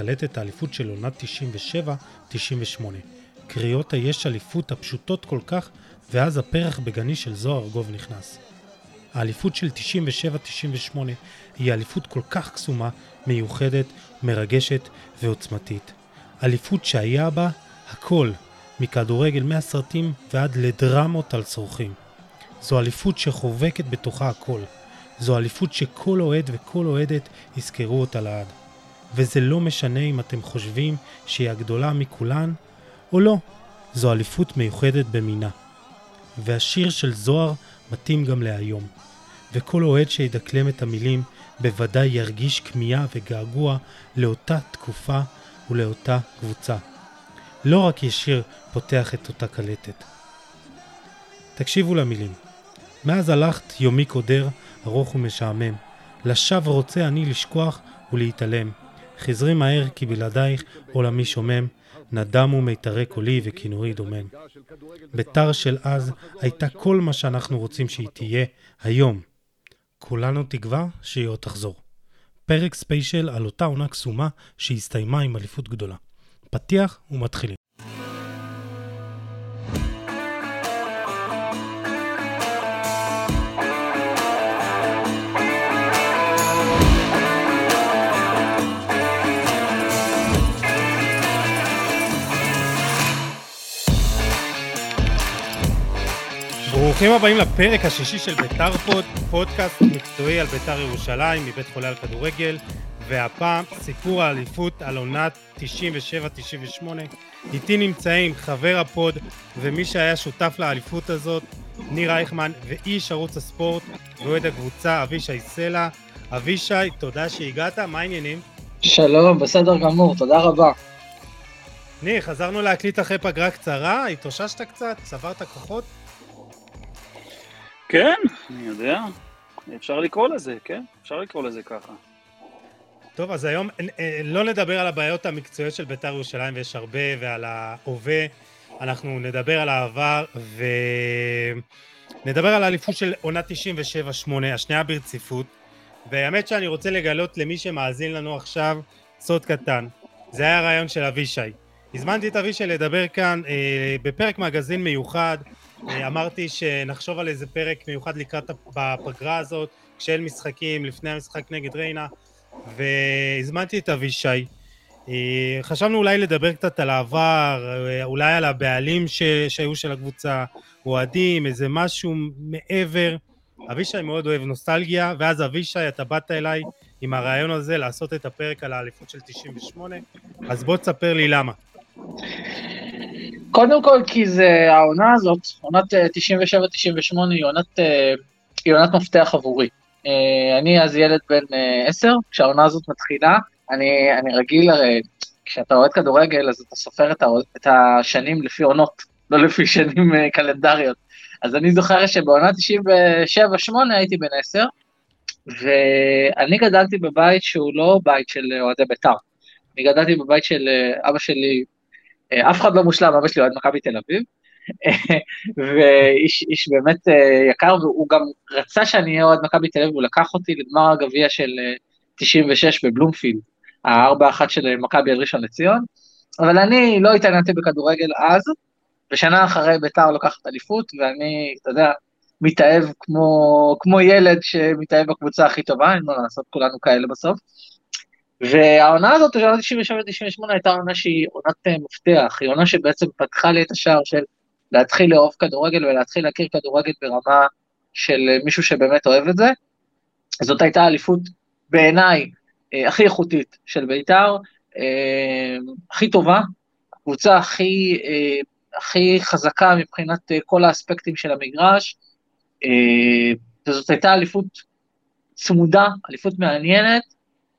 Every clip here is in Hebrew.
קלטת האליפות של עונת 97-98. קריאות היש אליפות הפשוטות כל כך, ואז הפרח בגני של זוהר ארגוב נכנס. האליפות של 97-98 היא אליפות כל כך קסומה, מיוחדת, מרגשת ועוצמתית. אליפות שהיה בה הכל, מכדורגל מהסרטים ועד לדרמות על צורכים. זו אליפות שחובקת בתוכה הכל. זו אליפות שכל אוהד וכל אוהדת יזכרו אותה לעד. וזה לא משנה אם אתם חושבים שהיא הגדולה מכולן או לא. זו אליפות מיוחדת במינה. והשיר של זוהר מתאים גם להיום. וכל אוהד שידקלם את המילים בוודאי ירגיש כמיהה וגעגוע לאותה תקופה ולאותה קבוצה. לא רק ישיר פותח את אותה קלטת. תקשיבו למילים. מאז הלכת יומי קודר, ארוך ומשעמם. לשווא רוצה אני לשכוח ולהתעלם. חזרי מהר כי בלעדייך עולמי שומם. נדמו מיתרי קולי וכינורי דומם. ביתר של אז הייתה כל מה שאנחנו רוצים שהיא תהיה היום. כולנו תקווה שהיא עוד תחזור. פרק ספיישל על אותה עונה קסומה שהסתיימה עם אליפות גדולה. פתיח ומתחילים. ברוכים הבאים לפרק השישי של ביתר פוד, פודקאסט מקצועי על ביתר ירושלים מבית חולה על כדורגל, והפעם סיפור האליפות על עונת 97-98. איתי נמצאים חבר הפוד ומי שהיה שותף לאליפות הזאת, ניר אייכמן ואיש ערוץ הספורט ואוהד הקבוצה אבישי סלע. אבישי, תודה שהגעת, מה העניינים? שלום, בסדר גמור, תודה רבה. ניר, חזרנו להקליט אחרי פגרה קצרה, התאוששת קצת? צברת כוחות? כן, אני יודע. אפשר לקרוא לזה, כן? אפשר לקרוא לזה ככה. טוב, אז היום אה, לא נדבר על הבעיות המקצועיות של בית"ר ירושלים, ויש הרבה, ועל ההווה. אנחנו נדבר על העבר, ונדבר על האליפות של עונה 97-8, השנייה ברציפות. והאמת שאני רוצה לגלות למי שמאזין לנו עכשיו סוד קטן. זה היה רעיון של אבישי. הזמנתי את אבישי לדבר כאן אה, בפרק מגזין מיוחד אה, אמרתי שנחשוב על איזה פרק מיוחד לקראת בפגרה הזאת, כשאין משחקים, לפני המשחק נגד ריינה, והזמנתי את אבישי. אה, חשבנו אולי לדבר קצת על העבר, אה, אולי על הבעלים ש... שהיו של הקבוצה, אוהדים, איזה משהו מעבר. אבישי מאוד אוהב נוסטלגיה, ואז אבישי, אתה באת אליי עם הרעיון הזה לעשות את הפרק על האליפות של 98, אז בוא תספר לי למה. קודם כל כי זה העונה הזאת, עונת 97-98 אה, היא עונת, אה, היא עונת מפתח עבורי. אה, אני אז ילד בן 10, כשהעונה הזאת מתחילה, אני, אני רגיל הרי, כשאתה אוהד כדורגל אז אתה סופר את, את השנים לפי עונות, לא לפי שנים קלנדריות. אז אני זוכר שבעונה 97-8 הייתי בן 10, ואני גדלתי בבית שהוא לא בית של אוהדי בית"ר. אני גדלתי בבית של אבא שלי, אף אחד לא מושלם, אבא שלי אוהד מכבי תל אביב, ואיש באמת אה, יקר, והוא גם רצה שאני אהיה אוהד מכבי תל אביב, הוא לקח אותי לגמר הגביע של 96 אה, בבלומפילד, הארבע אחת של מכבי על ראשון לציון, אבל אני לא התעניינתי בכדורגל אז, ושנה אחרי ביתר לוקחת אליפות, ואני, אתה יודע, מתאהב כמו, כמו ילד שמתאהב בקבוצה הכי טובה, אין מה לעשות, כולנו כאלה בסוף. והעונה הזאת, עונה 97-98, הייתה עונה שהיא עונת אה, מפתח, היא עונה שבעצם פתחה לי את השער של להתחיל לאהוב כדורגל ולהתחיל להכיר כדורגל ברמה של אה, מישהו שבאמת אוהב את זה. זאת הייתה אליפות בעיניי אה, הכי איכותית של בית"ר, הכי טובה, הקבוצה הכי, הכי חזקה מבחינת כל האספקטים של המגרש, וזאת הייתה אליפות צמודה, אליפות מעניינת,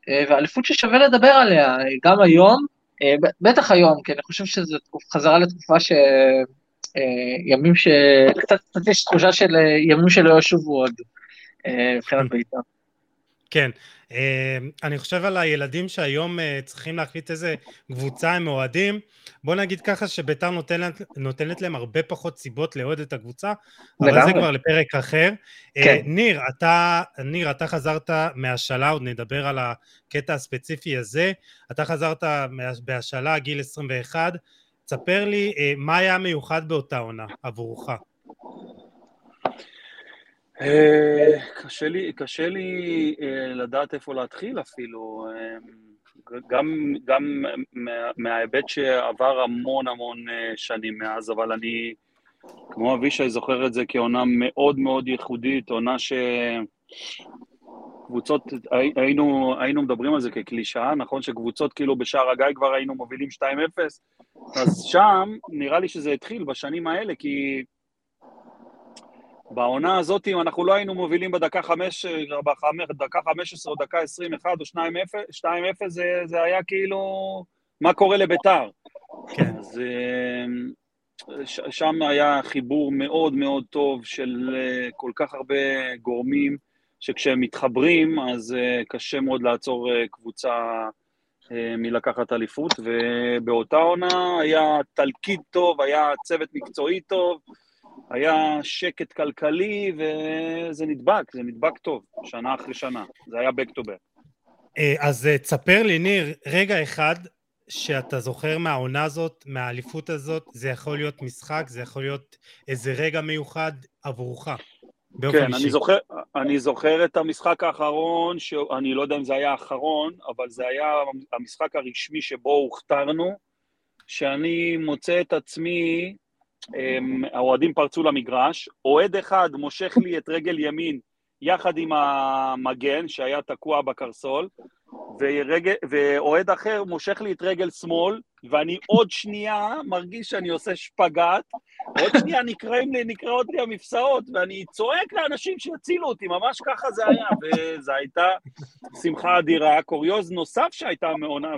ואליפות ששווה לדבר עליה, גם היום, אה, בטח היום, כי אני חושב שזו חזרה לתקופה ש... אה, ימים ש... קצת, קצת יש תחושה של ימים שלא ישובו עוד מבחינת בית"ר. כן. אה, אני חושב על הילדים שהיום אה, צריכים להחליט איזה קבוצה הם אוהדים. בוא נגיד ככה שביתר נותנת, נותנת להם הרבה פחות סיבות לאוהד את הקבוצה, אבל לגמרי. זה כבר לפרק אחר. אה, כן. ניר, אתה, ניר, אתה חזרת מהשאלה, עוד נדבר על הקטע הספציפי הזה. אתה חזרת מה- בהשאלה, גיל 21. תספר לי אה, מה היה מיוחד באותה עונה עבורך. אה, קשה לי, קשה לי אה, לדעת איפה להתחיל אפילו. אה, גם, גם מה- מההיבט שעבר המון המון שנים מאז, אבל אני, כמו אבישי, זוכר את זה כעונה מאוד מאוד ייחודית, עונה ש... קבוצות, הי- היינו, היינו מדברים על זה כקלישאה, נכון שקבוצות כאילו בשער הגיא כבר היינו מובילים 2-0, אז שם נראה לי שזה התחיל בשנים האלה, כי בעונה הזאת, אם אנחנו לא היינו מובילים בדקה 5, דקה 15 או דקה 21 או 2-0, זה, זה היה כאילו, מה קורה לביתר? כן. אז אה, ש- שם היה חיבור מאוד מאוד טוב של אה, כל כך הרבה גורמים, שכשהם מתחברים, אז אה, קשה מאוד לעצור קבוצה מלקחת אליפות, ובאותה עונה היה תלכיד טוב, היה צוות מקצועי טוב, היה שקט כלכלי, וזה נדבק, זה נדבק טוב, שנה אחרי שנה. זה היה back to back. אה, אז אה, תספר לי, ניר, רגע אחד שאתה זוכר מהעונה הזאת, מהאליפות הזאת, זה יכול להיות משחק, זה יכול להיות איזה רגע מיוחד עבורך, כן, אישי. אני זוכר, אני זוכר את המשחק האחרון, שאני לא יודע אם זה היה האחרון, אבל זה היה המשחק הרשמי שבו הוכתרנו, שאני מוצא את עצמי, האוהדים פרצו למגרש, אוהד אחד מושך לי את רגל ימין יחד עם המגן שהיה תקוע בקרסול, ורגל, ואוהד אחר מושך לי את רגל שמאל, ואני עוד שנייה מרגיש שאני עושה שפגאט, עוד שנייה נקראים לי, נקראות לי המפסעות, ואני צועק לאנשים שיצילו אותי, ממש ככה זה היה, וזו הייתה שמחה אדירה. קוריוז נוסף שהייתה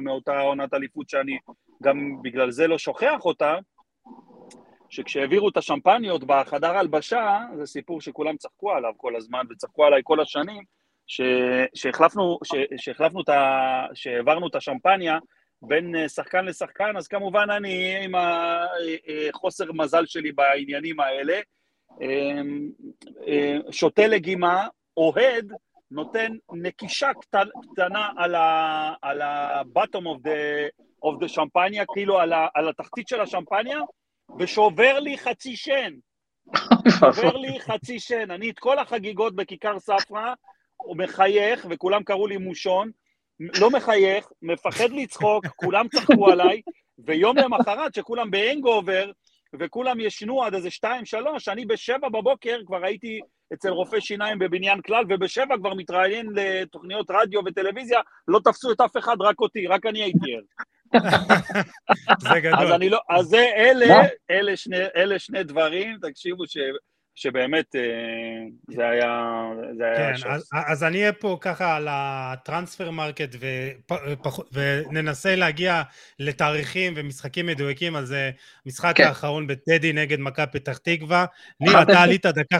מאותה עונת אליפות, שאני גם בגלל זה לא שוכח אותה, שכשהעבירו את השמפניות בחדר הלבשה, זה סיפור שכולם צחקו עליו כל הזמן, וצחקו עליי כל השנים, ש... שהחלפנו, ש... שהחלפנו את ה... שהעברנו את השמפניה בין אה, שחקן לשחקן, אז כמובן אני עם החוסר מזל שלי בעניינים האלה, אמ, אה, שותה לגימה, אוהד, נותן נקישה קטנה על ה-bottom of the, of the שמפניה, כאילו על, ה, על התחתית של השמפניה, ושובר לי חצי שן. שובר לי חצי שן. אני את כל החגיגות בכיכר ספרא, הוא מחייך, וכולם קראו לי מושון, לא מחייך, מפחד לצחוק, כולם צחקו עליי, ויום למחרת, שכולם בהנגאובר, וכולם ישנו עד איזה שתיים, שלוש, אני בשבע בבוקר כבר הייתי אצל רופא שיניים בבניין כלל, ובשבע כבר מתראיין לתוכניות רדיו וטלוויזיה, לא תפסו את אף אחד, רק אותי, רק אני הייתי ער. זה אז גדול. אני לא, אז זה, אלה, מה? אלה שני, אלה שני דברים, תקשיבו, ש, שבאמת אה, זה היה, זה היה כן, שוס. אז, אז אני אהיה פה ככה על הטרנספר מרקט ופח, וננסה להגיע לתאריכים ומשחקים מדויקים, אז אה, משחק כן. האחרון בטדי נגד מכבי פתח תקווה. ניר, אתה. עלית דקה,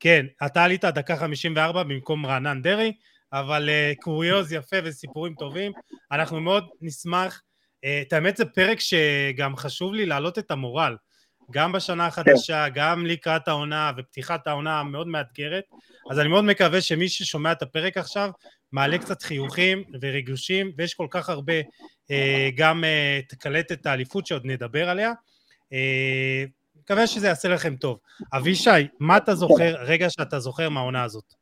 כן, אתה עלית דקה 54 במקום רענן דרעי, אבל אה, קוריוז יפה וסיפורים טובים. אנחנו מאוד נשמח. אה, את האמת זה פרק שגם חשוב לי להעלות את המורל. גם בשנה החדשה, גם לקראת העונה ופתיחת העונה המאוד מאתגרת. אז אני מאוד מקווה שמי ששומע את הפרק עכשיו, מעלה קצת חיוכים וריגושים, ויש כל כך הרבה, אה, גם אה, את קלטת האליפות שעוד נדבר עליה. מקווה שזה יעשה לכם טוב. אבישי, מה אתה זוכר, רגע שאתה זוכר מהעונה הזאת?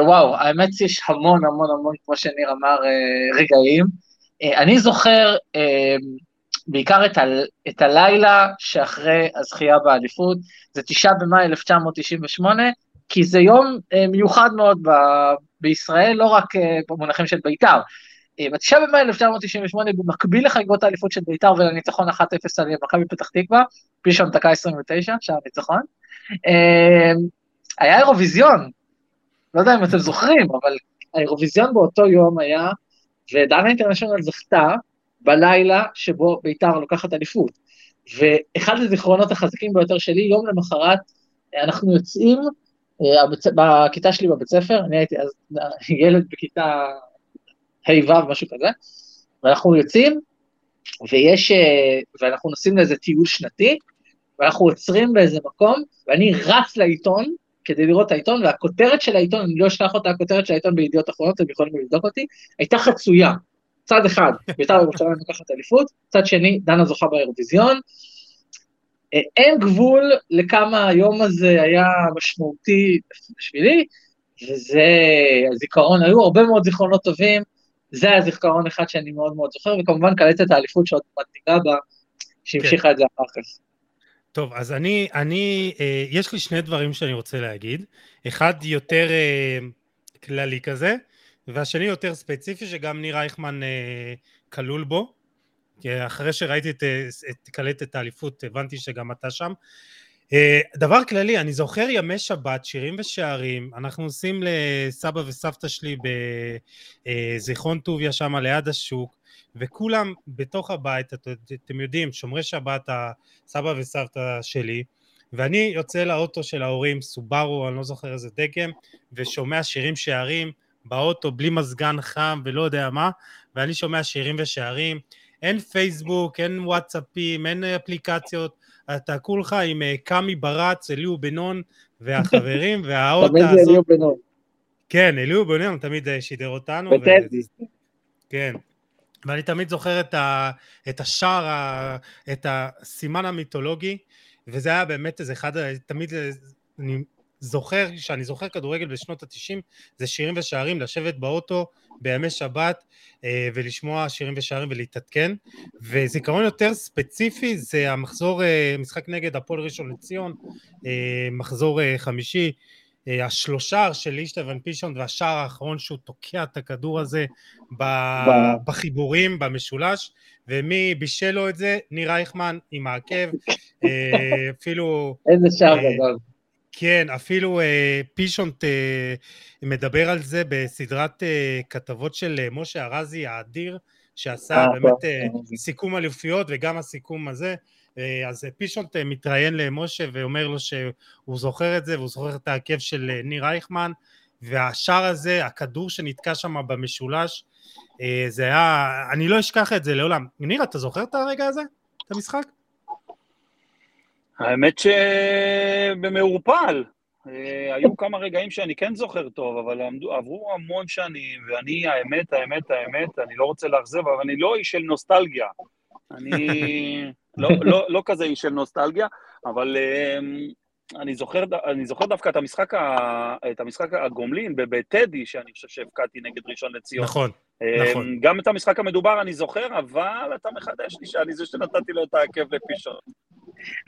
וואו, האמת שיש המון המון המון, כמו שניר אמר, רגעים. אה, אני זוכר אה, בעיקר את, ה, את הלילה שאחרי הזכייה באליפות, זה תשעה במאי 1998, כי זה יום אה, מיוחד מאוד ב, בישראל, לא רק במונחים של בית"ר. אה, בתשעה במאי 1998, במקביל לחגיגות האליפות של בית"ר ולניצחון 1-0 על מכבי פתח תקווה, פי שם דקה 29, שער ניצחון, היה אירוויזיון, לא יודע אם אתם זוכרים, אבל האירוויזיון באותו יום היה, ודנה אינטרנשיונל זכתה בלילה שבו ביתר לוקחת אליפות. ואחד הזיכרונות החזקים ביותר שלי, יום למחרת, אנחנו יוצאים אה, בכיתה שלי בבית ספר, אני הייתי אז ילד בכיתה ה'-ו', משהו כזה, ואנחנו יוצאים, ויש, אה, ואנחנו נוסעים לאיזה טיול שנתי, ואנחנו עוצרים באיזה מקום, ואני רץ לעיתון כדי לראות את העיתון, והכותרת של העיתון, אני לא אשלח אותה, הכותרת של העיתון בידיעות אחרונות, אתם יכולים לבדוק אותי, הייתה חצויה. צד אחד, בית"ר ירושלים לוקחת אליפות, צד שני, דנה זוכה באירוויזיון. אה, אין גבול לכמה היום הזה היה משמעותי בשבילי, וזה הזיכרון, היו הרבה מאוד זיכרונות טובים, זה היה זיכרון אחד שאני מאוד מאוד זוכר, וכמובן קלטת האליפות שעוד מעט ניגע בה, שהמשיכה את זה אחר כך. טוב, אז אני, אני, אה, יש לי שני דברים שאני רוצה להגיד. אחד יותר אה, כללי כזה, והשני יותר ספציפי, שגם ניר אייכמן אה, כלול בו. אחרי שראיתי את, את קלטת האליפות, הבנתי שגם אתה שם. דבר כללי, אני זוכר ימי שבת, שירים ושערים, אנחנו עושים לסבא וסבתא שלי בזיכרון טוביה שם ליד השוק, וכולם בתוך הבית, את- אתם יודעים, שומרי שבת, הסבא וסבתא שלי, ואני יוצא לאוטו של ההורים, סובארו, אני לא זוכר איזה דגם, ושומע שירים שערים באוטו בלי מזגן חם ולא יודע מה, ואני שומע שירים ושערים, אין פייסבוק, אין וואטסאפים, אין אפליקציות, אתה כולך עם אה, קאמי ברץ, אליהו בנון והחברים, והאות תמיד זה הזאת, אליהו בנון, כן, אליהו בנון תמיד אה, שידר אותנו, וטדי. כן. ואני תמיד זוכר את, ה, את השער, ה, את הסימן המיתולוגי, וזה היה באמת איזה אחד, תמיד אני זוכר, שאני זוכר כדורגל בשנות התשעים, זה שירים ושערים, לשבת באוטו בימי שבת אה, ולשמוע שירים ושערים ולהתעדכן. וזיכרון יותר ספציפי זה המחזור, אה, משחק נגד הפועל ראשון לציון, אה, מחזור חמישי, אה, השלושה של אישטבן פישון והשער האחרון שהוא תוקע את הכדור הזה ב- ב- בחיבורים, במשולש, ומי בישל לו את זה? ניר אייכמן עם העקב, אה, אפילו, איזה שער אה, גדול. כן, אפילו אה, פישונט אה, מדבר על זה בסדרת אה, כתבות של אה, משה ארזי האדיר, שעשה באמת אה. סיכום אליפויות וגם הסיכום הזה. אה, אז אה, פישונט אה, מתראיין למשה ואומר לו שהוא זוכר את זה והוא זוכר את העקב של אה, ניר אייכמן והשער הזה, הכדור שנתקע שם במשולש, אה, זה היה, אני לא אשכח את זה לעולם. ניר, אתה זוכר את הרגע הזה? את המשחק? האמת שבמעורפל. אה, היו כמה רגעים שאני כן זוכר טוב, אבל עמדו, עברו המון שנים, ואני, האמת, האמת, האמת, אני לא רוצה לאכזב, אבל אני לא איש של נוסטלגיה. אני לא, לא, לא כזה איש של נוסטלגיה, אבל אה, אני זוכר, אני זוכר דווקא את המשחק, ה, את המשחק הגומלין בטדי, שאני חושב שהבקעתי נגד ראשון לציון. נכון, אה, נכון. גם את המשחק המדובר אני זוכר, אבל אתה מחדש לי שאני זה שנתתי לו את העקב לפישון.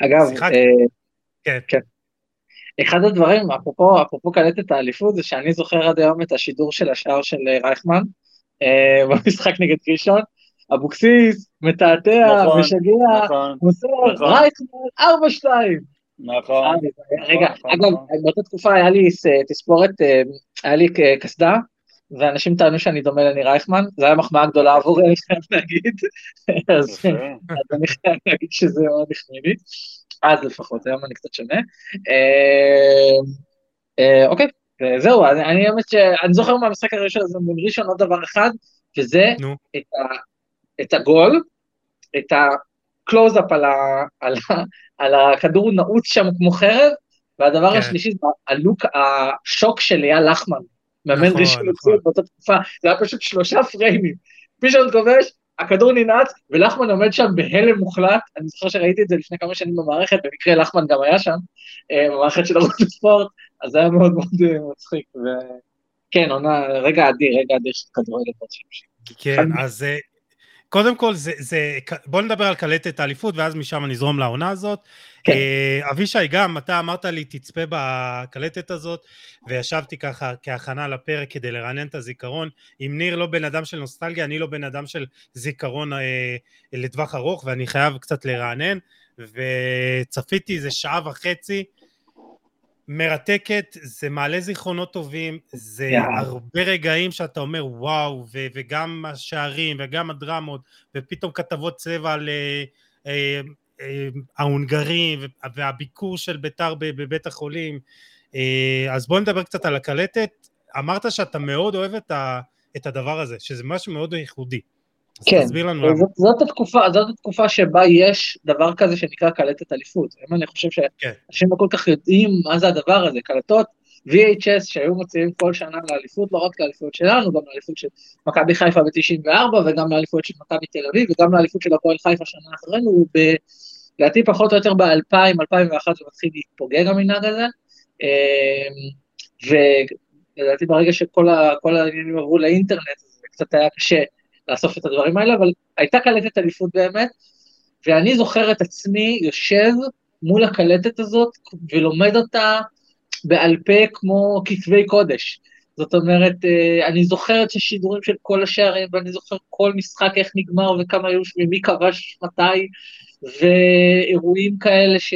אגב, שיחקת? אה, כן. אחד הדברים, אפרופו, אפרופו קלטת האליפות, זה שאני זוכר עד היום את השידור של השער של אה, רייכמן אה, במשחק נגד ראשון. אבוקסיס, מתעתע, נכון, משגע, נכון, מוסר, נכון. רייכמן, 4-2. נכון. רגע, נכון, אגב, נכון. באותה תקופה היה לי תספורת, אה, היה לי קסדה, ואנשים טענו שאני דומה לניר רייכמן, זו הייתה מחמאה גדולה עבורי, אני חייב להגיד. אז אני חייב להגיד שזה מאוד החמיא לי. אז לפחות, היום אני קצת שונה. אה, אה, אוקיי, זהו, אני אני האמת שאני זוכר מהמשחק הראשון הזה מול ראשון עוד דבר אחד, וזה. את ה- את הגול, את הקלוז-אפ על ה- על ה- על הכדור נעוץ שם כמו חרב, והדבר כן. השלישי זה הלוק, השוק של אייל לחמן, מאמן נכון, ראשון נכון. באותה תקופה, זה היה פשוט שלושה פריימים. פישון כובש, הכדור ננעץ, ולחמן עומד שם בהלם מוחלט, אני זוכר שראיתי את זה לפני כמה שנים במערכת, במקרה לחמן גם היה שם, אה, במערכת של ערוץ הספורט, אז זה היה מאוד מאוד אה, מצחיק, וכן, עונה, רגע אדיר, רגע אדיר של כדורגל שימושי. כן, אז אה, קודם כל, זה, זה, בוא נדבר על קלטת האליפות, ואז משם נזרום לעונה הזאת. כן. אה, אבישי, גם אתה אמרת לי, תצפה בקלטת הזאת, וישבתי ככה כהכנה לפרק כדי לרענן את הזיכרון. אם ניר לא בן אדם של נוסטלגיה, אני לא בן אדם של זיכרון אה, לטווח ארוך, ואני חייב קצת לרענן, וצפיתי איזה שעה וחצי. מרתקת, זה מעלה זיכרונות טובים, זה יאללה. הרבה רגעים שאתה אומר וואו, ו- וגם השערים וגם הדרמות, ופתאום כתבות צבע על אה, אה, ההונגרים, והביקור של ביתר בבית החולים, אה, אז בוא נדבר קצת על הקלטת. אמרת שאתה מאוד אוהב את, ה, את הדבר הזה, שזה משהו מאוד ייחודי. כן, תסביר לנו. זאת, זאת, התקופה, זאת התקופה שבה יש דבר כזה שנקרא קלטת אליפות. אם אני חושב כן. שאנשים לא כל כך יודעים מה זה הדבר הזה, קלטות VHS שהיו מוציאים כל שנה לאליפות, לא רק לאליפות שלנו, גם לאליפות של מכבי חיפה ב-94, וגם לאליפות של מכבי תל אביב, וגם לאליפות של הפועל חיפה שנה אחרינו, לדעתי פחות או יותר ב-2000, 2001 זה מתחיל להתפוגג המנהג הזה. אמ, ולדעתי ברגע שכל העניינים עברו לאינטרנט, זה קצת היה קשה לאסוף את הדברים האלה, אבל הייתה קלטת אליפות באמת, ואני זוכר את עצמי יושב מול הקלטת הזאת ולומד אותה בעל פה כמו כתבי קודש. זאת אומרת, אה, אני זוכר את השידורים של כל השערים, ואני זוכר כל משחק, איך נגמר וכמה היו, ומי כבש מתי, ואירועים כאלה ש...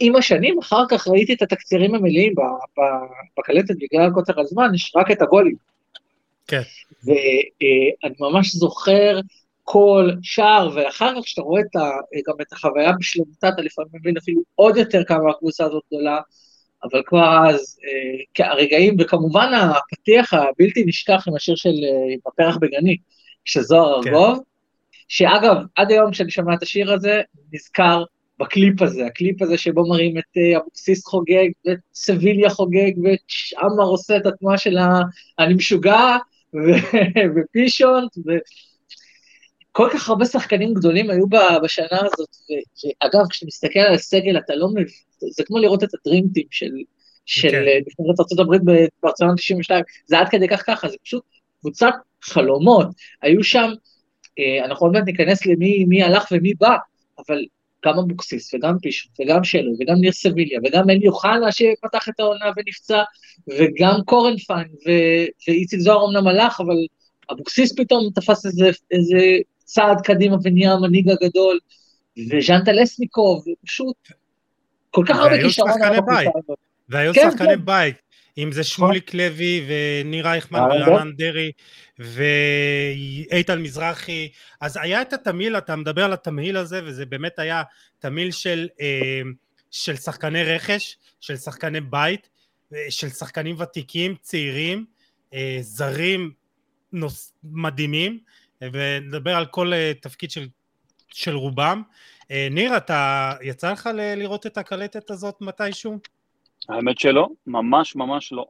עם השנים, אחר כך ראיתי את התקצירים המלאים בקלטת בגלל קוצר הזמן, יש רק את הגולים. כן. ואני ממש זוכר כל שער, ואחר כך כשאתה רואה את ה, גם את החוויה בשלמותה, אתה לפעמים מבין אפילו עוד יותר כמה הקבוצה הזאת גדולה, אבל כבר אז, אה, הרגעים, וכמובן הפתיח הבלתי נשכח עם השיר של אה, בפרח בגני, של זוהר כן. ארגוב, שאגב, עד היום כשאני שומע את השיר הזה, נזכר בקליפ הזה, הקליפ הזה שבו מראים את אה, אבוקסיס חוגג, ואת סביליה חוגג, ואת עמר עושה את התנועה של ה... אני משוגע, ו- ופישונט, ו... כל כך הרבה שחקנים גדולים היו בשנה הזאת, ואגב, כשאתה מסתכל על הסגל, אתה לא מבין, זה כמו לראות את הדרימטים של, של כן. אה, נבחרת ארה"ב בברצלונה 92, זה עד כדי כך ככה, זה פשוט קבוצת חלומות. היו שם, אה, אנחנו עוד מעט ניכנס למי מי הלך ומי בא, אבל גם אבוקסיס, וגם פישוט, וגם שלו, וגם ניר סביליה, וגם אלי אוחנה שפתח את העונה ונפצע, וגם קורנפיין, ואיציק זוהר אמנם הלך, אבל אבוקסיס פתאום תפס איזה, איזה צעד קדימה ונהיה המנהיג הגדול, וז'אן טלסניקוב, פשוט כל כך הרבה והיו כישרון שחקני בקבוצה בית. והיו כן, שחקני כן. בית, אם זה שמוליק לוי וניר אייכמן אה, ורענן דרעי ואיתן מזרחי, אז היה את התמהיל, אתה מדבר על התמהיל הזה, וזה באמת היה תמהיל של, אה, של שחקני רכש, של שחקני בית, אה, של שחקנים ותיקים, צעירים, זרים נוס, מדהימים, ונדבר על כל תפקיד של, של רובם. ניר, אתה, יצא לך לראות את הקלטת הזאת מתישהו? האמת שלא, ממש ממש לא.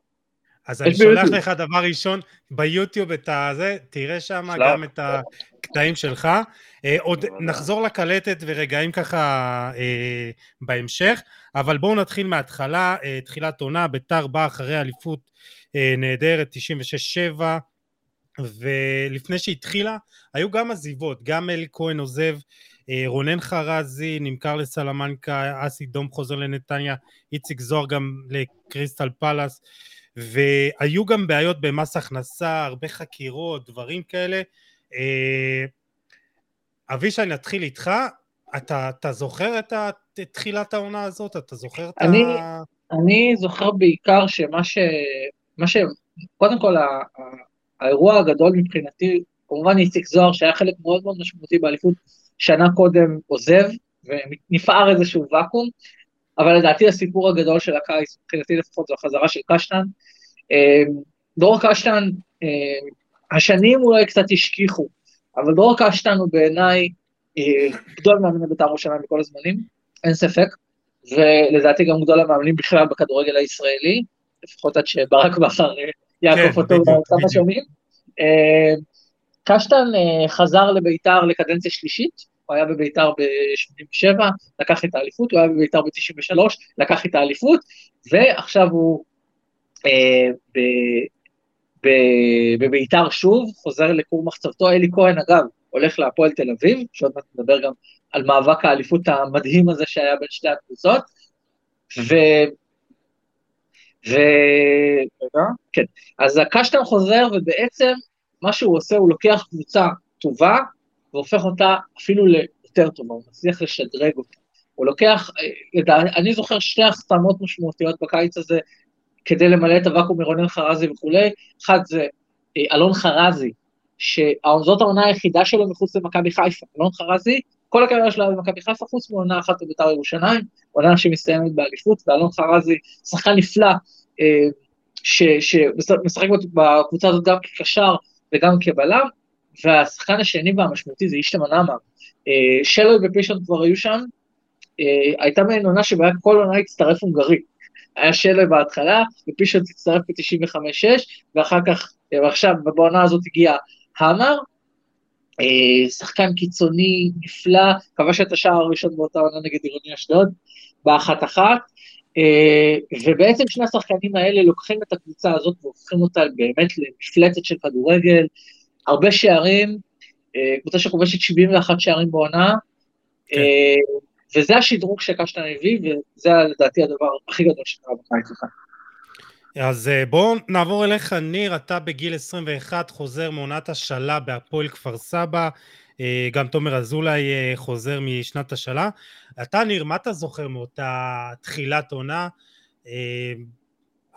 אז אני שולח ביוטיוב. לך דבר ראשון ביוטיוב את הזה, תראה שם. גם את הקטעים שלך. אה, עוד. נחזור לקלטת ורגעים ככה אה, בהמשך, אבל בואו נתחיל מההתחלה, אה, תחילת עונה, ביתר באה אחרי אליפות אה, נהדרת, 96-7, ולפני שהתחילה, היו גם עזיבות, גם אלי כהן עוזב, רונן חרזי נמכר לסלמנקה, אסי דום חוזר לנתניה, איציק זוהר גם לקריסטל פלאס, והיו גם בעיות במס הכנסה, הרבה חקירות, דברים כאלה. אה, אבישי, נתחיל איתך. אתה, אתה זוכר את תחילת העונה הזאת? אתה זוכר את אני- ה... אני זוכר בעיקר שמה ש... מה ש... קודם כל, ה- האירוע הגדול מבחינתי, כמובן איציק זוהר, שהיה חלק מאוד מאוד משמעותי באליפות, שנה קודם עוזב, ונפער איזשהו ואקום, אבל לדעתי הסיפור הגדול של הקיץ, מבחינתי לפחות, זו החזרה של קשטן. אה, דרור קשטן, אה, השנים אולי קצת השכיחו, אבל דרור קשטן הוא בעיניי אה, גדול מאמני בית"ר ירושלים מכל הזמנים, אין ספק. ולדעתי גם גדול המאמנים בכלל בכדורגל הישראלי, לפחות עד שברק בכר יעקוף כן, אותו בדיוק, כמה. שנים. קשטן חזר לביתר לקדנציה שלישית, הוא היה בביתר ב-87, לקח את האליפות, הוא היה בביתר ב-93, לקח את האליפות, ועכשיו הוא אה, ב- ב- בביתר שוב, חוזר לכור מחצבתו, אלי כהן אגב, הולך להפועל תל אביב, שעוד מעט נדבר גם על מאבק האליפות המדהים הזה שהיה בין שתי הקבוצות, ו... ו... רגע, כן. אז הקשטן חוזר, ובעצם מה שהוא עושה, הוא לוקח קבוצה טובה, והופך אותה אפילו ליותר טובה, הוא מצליח לשדרג אותה. הוא לוקח, אה, אני זוכר שתי החתמות משמעותיות בקיץ הזה, כדי למלא את הוואקום מרונן חרזי וכולי, אחד זה אה, אלון חרזי, שזאת העונה היחידה שלו מחוץ למכבי חיפה. אלון חרזי כל הקריירה שלו במכבי חיפה, חוץ מעונה אחת בבית"ר ירושלים, עונה שמסתיימת באליפות, ואלון חרזי, שחקן נפלא, אה, שמשחק בקבוצה הזאת גם כקשר וגם כבלם, והשחקן השני והמשמעותי זה אישטמן עמאר. אה, שלוי ופישון כבר היו שם, אה, הייתה מעין עונה שבה כל עונה הצטרף הונגרי. היה שלוי בהתחלה, ופישון הצטרף ב-95-6, ואחר כך, ועכשיו, בעונה הזאת הגיע המר, שחקן קיצוני נפלא, כבש את השער הראשון באותה עונה נגד עירוני אשדוד, באחת אחת, אה, ובעצם שני השחקנים האלה לוקחים את הקבוצה הזאת והופכים אותה באמת למפלצת של כדורגל, הרבה שערים, אה, קבוצה שכובשת 71 שערים בעונה, כן. אה, וזה השדרוג שקשטן הביא, וזה לדעתי הדבר הכי גדול שקרה בקיץ הזה. אז בואו נעבור אליך, ניר, אתה בגיל 21 חוזר מעונת השאלה בהפועל כפר סבא, אה, גם תומר אזולאי אה, חוזר משנת השאלה. אתה, ניר, מה אתה זוכר מאותה תחילת עונה?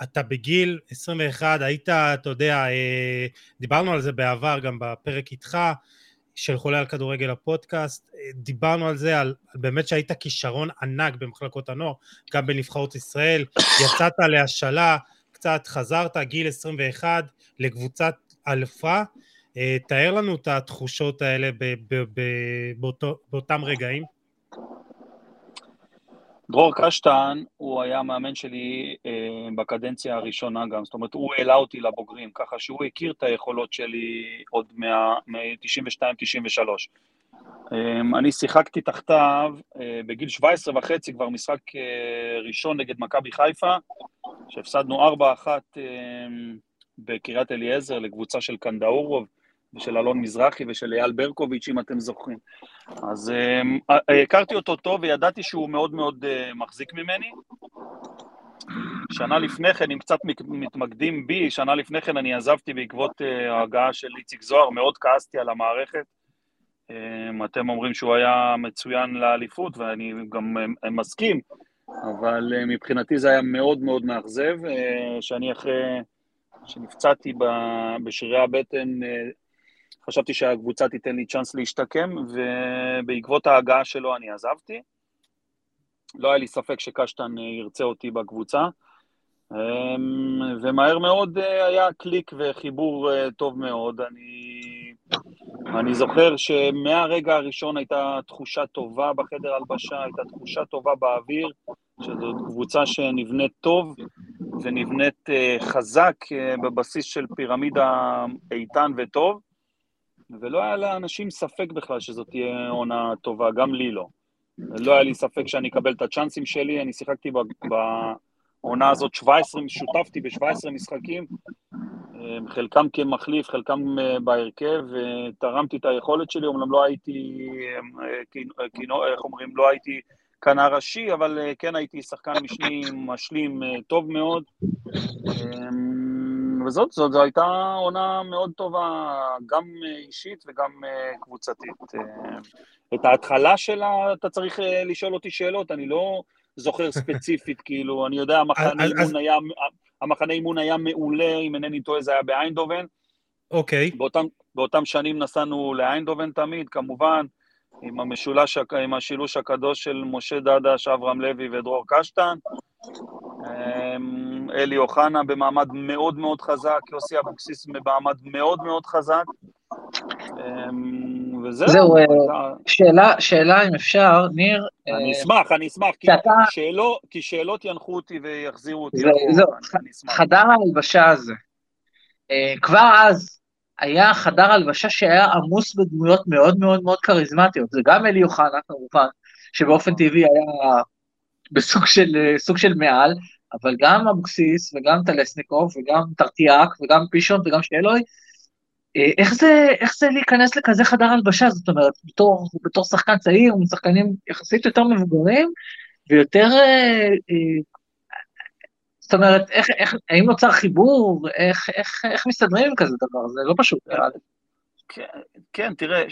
אה, אתה בגיל 21, היית, אתה יודע, דיברנו על זה בעבר, גם בפרק איתך, של חולה על כדורגל הפודקאסט, דיברנו על זה, על, על באמת שהיית כישרון ענק במחלקות הנוער, גם בנבחרות ישראל, יצאת להשאלה, קצת חזרת, גיל 21, לקבוצת אלפה, אה, תאר לנו את התחושות האלה באותו, באותם רגעים. דרור קשטן הוא היה המאמן שלי אה, בקדנציה הראשונה גם, זאת אומרת הוא העלה אותי לבוגרים, ככה שהוא הכיר את היכולות שלי עוד מ-92-93. אה, אני שיחקתי תחתיו אה, בגיל 17 וחצי, כבר משחק אה, ראשון נגד מכבי חיפה, שהפסדנו 4-1 אה, בקריית אליעזר לקבוצה של קנדאורוב. ושל אלון מזרחי ושל אייל ברקוביץ', אם אתם זוכרים. אז אמ, אה, הכרתי אותו טוב וידעתי שהוא מאוד מאוד אה, מחזיק ממני. שנה לפני כן, אם קצת מתמקדים בי, שנה לפני כן אני עזבתי בעקבות אה, ההגעה של איציק זוהר, מאוד כעסתי על המערכת. אמ, אתם אומרים שהוא היה מצוין לאליפות, ואני גם מסכים, אבל מבחינתי זה היה מאוד מאוד מאכזב, שאני אחרי שנפצעתי בשרירי הבטן חשבתי שהקבוצה תיתן לי צ'אנס להשתקם, ובעקבות ההגעה שלו אני עזבתי. לא היה לי ספק שקשטן אה, ירצה אותי בקבוצה, אמ, ומהר מאוד אה, היה קליק וחיבור אה, טוב מאוד. אני, אני זוכר שמהרגע הראשון הייתה תחושה טובה בחדר הלבשה, הייתה תחושה טובה באוויר, שזאת קבוצה שנבנית טוב ונבנית חזק בבסיס של פירמידה איתן וטוב. ולא היה לאנשים ספק בכלל שזאת תהיה עונה טובה, גם לי לא. לא היה לי ספק שאני אקבל את הצ'אנסים שלי, אני שיחקתי בעונה הזאת 17, שותפתי ב-17 משחקים, אה, חלקם כמחליף, חלקם אה, בהרכב, ותרמתי את היכולת שלי, אומנם לא הייתי, אה, איך אומרים, לא הייתי כנר ראשי, אבל כן הייתי שחקן משני משלים טוב מאוד. וזאת, זאת, זו הייתה עונה מאוד טובה, גם אה, אישית וגם אה, קבוצתית. אה, את ההתחלה שלה אתה צריך לשאול אותי שאלות, אני לא זוכר ספציפית, כאילו, אני יודע, המחנה אימון היה, המחנה אימון היה מעולה, אם אינני טועה, זה היה באיינדובן. אוקיי. Okay. באותם, באותם שנים נסענו לאיינדובן תמיד, כמובן, עם המשולש, עם השילוש הקדוש של משה דדש, אברהם לוי ודרור קשטן. אמ, אלי אוחנה במעמד מאוד מאוד חזק, יוסי אבוקסיס במעמד מאוד מאוד חזק. אמ, וזהו. זהו, אה, שאלה, שאלה אם אפשר, ניר. אני אה, אשמח, אני אשמח, כי, שאתה... שאלות, כי שאלות ינחו אותי ויחזירו אותי. זהו, חדר ההלבשה הזה, אה, כבר אז היה חדר הלבשה שהיה עמוס בדמויות מאוד מאוד מאוד כריזמטיות, זה גם אלי אוחנה כמובן, שבאופן טבעי היה בסוג של, סוג של מעל, אבל גם אבוקסיס וגם טלסניקוב וגם טרטיאק וגם פישון וגם שאלוי, אה, איך זה, איך זה להיכנס לכזה חדר הלבשה? זאת אומרת, בתור, בתור שחקן צעיר, משחקנים יחסית יותר מבוגרים, ויותר... אה, אה, זאת אומרת, איך, איך, האם נוצר חיבור? איך, איך, איך מסתדרים עם כזה דבר? זה לא פשוט. כן, כן, תראה,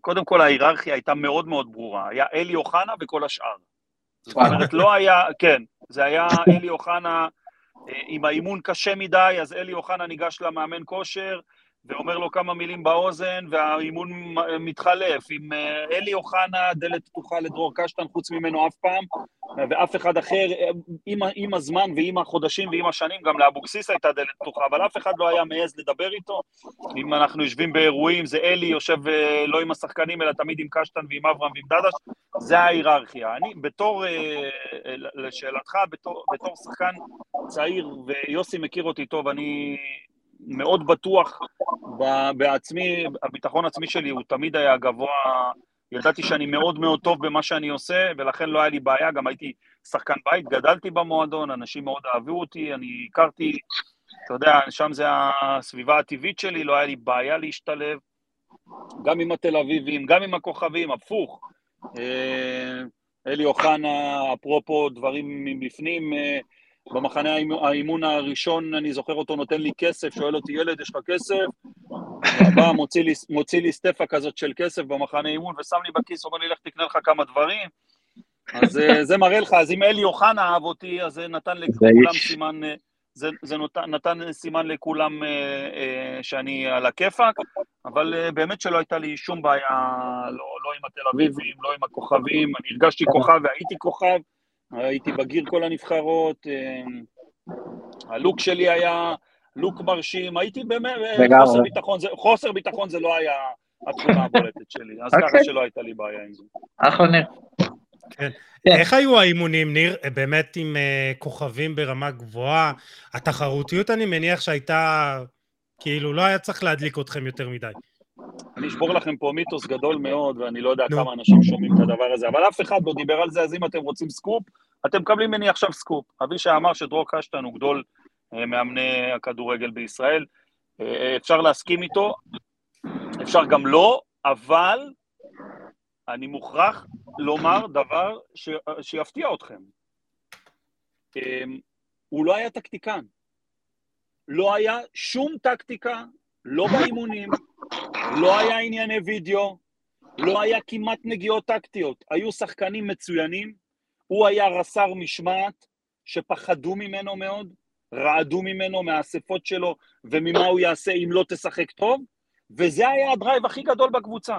קודם כל ההיררכיה הייתה מאוד מאוד ברורה. היה אלי אוחנה וכל השאר. זאת אומרת, לא היה, כן, זה היה אלי אוחנה, עם האימון קשה מדי, אז אלי אוחנה ניגש למאמן כושר, ואומר לו כמה מילים באוזן, והאימון מתחלף. עם אה, אלי אוחנה, דלת פתוחה לדרור קשטן, חוץ ממנו אף פעם, ואף אחד אחר, אה, עם, עם הזמן ועם החודשים ועם השנים, גם לאבוקסיס הייתה דלת פתוחה, אבל אף אחד לא היה מעז לדבר איתו. אם אנחנו יושבים באירועים, זה אלי יושב אה, לא עם השחקנים, אלא תמיד עם קשטן ועם אברהם ועם דדש, זה ההיררכיה. אני, בתור, לשאלתך, בתור, בתור שחקן צעיר, ויוסי מכיר אותי טוב, אני מאוד בטוח בעצמי, הביטחון העצמי שלי הוא תמיד היה גבוה, ידעתי שאני מאוד מאוד טוב במה שאני עושה, ולכן לא היה לי בעיה, גם הייתי שחקן בית, גדלתי במועדון, אנשים מאוד אהבו אותי, אני הכרתי, אתה יודע, שם זה הסביבה הטבעית שלי, לא היה לי בעיה להשתלב, גם עם התל אביבים, גם עם הכוכבים, הפוך. אה, אלי אוחנה, אפרופו דברים מבפנים, אה, במחנה האימ- האימון הראשון, אני זוכר אותו נותן לי כסף, שואל אותי, ילד, יש לך כסף? בא, מוציא לי, מוציא לי סטפה כזאת של כסף במחנה אימון, ושם לי בכיס, אומר לי, לך תקנה לך כמה דברים. אז אה, זה מראה לך, אז אם אלי אוחנה אהב אותי, אז זה נתן לכולם. סימן, אה, זה, זה נותן, נתן סימן לכולם אה, אה, שאני על הכיפאק, אבל אה, באמת שלא הייתה לי שום בעיה, לא, לא עם התל אביבים, לא עם הכוכבים, אני הרגשתי כוכב והייתי כוכב, הייתי בגיר כל הנבחרות, אה, הלוק שלי היה לוק מרשים, הייתי באמת. חוסר ביטחון, זה, חוסר ביטחון זה לא היה התכונה הבולטת שלי, אז אוקיי. ככה שלא הייתה לי בעיה עם זה. אחלה ניר. כן. איך היו האימונים, ניר? באמת עם אה, כוכבים ברמה גבוהה? התחרותיות, אני מניח שהייתה... כאילו, לא היה צריך להדליק אתכם יותר מדי. אני אשבור לכם פה מיתוס גדול מאוד, ואני לא יודע. כמה אנשים שומעים את הדבר הזה, אבל אף אחד לא דיבר על זה, אז אם אתם רוצים סקופ, אתם מקבלים ממני עכשיו סקופ. אבישי אמר שדרור קשטן הוא גדול אה, מאמני הכדורגל בישראל. אה, אפשר להסכים איתו, אפשר גם לא, אבל אני מוכרח לומר דבר ש... שיפתיע אתכם. אה, הוא לא היה טקטיקן. לא היה שום טקטיקה, לא באימונים, לא היה ענייני וידאו, לא היה כמעט נגיעות טקטיות. היו שחקנים מצוינים, הוא היה רס"ר משמעת, שפחדו ממנו מאוד, רעדו ממנו מהאספות שלו וממה הוא יעשה אם לא תשחק טוב, וזה היה הדרייב הכי גדול בקבוצה.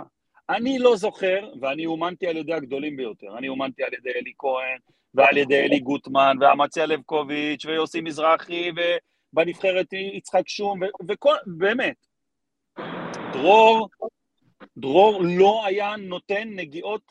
אני לא זוכר, ואני אומנתי על ידי הגדולים ביותר, אני אומנתי על ידי אלי כהן, ועל ידי אלי גוטמן, ואמציה לבקוביץ', ויוסי מזרחי, ובנבחרת יצחק שום, וכל, באמת. דרור, דרור לא היה נותן נגיעות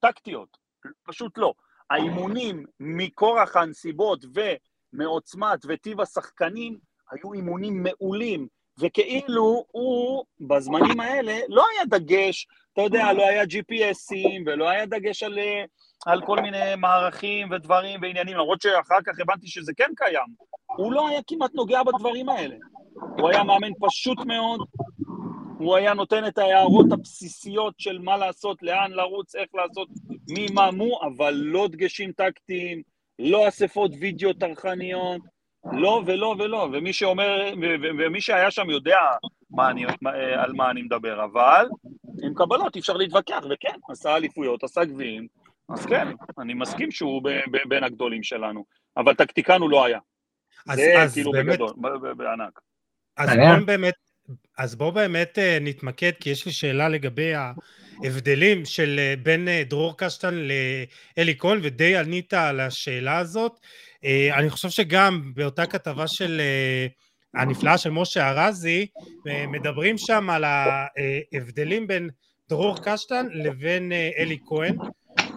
טקטיות, פשוט לא. האימונים מכורח הנסיבות ומעוצמת וטיב השחקנים היו אימונים מעולים, וכאילו הוא בזמנים האלה לא היה דגש, אתה יודע, לא היה GPSים ולא היה דגש על, אה, על כל מיני מערכים ודברים ועניינים, למרות שאחר כך הבנתי שזה כן קיים. הוא לא היה כמעט נוגע בדברים האלה. הוא היה מאמן פשוט מאוד, הוא היה נותן את ההערות הבסיסיות של מה לעשות, לאן לרוץ, איך לעשות, מי מה מו, אבל לא דגשים טקטיים, לא אספות וידאו טרחניות, לא ולא ולא, ומי שאומר, ו- ו- ומי שהיה שם יודע מה אני, מה, על מה אני מדבר, אבל עם קבלות אי אפשר להתווכח, וכן, עשה אליפויות, עשה גביעים, אז כן, אני מסכים שהוא ב- ב- בין הגדולים שלנו, אבל טקטיקן הוא לא היה. אז, זה אז כאילו באמת, בגדול, ב- ב- בענק. אז. בואו באמת, אז בואו באמת אה, נתמקד, כי יש לי שאלה לגבי ההבדלים של אה, בין אה, דרור קשטן לאלי כהן, ודי ענית על השאלה הזאת. אני חושב שגם באותה כתבה של אה, הנפלאה של משה ארזי, מדברים שם על ההבדלים בין דרור קשטן לבין אלי כהן.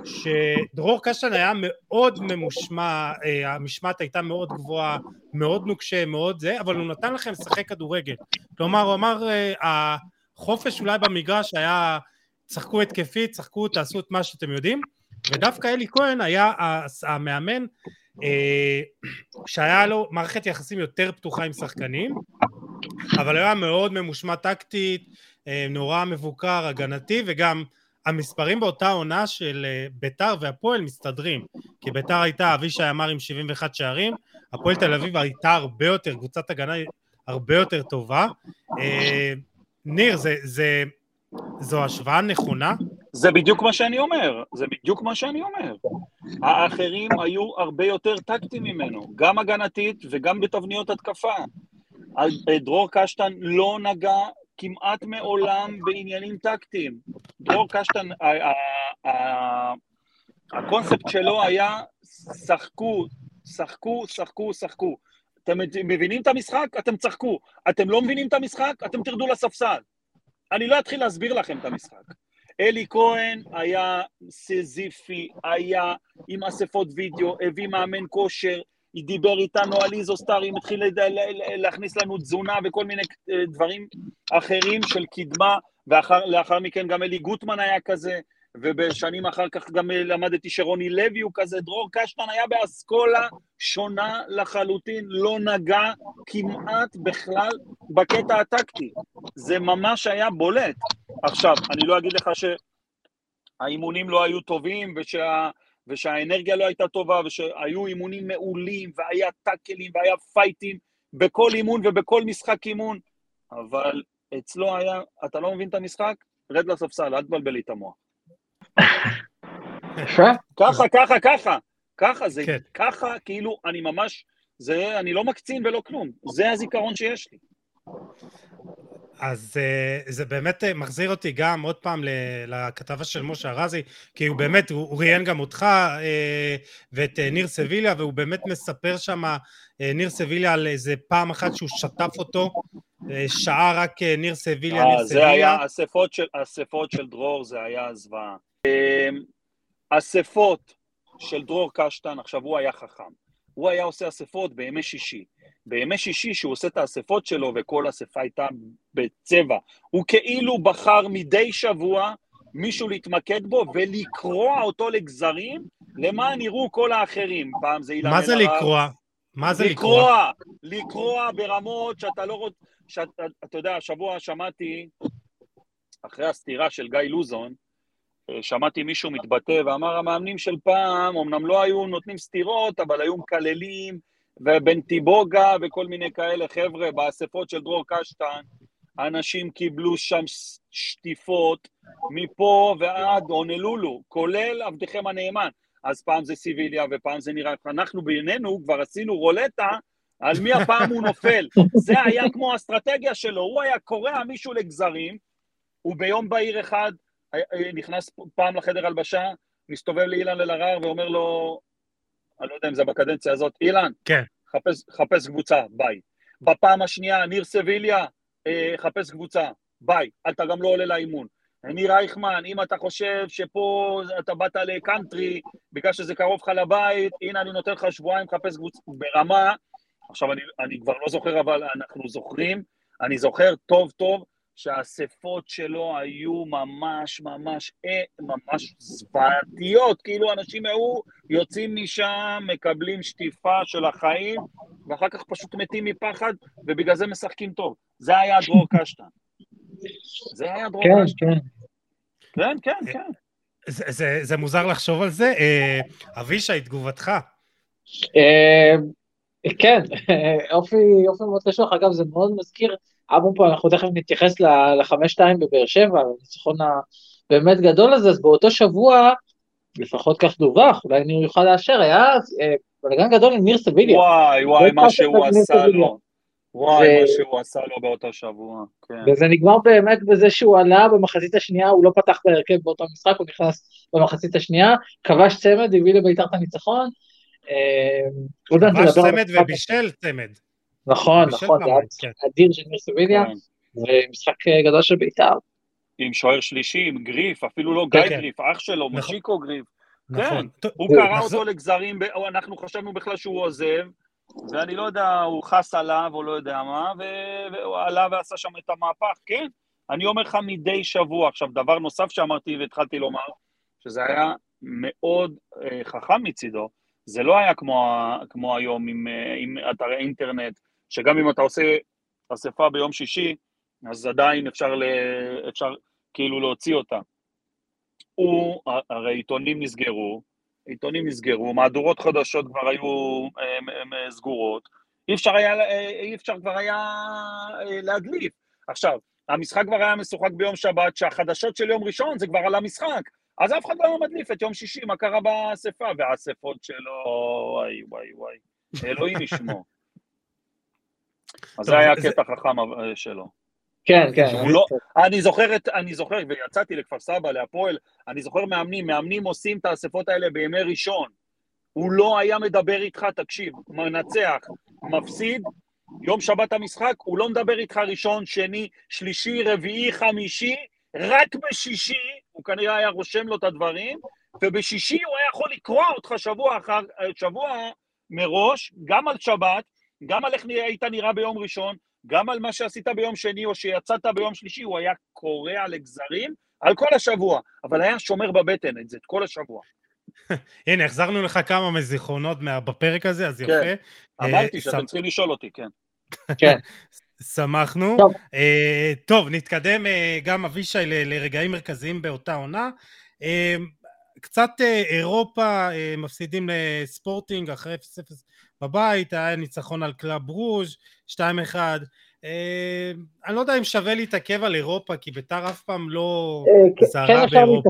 שדרור קשטן היה מאוד ממושמע, אה, המשמעת הייתה מאוד גבוהה, מאוד נוקשה, מאוד זה, אבל הוא נתן לכם לשחק כדורגל. כלומר, הוא אמר, אה, החופש אולי במגרש היה, צחקו התקפית, צחקו, תעשו את מה שאתם יודעים, ודווקא אלי כהן היה המאמן אה, שהיה לו מערכת יחסים יותר פתוחה עם שחקנים, אבל היה מאוד ממושמע טקטית, נורא מבוקר, הגנתי, וגם המספרים באותה עונה של אה, ביתר והפועל מסתדרים, כי ביתר הייתה, אבישי אמר עם 71 שערים, הפועל תל אביב הייתה הרבה יותר, קבוצת הגנה הרבה יותר טובה. אה, ניר, זה, זה, זו השוואה נכונה? זה בדיוק מה שאני אומר, זה בדיוק מה שאני אומר. האחרים היו הרבה יותר טקטיים ממנו, גם הגנתית וגם בתבניות התקפה. דרור קשטן לא נגע כמעט מעולם בעניינים טקטיים. דרור קשטן, הקונספט שלו היה, שחקו, שחקו, שחקו, שחקו. אתם מבינים את המשחק? אתם צחקו. אתם לא מבינים את המשחק? אתם תרדו לספסל. אני לא אתחיל להסביר לכם את המשחק. אלי כהן היה סיזיפי, היה עם אספות וידאו, הביא מאמן כושר, דיבר איתנו על איזוסטרים, התחיל להכניס לנו תזונה וכל מיני אה, דברים אחרים של קדמה, ולאחר מכן גם אלי גוטמן היה כזה, ובשנים אחר כך גם אה, למדתי שרוני לוי הוא כזה, דרור קשטן היה באסכולה שונה לחלוטין, לא נגע כמעט בכלל בקטע הטקטי. זה ממש היה בולט. עכשיו, אני לא אגיד לך שהאימונים לא היו טובים, ושה... ושהאנרגיה לא הייתה טובה, ושהיו אימונים מעולים, והיה טאקלים, והיה פייטים בכל אימון ובכל משחק אימון, אבל אצלו היה, אתה לא מבין את המשחק? רד לספסל, אל תבלבל לי את המוח. ככה, ככה, ככה, ככה, זה כן. ככה, כאילו, אני ממש, זה, אני לא מקצין ולא כלום, זה הזיכרון שיש לי. אז uh, זה באמת uh, מחזיר אותי גם עוד פעם לכתבה של משה ארזי, כי הוא באמת, הוא, ראיין גם אותך uh, ואת ניר סביליה, והוא באמת מספר שם, ניר סביליה, על איזה פעם אחת שהוא שטף אותו, שעה רק ניר סביליה, ניר אה, זה סביליה. היה, אספות של, אספות של דרור זה היה זוועה. אספות של דרור קשטן, עכשיו הוא היה חכם. הוא היה עושה אספות בימי שישי. בימי שישי שהוא עושה את האספות שלו וכל אספה הייתה בצבע, הוא כאילו בחר מדי שבוע מישהו להתמקד בו ולקרוע אותו לגזרים למען יראו כל האחרים. פעם זה אילן מה זה אלהרר, לקרוע? מה זה לקרוע? לקרוע, ברמות שאתה לא רוצה, שאתה, אתה יודע, השבוע שמעתי, אחרי הסתירה של גיא לוזון, שמעתי מישהו מתבטא ואמר, המאמנים של פעם, אמנם לא היו נותנים סתירות, אבל היו מקללים, ובנטיבוגה וכל מיני כאלה חבר'ה, באספות של דרור קשטן, אנשים קיבלו שם שטיפות מפה ועד הונלולו, כולל עבדכם הנאמן. אז פעם זה סיביליה ופעם זה נראה, אנחנו בינינו כבר עשינו רולטה על מי הפעם הוא נופל. זה היה כמו האסטרטגיה שלו, הוא היה קורע מישהו לגזרים, הוא ביום בהיר אחד אה, אה, נכנס פעם לחדר הלבשה, מסתובב לאילן אלהרר ואומר לו, אני לא יודע אם זה בקדנציה הזאת, אילן, כן. חפש, חפש קבוצה, ביי. בפעם השנייה, ניר סביליה, אה, חפש קבוצה, ביי. אתה גם לא עולה לאימון. ניר אייכמן, אם אתה חושב שפה אתה באת לקאנטרי בגלל שזה קרוב לך לבית, הנה אני נותן לך שבועיים לחפש קבוצה ברמה, עכשיו אני, אני כבר לא זוכר, אבל אנחנו זוכרים, אני זוכר טוב טוב שהאספות שלו היו ממש ממש אה, ממש זוועתיות, כאילו אנשים היו יוצאים משם, מקבלים שטיפה של החיים, ואחר כך פשוט מתים מפחד, ובגלל זה משחקים טוב. זה היה דרור קשטן. זה היה דרור כן, קשטן. כן. כן, כן, כן. זה, זה, זה מוזר לחשוב על זה. אה, אבישי, תגובתך. אה, כן, אופי אופי מאוד קשוח, אגב זה מאוד מזכיר, אמרו פה, אנחנו תכף נתייחס ל- לחמש שתיים בבאר שבע, לניצחון הבאמת גדול הזה, אז באותו שבוע, לפחות כך דווח, אולי ניר יוכל לאשר, היה אה, בלגן גדול עם ניר סביליה. וואי, וואי, מה שהוא עשה. לו. וואי, מה שהוא עשה לו באותו שבוע. כן. וזה נגמר באמת בזה שהוא עלה במחצית השנייה, הוא לא פתח בהרכב באותו משחק, הוא נכנס במחצית השנייה, כבש צמד, הביא לביתר את הניצחון. אה, כבש צמד. ובישל צמד. נכון, נכון, זה היה כן. אדיר של ניר סביליה, כן. ומשחק אה, גדול של ביתר. עם שוער שלישי, עם גריף, אפילו לא גיא כן. גריף, אח שלו, נכון. מושיקו גריף. נכון. טוב, הוא קרא אותו לגזרים, אנחנו חשבנו בכלל שהוא עוזב, ואני לא יודע, הוא חס עליו או לא יודע מה, והוא עלה ועשה שם את המהפך, כן. אני אומר לך מדי שבוע. עכשיו, דבר נוסף שאמרתי והתחלתי לומר, שזה היה מאוד אה, חכם מצידו, זה לא היה כמו, כמו היום עם, אה, עם אתרי אינטרנט, שגם אם אתה עושה אספה ביום שישי, אז עדיין אפשר, ל, אפשר כאילו להוציא אותה. הוא, הרי עיתונים נסגרו, עיתונים נסגרו, מהדורות חדשות כבר היו הם, הם, הם, סגורות, אי אפשר, היה, אי אפשר כבר היה אה, להדליף. עכשיו, המשחק כבר היה משוחק ביום שבת, שהחדשות של יום ראשון זה כבר על המשחק, אז אף אחד לא היה מדליף את יום שישי, מה קרה באספה, והאספות שלו, וואי וואי וואי, אלוהים ישמור. אז זה היה הקטע החכם אה, שלו. כן, כן. הוא לא, אני זוכר, את, אני זוכר, ויצאתי לכפר סבא, להפועל, אני זוכר מאמנים, מאמנים עושים את האספות האלה בימי ראשון. הוא לא היה מדבר איתך, תקשיב, מנצח, מפסיד, יום שבת המשחק, הוא לא מדבר איתך ראשון, שני, שלישי, רביעי, חמישי, רק בשישי, הוא כנראה היה רושם לו את הדברים, ובשישי הוא היה יכול לקרוע אותך שבוע אחר, שבוע מראש, גם על שבת, גם על איך היית נראה ביום ראשון, גם על מה שעשית ביום שני או שיצאת ביום שלישי, הוא היה קורע לגזרים על כל השבוע, אבל היה שומר בבטן את זה, את כל השבוע. הנה, החזרנו לך כמה מזיכרונות בפרק הזה, אז כן. יפה. אמרתי אה, שאתם צריכים לשאול אותי, כן. כן. שמחנו. טוב. אה, טוב, נתקדם אה, גם אבישי ל- לרגעים מרכזיים באותה עונה. קצת אה, אירופה, אה, מפסידים לספורטינג אחרי 0-0 בבית, היה ניצחון על קלאב ברוז' 2-1. אה, אני לא יודע אם שווה להתעכב על אירופה, כי ביתר אף פעם לא זרחה כן באירופה.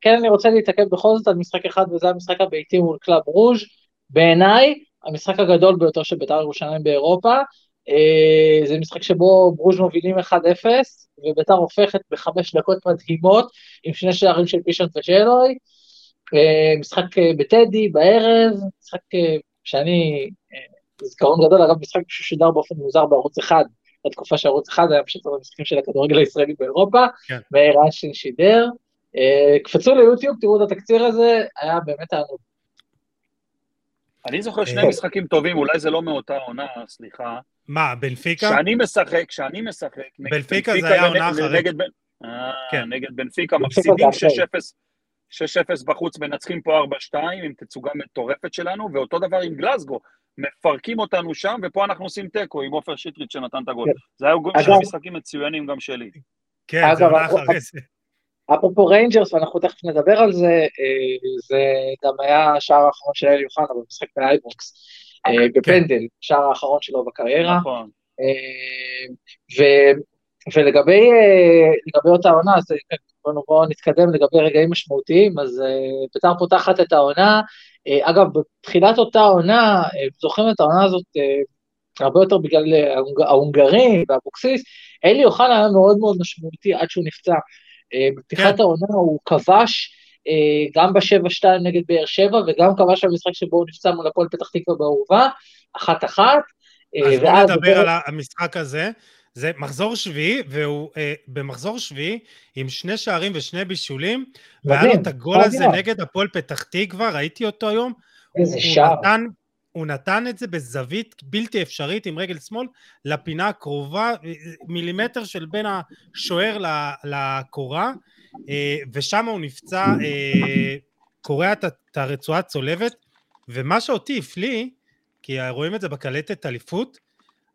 כן אני רוצה להתעכב בכל זאת על משחק אחד וזה המשחק הביתי מול קלאב ברוז' בעיניי המשחק הגדול ביותר של בית"ר ירושלים באירופה זה משחק שבו ברוז' מובילים 1-0 ובית"ר הופכת בחמש דקות מדהימות עם שני שערים של פישונט וסאלוי אה, משחק אה, בטדי בערב משחק אה, שאני אה, זיכרון גדול אגב משחק ששודר באופן מוזר בערוץ אחד בתקופה שערוץ אחד היה פשוט המשחקים של הכדורגל הישראלי באירופה כן. מאיר אשין שידר. אה, קפצו ליוטיוב, תראו את התקציר הזה, היה באמת תענוג. אני זוכר שני אה. משחקים טובים, אולי זה לא מאותה עונה, סליחה. מה, בנפיקה? כשאני משחק, כשאני משחק, בנפיקה זה היה ונ- עונה אחרי. נגד אה, כן. בנפיקה, מפסידים זה אחרי. 6-0 6-0 בחוץ, מנצחים פה 4-2 עם תצוגה מטורפת שלנו, ואותו דבר עם גלסגו. מפרקים אותנו שם, ופה אנחנו עושים תיקו עם עופר שטרית שנתן את הגול. כן. זה היו גם אגב- שני משחקים מצוינים גם שלי. כן, זה אגב, עונה אגב, אחרי זה. אפרופו ריינג'רס, ואנחנו תכף נדבר על זה, אה, זה גם היה השער האחרון של אלי אוחנה במשחק באייבוקס, אה, בפנדל, שער האחרון שלו בקריירה. נכון. אה, ו- ולגבי לגבי אותה עונה, אז בואו בואו נתקדם לגבי רגעים משמעותיים, אז אה, בית"ר פותחת את העונה, אה, אגב, בתחילת אותה עונה, אה, זוכרים את העונה הזאת אה, הרבה יותר בגלל ההונג- ההונגרים ואבוקסיס, אלי אוחנה היה מאוד מאוד משמעותי עד שהוא נפצע. אה, בפתיחת כן. העונה הוא כבש אה, גם ב-7-2 נגד באר שבע, וגם כבש במשחק שבו הוא נפצע מול הפועל פתח תקווה באהובה, אחת-אחת. אז בוא ואז נדבר על המשחק הזה. זה מחזור שביעי, והוא אה, במחזור שביעי עם שני שערים ושני בישולים, והיה לו את הגול הזה. נגד הפועל פתח תקווה, ראיתי אותו היום. איזה הוא- שער. נתן, הוא נתן את זה בזווית בלתי אפשרית עם רגל שמאל לפינה הקרובה, מילימטר של בין השוער לקורה, אה, ושם הוא נפצע, אה, קורע את הרצועה הצולבת, ומה שאותי הפליא, כי רואים את זה בקלטת אליפות,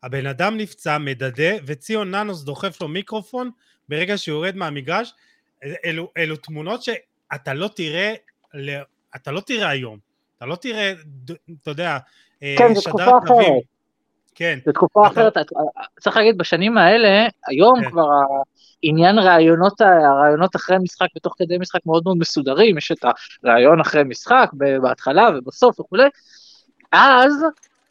הבן אדם נפצע, מדדה, וציון ננוס דוחף לו מיקרופון ברגע שהוא יורד מהמגרש. אלו, אלו תמונות שאתה לא תראה, אתה לא תראה היום. אתה לא תראה, אתה יודע, אה, כן, זו שדר תקופה. אחרת. כן, זו תקופה אתה- אחרת, צריך להגיד, בשנים האלה, היום כן. כבר העניין ראיונות, הרעיונות אחרי משחק ותוך כדי משחק מאוד מאוד מסודרים, יש את הרעיון אחרי משחק, בהתחלה ובסוף וכולי, אז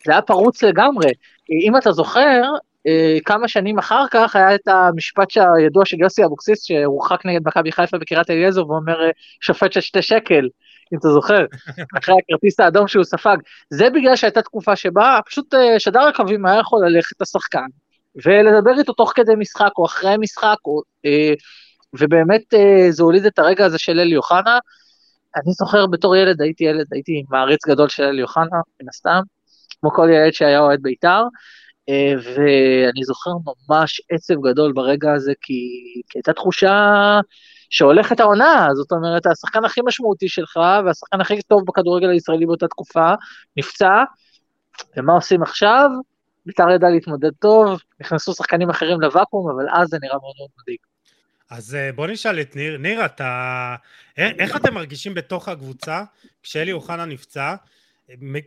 זה היה פרוץ לגמרי. אם אתה זוכר, אה, כמה שנים אחר כך היה את המשפט הידוע של יוסי אבוקסיס, שהורחק נגד מכבי חיפה בקריית אליעזר, ואומר, אה, שופט של שתי שקל, אם אתה זוכר, אחרי הכרטיס האדום שהוא ספג. זה בגלל שהייתה תקופה שבה פשוט אה, שדר הקווים היה יכול ללכת לשחקן, ולדבר איתו תוך כדי משחק או אחרי משחק, או, ובאמת זה הוליד את הרגע הזה של אלי אוחנה. אני זוכר בתור ילד, הייתי ילד, הייתי מעריץ גדול של אלי אוחנה, מן הסתם, כמו כל ילד שהיה אוהד בית"ר, אה, ואני זוכר ממש עצב גדול ברגע הזה, כי, כי הייתה תחושה שהולכת העונה, זאת אומרת, השחקן הכי משמעותי שלך, והשחקן הכי טוב בכדורגל הישראלי באותה תקופה, נפצע, ומה עושים עכשיו? בית"ר ידע להתמודד טוב, נכנסו שחקנים אחרים לוואקום, אבל אז זה נראה מאוד מאוד מדאיג. אז אה, בוא נשאל את ניר. ניר, אתה... איך איך אתם מרגישים בתוך הקבוצה כשאלי אוחנה נפצע,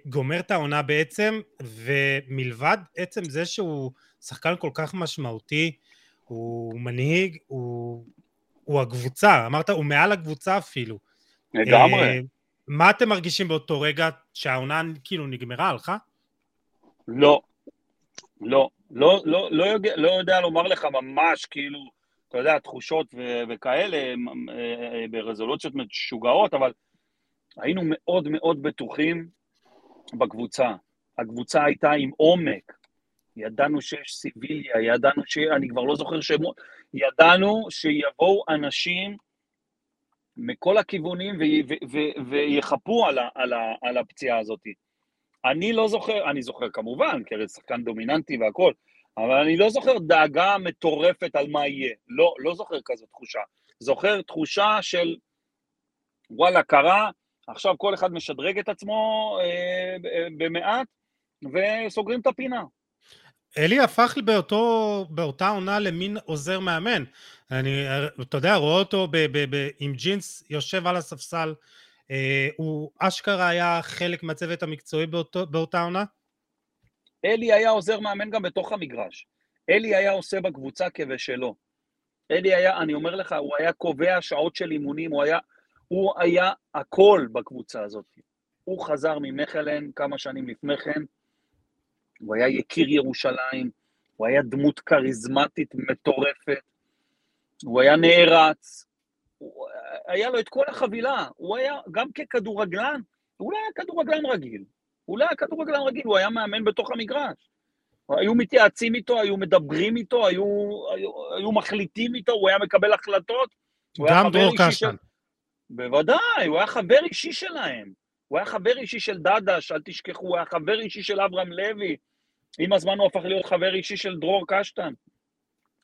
גומר את העונה בעצם, ומלבד עצם זה שהוא שחקן כל כך משמעותי, הוא מנהיג, הוא, הוא הקבוצה, אמרת, הוא מעל הקבוצה אפילו. לגמרי. אה, מה אתם מרגישים באותו רגע שהעונה כאילו נגמרה, הלכה? לא, לא. לא, לא, לא, יודע, לא יודע לומר לך ממש, כאילו, אתה יודע, תחושות ו- וכאלה, אה, אה, ברזולוציות משוגעות, אבל היינו מאוד מאוד בטוחים בקבוצה. הקבוצה הייתה עם עומק. ידענו שיש סיביליה, ידענו ש... אני כבר לא זוכר שמות, ידענו שיבואו אנשים מכל הכיוונים ו- ו- ו- ויחפו על, ה- על, ה- על הפציעה הזאת. אני לא זוכר, אני זוכר כמובן, כי הרי שחקן דומיננטי והכול, אבל אני לא זוכר דאגה מטורפת על מה יהיה. לא, לא זוכר כזו תחושה. זוכר תחושה של וואלה, קרה, עכשיו כל אחד משדרג את עצמו אה, במעט, וסוגרים את הפינה. אלי הפך באותו, באותה עונה למין עוזר מאמן. אני, אתה יודע, רואה אותו ב, ב, ב, עם ג'ינס יושב על הספסל. אה, הוא אשכרה היה חלק מהצוות המקצועי באותו, באותה עונה? אלי היה עוזר מאמן גם בתוך המגרש. אלי היה עושה בקבוצה כבשלו. אלי היה, אני אומר לך, הוא היה קובע שעות של אימונים, הוא היה, הוא היה הכל בקבוצה הזאת. הוא חזר ממכלן כמה שנים לפני כן, הוא היה יקיר ירושלים, הוא היה דמות כריזמטית מטורפת, הוא היה נערץ, הוא, היה לו את כל החבילה, הוא היה גם ככדורגלן, הוא לא היה כדורגלן רגיל, הוא לא היה כדורגלן רגיל, הוא היה מאמן בתוך המגרש. היו מתייעצים איתו, היו מדברים איתו, היו, היו, היו מחליטים איתו, הוא היה מקבל החלטות. גם דרור קשטן. של... בוודאי, הוא היה חבר אישי שלהם. הוא היה חבר אישי של דדש, אל תשכחו, הוא היה חבר אישי של אברהם לוי. עם הזמן הוא הפך להיות חבר אישי של דרור קשטן.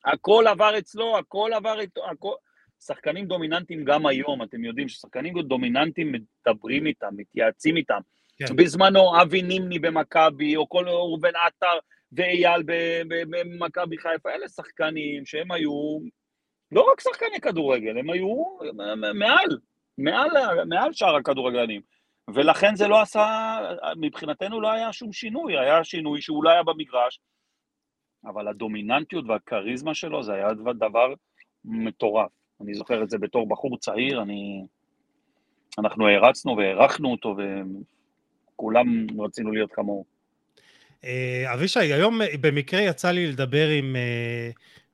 הכל עבר אצלו, הכל עבר איתו, הכל... שחקנים דומיננטיים גם היום, אתם יודעים ששחקנים דומיננטיים מדברים איתם, מתייעצים איתם. כן. בזמנו אבי נימני במכבי, או כל ראובן עטר ואייל במכבי חיפה, אלה שחקנים שהם היו לא רק שחקני כדורגל, הם היו מעל, מעל, מעל שאר הכדורגלנים. ולכן זה לא עשה, מבחינתנו לא היה שום שינוי, היה שינוי שהוא לא היה במגרש, אבל הדומיננטיות והכריזמה שלו זה היה דבר מטורף. אני זוכר את זה בתור בחור צעיר, אני... אנחנו הערצנו והערכנו אותו, וכולם רצינו להיות כמוהו. אה, אבישי, היום במקרה יצא לי לדבר עם אה,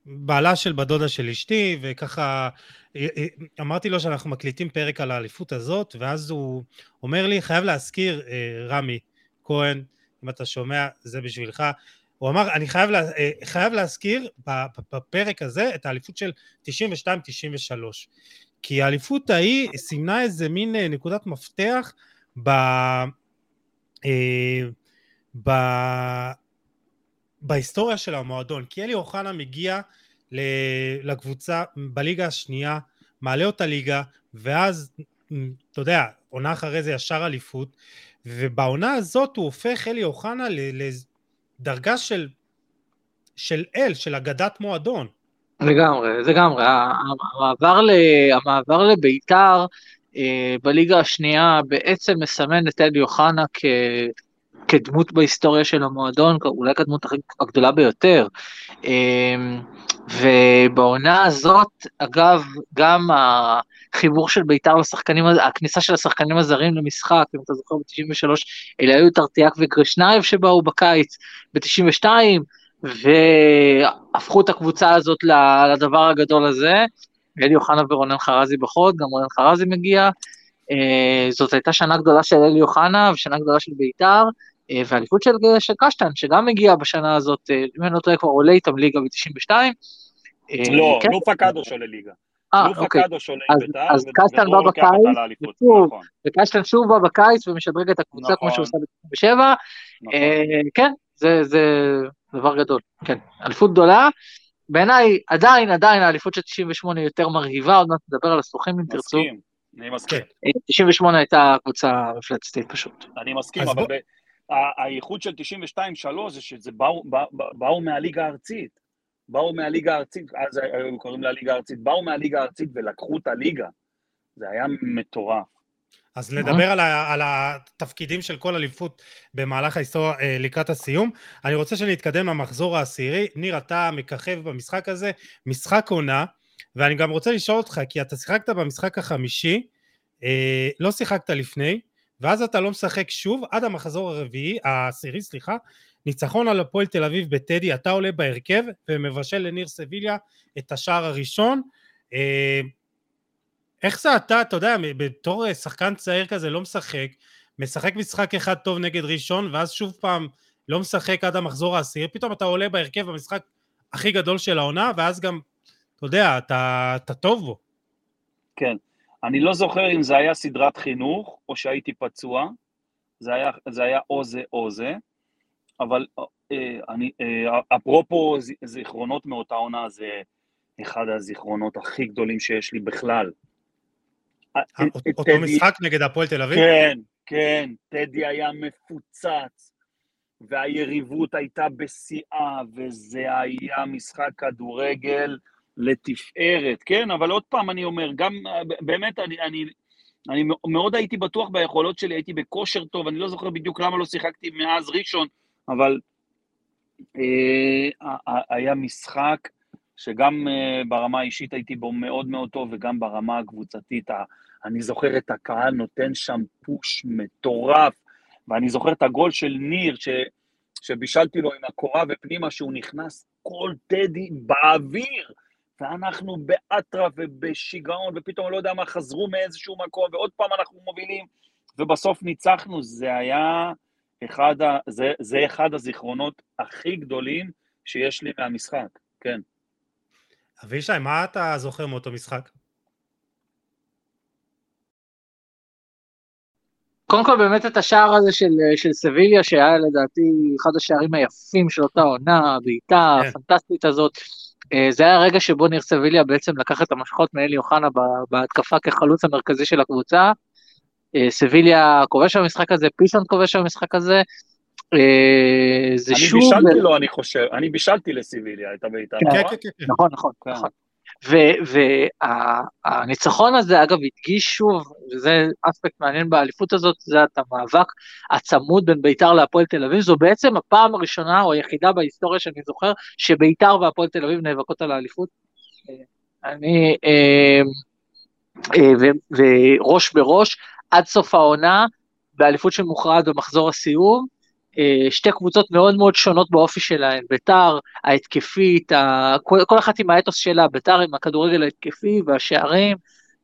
בעלה של בדודה של אשתי, וככה אה, אה, אמרתי לו שאנחנו מקליטים פרק על האליפות הזאת, ואז הוא אומר לי, חייב להזכיר, אה, רמי כהן, אם אתה שומע, זה בשבילך, הוא אמר, אני חייב, לה, חייב להזכיר בפרק הזה את האליפות של 92-93, כי האליפות ההיא סימנה איזה מין נקודת מפתח ב... ב... בהיסטוריה של המועדון, כי אלי אוחנה מגיע לקבוצה בליגה השנייה, מעלה אותה ליגה, ואז, אתה יודע, עונה אחרי זה ישר אליפות, ובעונה הזאת הוא הופך אלי אוחנה לדרגה של, של אל, של אגדת מועדון. לגמרי, לגמרי. המעבר, ל, המעבר לביתר אה, בליגה השנייה בעצם מסמן את אלי אוחנה כ... כדמות בהיסטוריה של המועדון, אולי כדמות הגדולה ביותר. אמ, ובעונה הזאת, אגב, גם החיבור של בית"ר לשחקנים, הכניסה של השחקנים הזרים למשחק, אם אתה זוכר, ב-93, אלה היו טרטיאק וגרשנייב שבאו בקיץ, ב-92, והפכו את הקבוצה הזאת לדבר הגדול הזה. אלי אוחנה ורונן חרזי בחוד, גם רונן חרזי מגיע. אה, זאת הייתה שנה גדולה של אלי אוחנה ושנה גדולה של בית"ר, אה, ואליפות של, של קשטן, שגם הגיע בשנה הזאת, אה, אם אני לא טועה, כבר עולה איתם ליגה ב-92. אה, לא, כן. לופה קאדוש עולה ליגה. לופה אוקיי. בית"ר, אז קשטן בא בקיץ, ושוב, נכון. וקשטן שוב בא בקיץ ומשדרג את הקבוצה כמו שהוא נכון. עושה ב-97. נכון. כן, זה דבר גדול, כן. אליפות גדולה. בעיניי, עדיין, עדיין האליפות של 98 יותר מרהיבה, עוד מעט נדבר על הסוכנים אם תרצו. מסכים, אני מסכים. 98 הייתה קבוצה מפלצתית פשוט. אני מסכים, אבל הייחוד של 92-3 זה שזה באו, בא, באו מהליגה הארצית. באו מהליגה הארצית, אז היו קוראים לה ליגה הארצית, באו מהליגה הארצית ולקחו את הליגה. זה היה מטורף. אז נדבר על, ה, על התפקידים של כל אליפות במהלך ההיסטוריה אה, לקראת הסיום. אני רוצה שנתקדם למחזור העשירי. ניר, אתה מככב במשחק הזה, משחק עונה, ואני גם רוצה לשאול אותך, כי אתה שיחקת במשחק החמישי, אה, לא שיחקת לפני, ואז אתה לא משחק שוב עד המחזור הרביעי, העשירי, סליחה, ניצחון על הפועל תל אביב בטדי, אתה עולה בהרכב ומבשל לניר סביליה את השער הראשון. אה, איך זה אתה, אתה יודע, בתור שחקן צעיר כזה לא משחק, משחק משחק אחד טוב נגד ראשון, ואז שוב פעם לא משחק עד המחזור העשירי, פתאום אתה עולה בהרכב במשחק הכי גדול של העונה, ואז גם, אתה יודע, אתה, אתה טוב בו. כן. אני לא זוכר אם זה היה סדרת חינוך, או שהייתי פצוע, זה היה, זה היה או זה או זה, אבל אה, אני, אה, אפרופו זיכרונות מאותה עונה, זה אחד הזיכרונות הכי גדולים שיש לי בכלל. אה, אותו משחק נגד הפועל תל אביב? כן, כן, טדי היה מפוצץ, והיריבות הייתה בשיאה, וזה היה משחק כדורגל לתפארת, כן? אבל עוד פעם אני אומר, גם באמת אני, אני, אני מאוד הייתי בטוח ביכולות שלי, הייתי בכושר טוב, אני לא זוכר בדיוק למה לא שיחקתי מאז ראשון, אבל אה, היה משחק שגם אה, ברמה האישית הייתי בו מאוד מאוד טוב, וגם ברמה הקבוצתית, אני זוכר את הקהל נותן שם פוש מטורף, ואני זוכר את הגול של ניר, ש, שבישלתי לו עם הקורה ופנימה, שהוא נכנס כל טדי באוויר, ואנחנו באטרף ובשיגעון, ופתאום לא יודע מה, חזרו מאיזשהו מקום, ועוד פעם אנחנו מובילים, ובסוף ניצחנו, זה היה אחד, ה, זה, זה אחד הזיכרונות הכי גדולים שיש לי מהמשחק, כן. אבישי, מה אתה זוכר מאותו משחק? קודם כל באמת את השער הזה של, של סביליה, שהיה לדעתי אחד השערים היפים של אותה עונה, הבעיטה כן. הפנטסטית הזאת. אה, זה היה הרגע שבו ניר סביליה בעצם לקח את המשכות מאלי אוחנה בהתקפה כחלוץ המרכזי של הקבוצה. אה, סביליה כובש במשחק הזה, פיסון כובש במשחק הזה. אה, זה אני שוב... אני בישלתי לו, אני חושב, אני בישלתי לסביליה את הבעיטה. כן, נכון? כן, כן, כן. נכון, נכון. נכון. והניצחון הזה, אגב, הדגיש שוב, וזה אספקט מעניין באליפות הזאת, זה את המאבק הצמוד בין ביתר להפועל תל אביב, זו בעצם הפעם הראשונה או היחידה בהיסטוריה שאני זוכר, שביתר והפועל תל אביב נאבקות על האליפות. אני, אה, אה, וראש בראש, עד סוף העונה, באליפות שמוכרעת במחזור הסיום, שתי קבוצות מאוד מאוד שונות באופי שלהן, ביתר ההתקפית, ה... כל, כל אחת עם האתוס שלה, ביתר עם הכדורגל ההתקפי והשערים,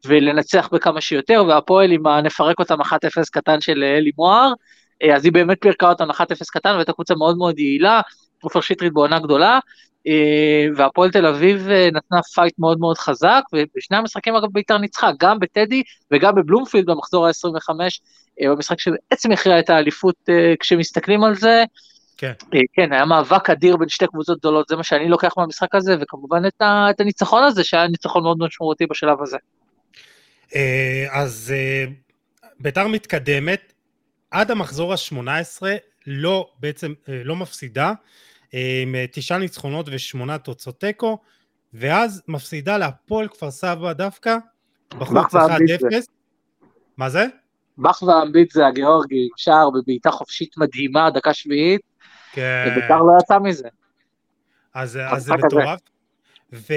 ולנצח בכמה שיותר, והפועל עם הנפרק אותם 1-0 קטן של אלי מוהר, אה, אז היא באמת פירקה אותם 1-0 קטן, והייתה קבוצה מאוד מאוד יעילה, עופר שטרית בעונה גדולה, אה, והפועל תל אביב נתנה פייט מאוד מאוד חזק, ובשני המשחקים אגב ביתר ניצחה, גם בטדי וגם בבלומפילד במחזור ה-25, אה, במשחק שבעצם הכריע את האליפות אה, כשמסתכלים על זה. כן. אה, כן, היה מאבק אדיר בין שתי קבוצות גדולות, זה מה שאני לוקח מהמשחק הזה, וכמובן את, ה, את הניצחון הזה, שהיה ניצחון מאוד משמעותי בשלב הזה. אז ביתר מתקדמת, עד המחזור ה-18 לא, בעצם לא מפסידה, עם תשעה ניצחונות ושמונה תוצאות תיקו, ואז מפסידה להפועל כפר סבא דווקא, בחוץ 1-0. מה זה? בכווה אמביט זה הגיאורגי, שער בבעיטה חופשית מדהימה, דקה שביעית, כן. ובית"ר לא יצא מזה. אז, אז זה מטורף. ו,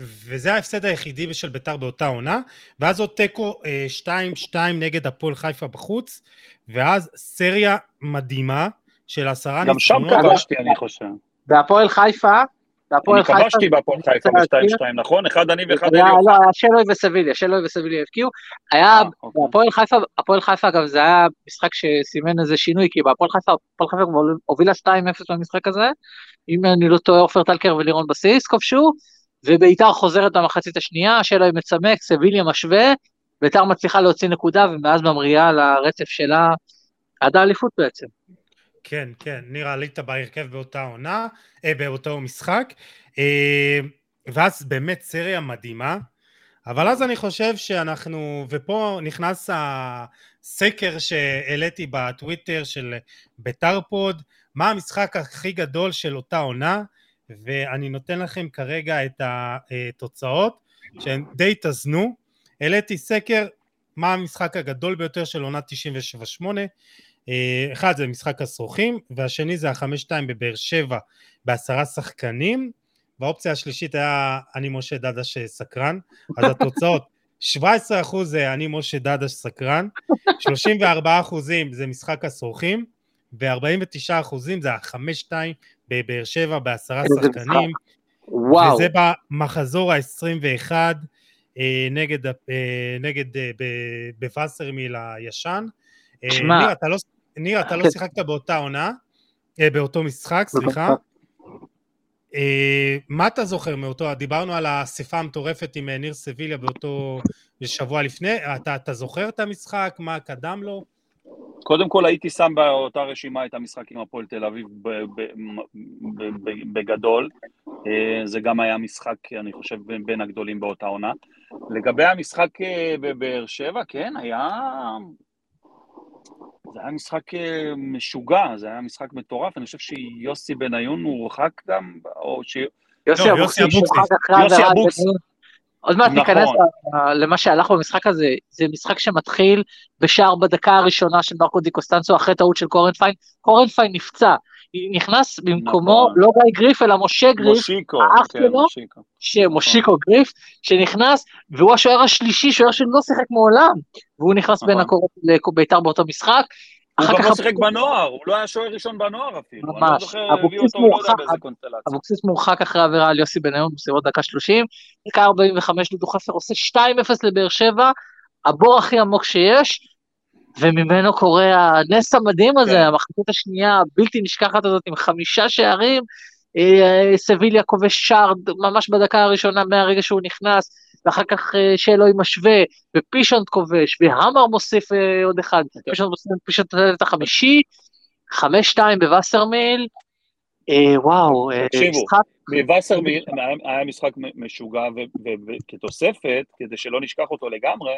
וזה ההפסד היחידי של ביתר באותה עונה, ואז עוד תיקו 2-2 אה, נגד הפועל חיפה בחוץ, ואז סריה מדהימה של עשרה ניצחונות. גם שם כבשתי אני חושב. בהפועל חיפה אני כבשתי בהפועל חיפה ב-2-2, נכון? אחד אני ואחד אלי לא, היה שלוי וסביליה, שלוי וסביליה הבקיעו. היה, אה, אוקיי. בהפועל חיפה, הפועל חיפה אגב זה היה משחק שסימן איזה שינוי, כי בהפועל חיפה, הפועל חיפה הובילה 2-0 במשחק הזה, אם אני לא טועה עופר טלקר ולירון בסיס כבשו, וביתר חוזרת במחצית השנייה, שלוי מצמק, סביליה משווה, ביתר מצליחה להוציא נקודה ומאז ממריאה לרצף שלה עד האליפות בעצם. כן, כן, ניר עלית בהרכב באותה עונה, אה, באותו משחק, אה, ואז באמת סריה מדהימה, אבל אז אני חושב שאנחנו, ופה נכנס הסקר שהעליתי בטוויטר של ביתר פוד, מה המשחק הכי גדול של אותה עונה, ואני נותן לכם כרגע את התוצאות, שהן די התאזנו. העליתי סקר, מה המשחק הגדול ביותר של עונת 97-8, אה, אחד זה משחק הסרוכים, והשני זה החמש שתיים בבאר שבע בעשרה שחקנים, והאופציה השלישית היה אני משה דדש סקרן, אז התוצאות 17% זה אני משה דדש סקרן, 34% זה משחק הסרוכים, ב-49 אחוזים, זה ה-5-2 בבאר שבע בעשרה שחקנים, וואו, וזה במחזור ה-21 אה, נגד, אה, נגד אה, בווסרמיל הישן. אה, שמע, ניר, אתה לא, ניר, אתה לא כן. שיחקת באותה עונה, אה, באותו משחק, סליחה. אה, מה אתה זוכר מאותו, דיברנו על האספה המטורפת עם אה, ניר סביליה באותו שבוע לפני, אתה, אתה זוכר את המשחק, מה קדם לו? קודם כל הייתי שם באותה רשימה את המשחק עם הפועל תל אביב ב- ב- ב- ב- בגדול. זה גם היה משחק, אני חושב, בין- בין הגדולים באותה עונה. לגבי המשחק בבאר שבע, כן, היה... זה היה משחק אה, משוגע, זה היה משחק מטורף. אני חושב שיוסי בניון הורחק גם, או ש... יוסי לא, אבוקסיס יוסי. אבוקסיס. עוד מעט נכון. ניכנס ל- למה שהלך במשחק הזה, זה משחק שמתחיל בשער בדקה הראשונה של מרקו די קוסטנצו אחרי טעות של קורנפיין, קורנפיין נפצע, נכנס במקומו נכון. לא גיא גריף אלא משה גריף, מושיקו, האח כן, שלו? מושיקו. שמושיקו גריף, שנכנס, והוא השוער השלישי, שוער שלא שיחק מעולם, והוא נכנס בין נכון. הקורות לביתר באותו משחק. הוא גם לא שיחק בנוער, הוא לא היה שוער ראשון בנוער אפילו. אני לא ממש. אבוקסיס לא יודע מורחק, באיזה קונסטלציה. אבוקסיס מורחק אחרי עבירה על יוסי בניון בסביבות דקה 30, דקה 45 דודו חפר עושה 2-0 לבאר שבע, הבור הכי עמוק שיש, וממנו קורה הנס המדהים הזה, כן. המחצית השנייה הבלתי נשכחת הזאת עם חמישה שערים, אה, סביליה כובש שער ממש בדקה הראשונה מהרגע שהוא נכנס, ואחר כך אה, שאלוהי משווה, ופישונט כובש, והמר מוסיף אה, עוד אחד, כן. פישונט מוסיף פישונט את החמישי, חמש שתיים בווסרמיל, אה, וואו, אה, תקשיבו, משחק בווסרמיל היה- משחק משוגע, וכתוספת, כדי שלא נשכח אותו לגמרי,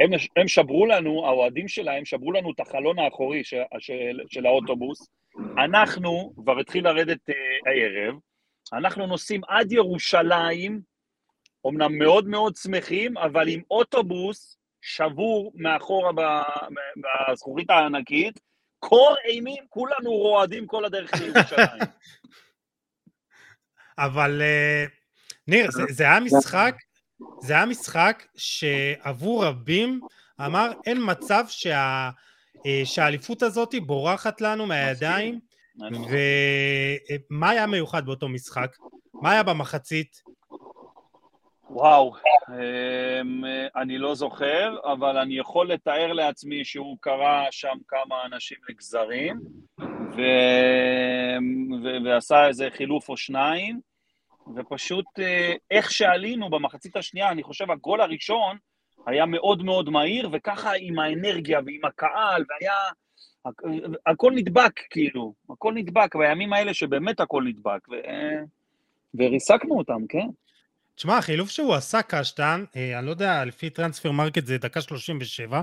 הם, הם שברו לנו, האוהדים שלהם שברו לנו את החלון האחורי של, של, של האוטובוס. אנחנו, כבר התחיל לרדת אה, הערב, אנחנו נוסעים עד ירושלים, אמנם מאוד מאוד שמחים, אבל עם אוטובוס שבור מאחורה בזכוכית הענקית, קור אימים, כולנו רועדים כל הדרך לירושלים. אבל אה, ניר, זה, זה היה משחק, זה היה משחק שעבור רבים אמר אין מצב שה, אה, שהאליפות הזאת בורחת לנו מהידיים, ומה היה מיוחד באותו משחק? מה היה במחצית? וואו, אמ, אני לא זוכר, אבל אני יכול לתאר לעצמי שהוא קרא שם כמה אנשים לגזרים, ו... ו... ועשה איזה חילוף או שניים, ופשוט אה, איך שעלינו במחצית השנייה, אני חושב הגול הראשון היה מאוד מאוד מהיר, וככה עם האנרגיה ועם הקהל, והיה... הכ- הכל נדבק, כאילו, הכל נדבק, בימים האלה שבאמת הכל נדבק, ו... וריסקנו אותם, כן? תשמע, החילוף שהוא עשה קשטן, אה, אני לא יודע, לפי Transfermarkt זה דקה 37,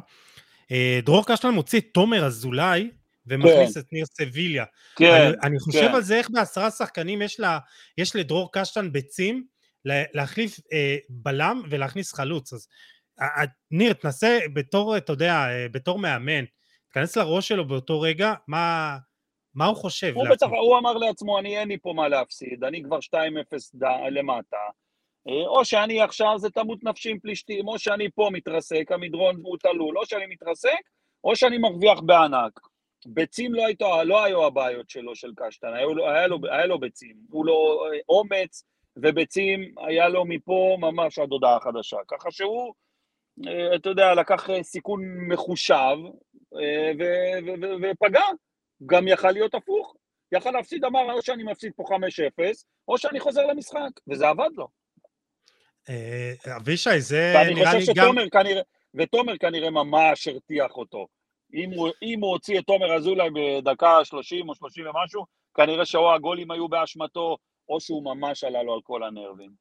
אה, דרור קשטן מוציא את תומר אזולאי ומכניס את ניר סביליה. כן, אני, אני חושב כן. על זה איך בעשרה שחקנים יש, לה, יש לדרור קשטן ביצים לה- להחליף אה, בלם ולהכניס חלוץ. אז אה, ניר, תנסה בתור, אתה יודע, אה, בתור מאמן, תיכנס לראש שלו באותו רגע, מה, מה הוא חושב הוא בטח, הוא אמר לעצמו, אני אין לי פה מה להפסיד, אני כבר 2-0 ד- למטה. אה, או שאני עכשיו זה תמות נפשי עם פלישתים, או שאני פה מתרסק, המדרון הוא תלול, או שאני מתרסק, או שאני מרוויח בענק. ביצים לא, היית, לא היו הבעיות שלו, של קשטן, היה לו, היה לו, היה לו ביצים. הוא לו אה, אומץ וביצים, היה לו מפה ממש עד הודעה חדשה. ככה שהוא, אה, אתה יודע, לקח אה, סיכון מחושב אה, ו- ו- ו- ופגע. גם יכל להיות הפוך. יכל להפסיד, אמר, או שאני מפסיד פה 5-0, או שאני חוזר למשחק, וזה עבד לו. אבישי, זה ואני נראה חושב לי גם... שתומר כנראה, ותומר כנראה ממש הרתיח אותו. אם הוא, אם הוא הוציא את תומר אזולאי בדקה 30 או 30 ומשהו, כנראה שאו הגולים היו באשמתו, או שהוא ממש עלה לו על כל הנרבים.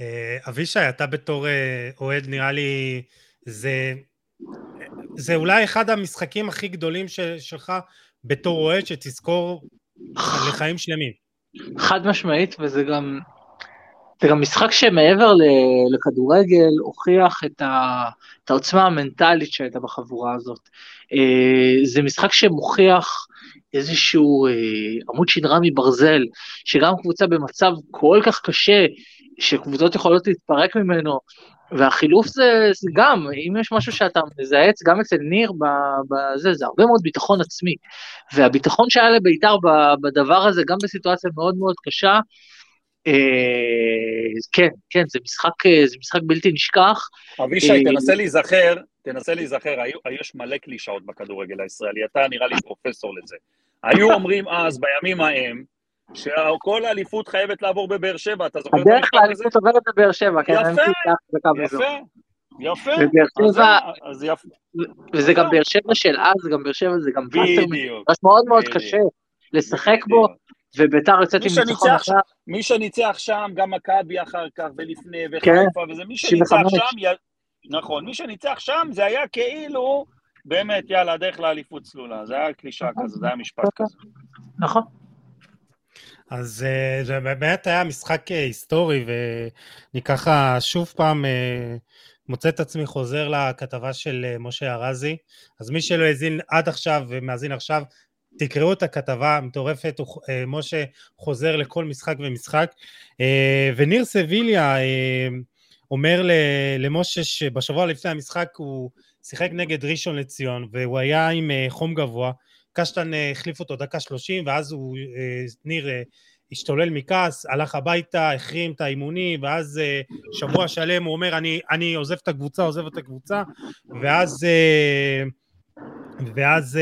אה, אבישי, אתה בתור אה, אוהד, נראה לי, זה, זה אולי אחד המשחקים הכי גדולים של, שלך בתור אוהד, שתזכור לחיים שלמים. חד משמעית, וזה גם, זה גם משחק שמעבר לכדורגל, הוכיח את, ה, את העוצמה המנטלית שהייתה בחבורה הזאת. אה, זה משחק שמוכיח איזשהו אה, עמוד שדרה מברזל, שגם קבוצה במצב כל כך קשה, שקבוצות יכולות להתפרק ממנו, והחילוף זה, זה גם, אם יש משהו שאתה מזהץ גם אצל ניר בזה, זה הרבה מאוד ביטחון עצמי. והביטחון שהיה לבית"ר בדבר הזה, גם בסיטואציה מאוד מאוד קשה, כן, כן, זה משחק, אה, זה משחק בלתי נשכח. אבישי, אה, תנסה להיזכר, תנסה להיזכר, היו, יש מלא קלישאות בכדורגל הישראלי, אתה נראה לי פרופסור לזה. היו אומרים אז, בימים ההם, שכל האליפות חייבת לעבור בבאר שבע, אתה זוכר את הדרך המשפט הזה? לאליפות עוברת בבאר שבע, כן, יפה. יפה, יפה. ובאר אז שבע- אז יפה, וזה גם באר שבע של אז, גם באר שבע, זה גם בדיוק. ממש מאוד מאוד. קשה לשחק בו. וביתר יוצאת מי עם ניצחון אחר. מי שניצח שם, גם מכבי אחר כך, ולפני, כן, וחיפה וזה, מי שניצח 95. שם, י- נכון, מי שניצח שם זה היה כאילו, באמת, יאללה, הדרך לאליפות צלולה, זה היה קלישאה כזה, זה היה משפט כזה. נכון. אז אה, זה באמת היה משחק אה, היסטורי, ואני ככה שוב פעם אה, מוצא את עצמי חוזר לכתבה של משה ארזי. אז מי שלא האזין עד עכשיו ומאזין עכשיו, תקראו את הכתבה המטורפת, אה, משה חוזר לכל משחק ומשחק. אה, וניר סביליה אה, אומר למשה שבשבוע לפני המשחק הוא שיחק נגד ראשון לציון, והוא היה עם חום גבוה. קשטן החליף אותו דקה שלושים, ואז הוא, ניר השתולל מכעס, הלך הביתה, החרים את האימונים, ואז שבוע שלם הוא אומר, אני, אני עוזב את הקבוצה, עוזב את הקבוצה, ואז, ואז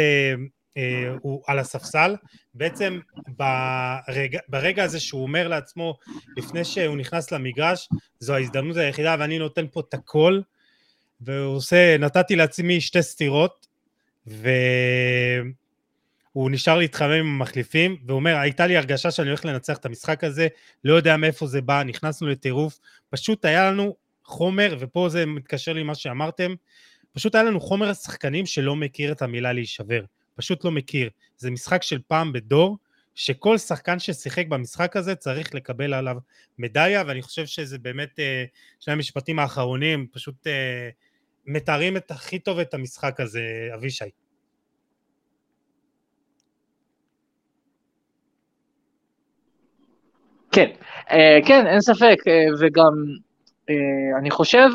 הוא על הספסל. בעצם ברגע, ברגע הזה שהוא אומר לעצמו, לפני שהוא נכנס למגרש, זו ההזדמנות היחידה, ואני נותן פה את הכל, והוא עושה, נתתי לעצמי שתי סטירות, והוא נשאר להתחמם עם המחליפים, והוא אומר, הייתה לי הרגשה שאני הולך לנצח את המשחק הזה, לא יודע מאיפה זה בא, נכנסנו לטירוף, פשוט היה לנו חומר, ופה זה מתקשר לי מה שאמרתם, פשוט היה לנו חומר שחקנים שלא מכיר את המילה להישבר, פשוט לא מכיר. זה משחק של פעם בדור, שכל שחקן ששיחק במשחק הזה צריך לקבל עליו מדליה, ואני חושב שזה באמת, אה, שני המשפטים האחרונים, פשוט אה, מתארים את הכי טוב את המשחק הזה, אבישי. כן, אה, כן, אין ספק, וגם אני חושב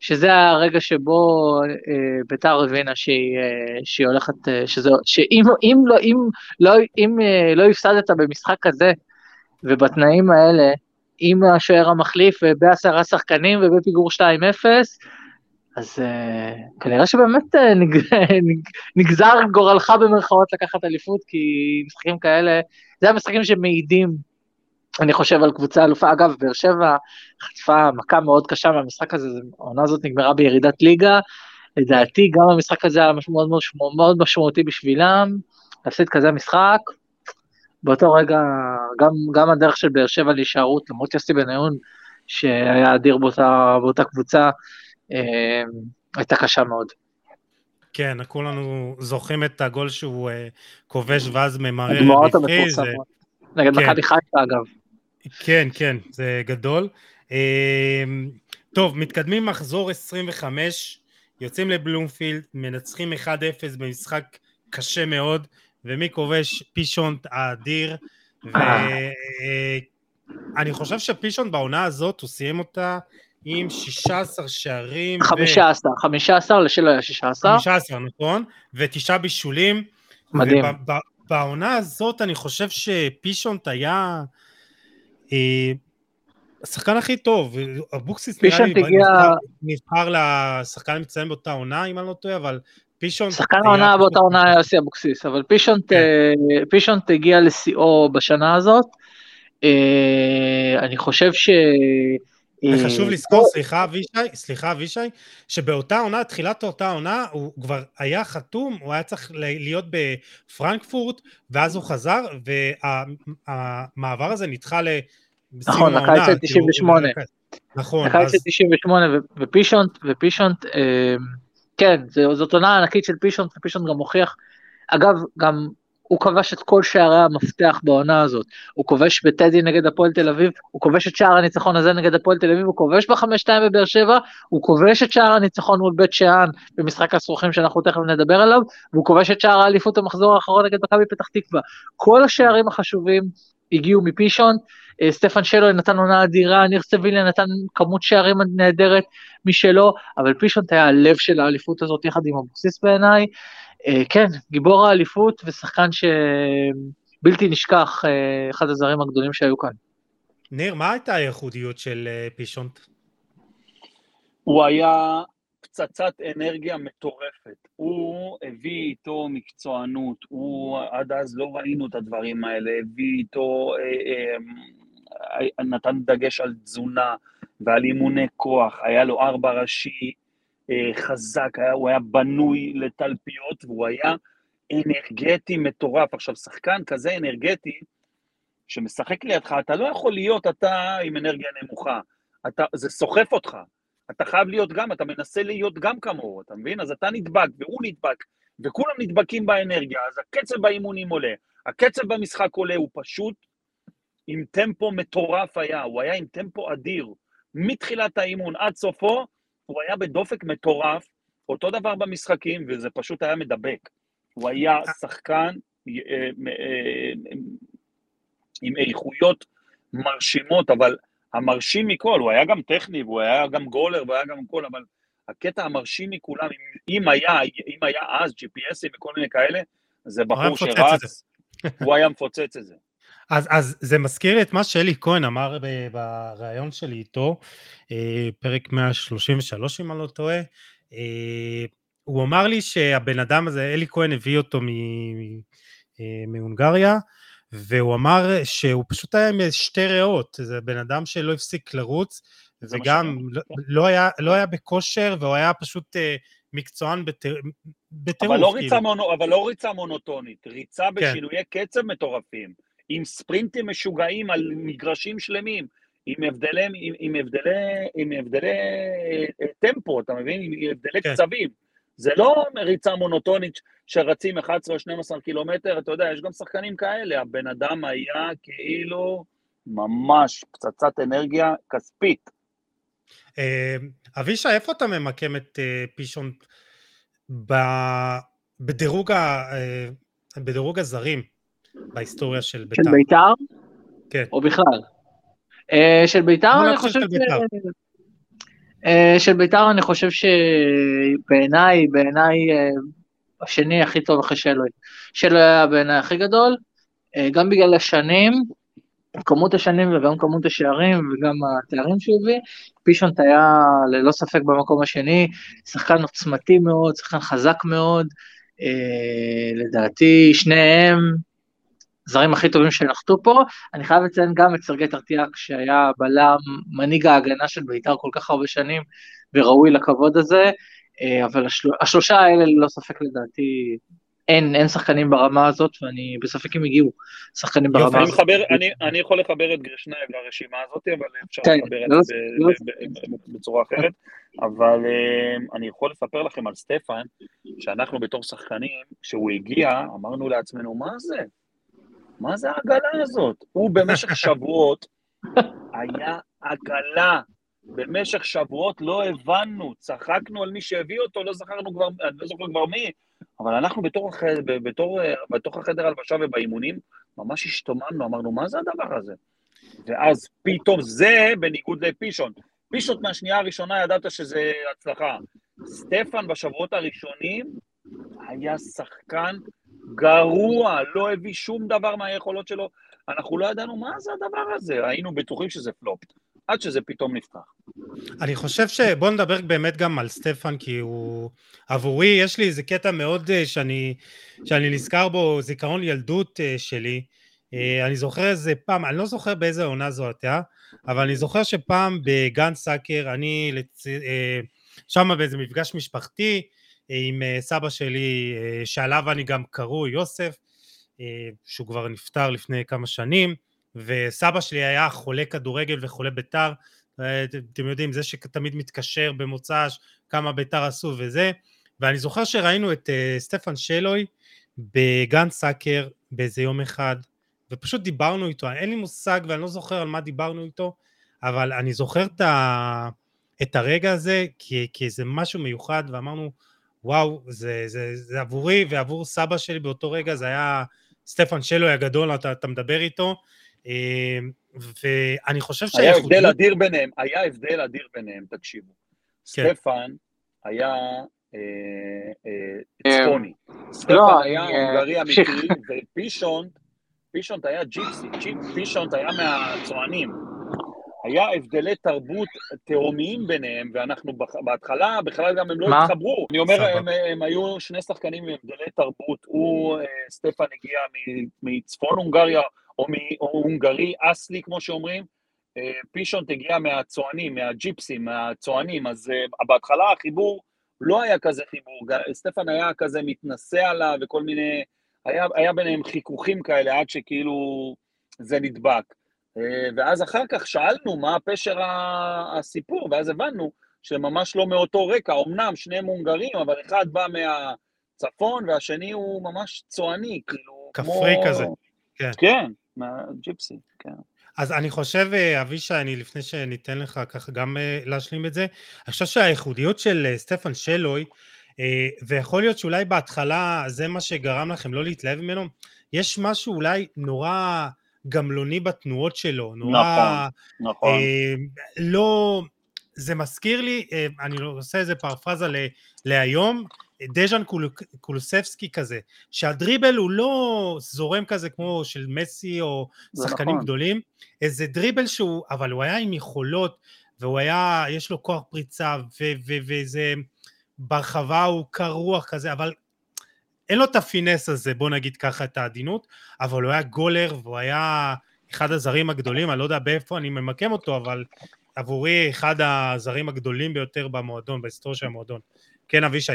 שזה הרגע שבו אה, ביתר הבינה שהיא, אה, שהיא הולכת, אה, שזה, שאם אם לא, אם לא, אם אה, לא הפסדת במשחק כזה ובתנאים האלה, עם השוער המחליף ובעשרה שחקנים ובפיגור 2-0, אז uh, כנראה שבאמת uh, נג, נגזר גורלך במרכאות לקחת אליפות, כי משחקים כאלה, זה המשחקים שמעידים, אני חושב, על קבוצה אלופה. אגב, באר שבע חטפה מכה מאוד קשה מהמשחק הזה, העונה הזאת נגמרה בירידת ליגה, לדעתי גם המשחק הזה היה מאוד, מאוד, מאוד משמעותי בשבילם, להפסיד כזה משחק. באותו רגע, גם, גם הדרך של באר שבע להישארות, למרות יוסי בניון, שהיה אדיר באותה, באותה קבוצה, אה, הייתה קשה מאוד. כן, כולנו זוכרים את הגול שהוא אה, כובש ואז ממרר המפורסמות. זה- נגד כן. מכבי חיפה אגב. כן, כן, זה גדול. אה, טוב, מתקדמים מחזור 25, יוצאים לבלומפילד, מנצחים 1-0 במשחק קשה מאוד, ומי כובש? פישונט האדיר. ואני חושב שפישונט בעונה הזאת, הוא סיים אותה עם 16 שערים. ו- 15, 15 לשלו היה 16. 15, נכון? ותשעה בישולים. מדהים. בעונה הזאת אני חושב שפישונט היה אה, השחקן הכי טוב. אבוקסיס נראה לי הגיע- נבחר לשחקן המצטיין באותה עונה, אם אני לא טועה, אבל פישונט... שחקן היה העונה פשוט- באותה עונה היה יוסי אבוקסיס, אבל פישונט, כן. פישונט הגיע לשיאו בשנה הזאת. אה, אני חושב ש... אה, וחשוב לזכור, סליחה אבישי, סליחה אבישי, שבאותה עונה, תחילת אותה עונה, הוא כבר היה חתום, הוא היה צריך להיות בפרנקפורט, ואז הוא חזר, והמעבר הזה נדחה ל... נכון, לקיץ של כאילו, 98. נכון, הקיץ אז של 98 ו- ופישונט, ופישונט, אה, כן, זאת עונה ענקית של פישונט, ופישונט גם הוכיח, אגב, גם הוא כבש את כל שערי המפתח בעונה הזאת, הוא כובש בטדי נגד הפועל תל אביב, הוא כובש את שער הניצחון הזה נגד הפועל תל אביב, הוא כובש בחמש שתיים בבאר שבע, הוא כובש את שער הניצחון מול בית שאן במשחק הסרוכים שאנחנו תכף נדבר עליו, והוא כובש את שער האליפות המחזור האחרון נגד מכבי פתח תקווה. כל השערים החשובים הגיעו מפישון, אה, סטפן שלו נתן עונה אדירה, ניר סביליה נתן כמות שערים נהדרת משלו, אבל פישון היה הלב של האליפות הזאת יחד עם אבוקסיס בעיניי. אה, כן, גיבור האליפות ושחקן שבלתי נשכח, אה, אחד הזרים הגדולים שהיו כאן. ניר, מה הייתה הייחודיות של פישון? הוא היה פצצת אנרגיה מטורפת. הוא הביא איתו מקצוענות, הוא עד אז לא ראינו את הדברים האלה, הביא איתו, אה, אה, נתן דגש על תזונה ועל אימוני כוח, היה לו ארבע ראשי אה, חזק, היה, הוא היה בנוי לתלפיות והוא היה אנרגטי מטורף. עכשיו, שחקן כזה אנרגטי, שמשחק לידך, אתה לא יכול להיות אתה עם אנרגיה נמוכה, אתה, זה סוחף אותך. אתה חייב להיות גם, אתה מנסה להיות גם כמוהו, אתה מבין? אז אתה נדבק והוא נדבק, וכולם נדבקים באנרגיה, אז הקצב באימונים עולה, הקצב במשחק עולה, הוא פשוט עם טמפו מטורף היה, הוא היה עם טמפו אדיר. מתחילת האימון עד סופו, הוא היה בדופק מטורף, אותו דבר במשחקים, וזה פשוט היה מדבק. הוא היה שחקן אה, אה, עם איכויות מרשימות, אבל המרשים מכל, הוא היה גם טכני, והוא היה גם גולר, והוא היה גם כל, אבל הקטע המרשים מכולם, אם, אם היה, אם היה אז GPSים וכל מיני כאלה, זה בחור שרץ, הוא היה מפוצץ את זה. אז, אז זה מזכיר לי את מה שאלי כהן אמר בריאיון שלי איתו, אה, פרק 133 אם אני לא טועה, אה, הוא אמר לי שהבן אדם הזה, אלי כהן הביא אותו אה, מהונגריה, והוא אמר שהוא פשוט היה עם שתי ריאות, זה בן אדם שלא הפסיק לרוץ, וגם לא, לא, היה, לא היה בכושר, והוא היה פשוט מקצוען בטירוף. אבל, לא כאילו. אבל לא ריצה מונוטונית, ריצה כן. בשינויי כן. קצב מטורפים, עם ספרינטים משוגעים על מגרשים שלמים, עם הבדלי, עם, עם הבדלי, עם הבדלי אה, טמפו, אתה מבין? עם הבדלי כן. קצבים. זה לא ריצה מונוטונית שרצים 11 או 12 קילומטר, אתה יודע, יש גם שחקנים כאלה, הבן אדם היה כאילו ממש פצצת אנרגיה כספית. אה, אבישי, איפה אתה ממקם את אה, פישון בדירוג, בדירוג הזרים בהיסטוריה של בית"ר? של בית"ר? כן. או בכלל? של בית"ר אני חושב ש... אה, של בית"ר אני חושב שבעיניי, בעיניי אה, השני הכי טוב אחרי שלוי. שלוי היה בעיניי הכי גדול, אה, גם בגלל השנים, כמות השנים וגם כמות השערים וגם התארים שהוא הביא, פישונט היה ללא ספק במקום השני, שחקן עוצמתי מאוד, שחקן חזק מאוד, לדעתי שניהם הזרים הכי טובים שנחתו פה. אני חייב לציין גם את סרגי טרטיאק, שהיה בלם, מנהיג ההגנה של בית"ר כל כך הרבה שנים, וראוי לכבוד הזה, אה, אבל השל... השלושה האלה ללא ספק לדעתי, אין, אין שחקנים ברמה הזאת, ואני בספק אם הגיעו שחקנים ברמה הזאת. מחבר, אני, אני יכול לחבר את גרשנייב לרשימה הזאת, אבל אפשר כן, לחבר את לא, זה לא, לא. בצורה אחרת. אבל אה, אני יכול לספר לכם על סטפן, שאנחנו בתור שחקנים, כשהוא הגיע, אמרנו לעצמנו, מה זה? מה זה העגלה הזאת? הוא במשך שבועות היה עגלה. במשך שבועות לא הבנו, צחקנו על מי שהביא אותו, לא זכרנו כבר, אני לא זוכר כבר מי, אבל אנחנו בתור, בתור, בתוך החדר הלבשה ובאימונים, ממש השתוממנו, אמרנו, מה זה הדבר הזה? ואז פתאום זה בניגוד לפישון. פישון מהשנייה הראשונה ידעת שזה הצלחה. סטפן בשבועות הראשונים היה שחקן גרוע, לא הביא שום דבר מהיכולות שלו. אנחנו לא ידענו מה זה הדבר הזה, היינו בטוחים שזה פלופ, עד שזה פתאום נפתח. אני חושב ש... בוא נדבר באמת גם על סטפן, כי הוא... עבורי, יש לי איזה קטע מאוד אה, שאני, שאני נזכר בו, זיכרון ילדות אה, שלי. אה, אני זוכר איזה פעם, אני לא זוכר באיזה עונה זו הייתה, אבל אני זוכר שפעם בגן סאקר, אני לצ... שם באיזה מפגש משפחתי, עם אה, סבא שלי, אה, שעליו אני גם קרוי יוסף, אה, שהוא כבר נפטר לפני כמה שנים, וסבא שלי היה חולה כדורגל וחולה בית"ר, אתם יודעים, זה שתמיד מתקשר במוצ"ש, כמה בית"ר עשו וזה, ואני זוכר שראינו את סטפן שלוי בגן סאקר באיזה יום אחד, ופשוט דיברנו איתו, אין לי מושג ואני לא זוכר על מה דיברנו איתו, אבל אני זוכר את, ה... את הרגע הזה כאיזה משהו מיוחד, ואמרנו, וואו, זה, זה, זה עבורי ועבור סבא שלי באותו רגע, זה היה סטפן שלוי הגדול, אתה, אתה מדבר איתו, אה, ואני חושב היה הבדל. אדיר ביניהם, היה הבדל אדיר ביניהם, תקשיבו. כן. סטפן היה אה, אה, אה, צפוני. סטפן לא, היה אני, אה, הונגרי. אמיתי, ופישונט, פישונט היה ג'יפסי, ג'יפ- פישונט היה מהצוענים. היה הבדלי תרבות תהומיים ביניהם, ואנחנו בהתחלה בכלל גם הם לא מה? התחברו. אני אומר. הם, הם היו שני שחקנים עם הבדלי תרבות. הוא, אה, סטפן הגיע מצפון הונגריה, או מהונגרי אסלי, כמו שאומרים. אה, פישונט הגיע מהצוענים, מהג'יפסים, מהצוענים, אז אה, בהתחלה החיבור לא היה כזה חיבור. סטפן היה כזה מתנשא עליו וכל מיני... היה, היה ביניהם חיכוכים כאלה עד שכאילו זה נדבק. אה, ואז אחר כך שאלנו מה פשר הסיפור, ואז הבנו שממש לא מאותו רקע, אמנם שניהם הונגרים, אבל אחד בא מהצפון והשני הוא ממש צועני, כאילו, כפרי כזה. כן. כן, מהג'יפסי, כן. אז אני חושב, אה, אבישי, אני לפני שניתן לך ככה גם אה, להשלים את זה, אני חושב שהייחודיות של סטפן שלוי, ויכול להיות שאולי בהתחלה זה מה שגרם לכם לא להתלהב ממנו, יש משהו אולי נורא גמלוני בתנועות שלו, נורא... נכון. אה, לא... זה מזכיר לי, אה, אני עושה איזה פרפרזה ל- להיום, דז'אן קול, קולוסבסקי כזה, שהדריבל הוא לא זורם כזה כמו של מסי או שחקנים נכון. גדולים, איזה דריבל שהוא, אבל הוא היה עם יכולות, והוא היה, יש לו כוח פריצה, ואיזה ברחבה הוא קר רוח כזה, אבל אין לו את ה finesse הזה, בוא נגיד ככה את העדינות, אבל הוא היה גולר והוא היה אחד הזרים הגדולים, אני לא יודע באיפה אני ממקם אותו, אבל עבורי אחד הזרים הגדולים ביותר במועדון, בהיסטוריה של המועדון. כן, אבישי.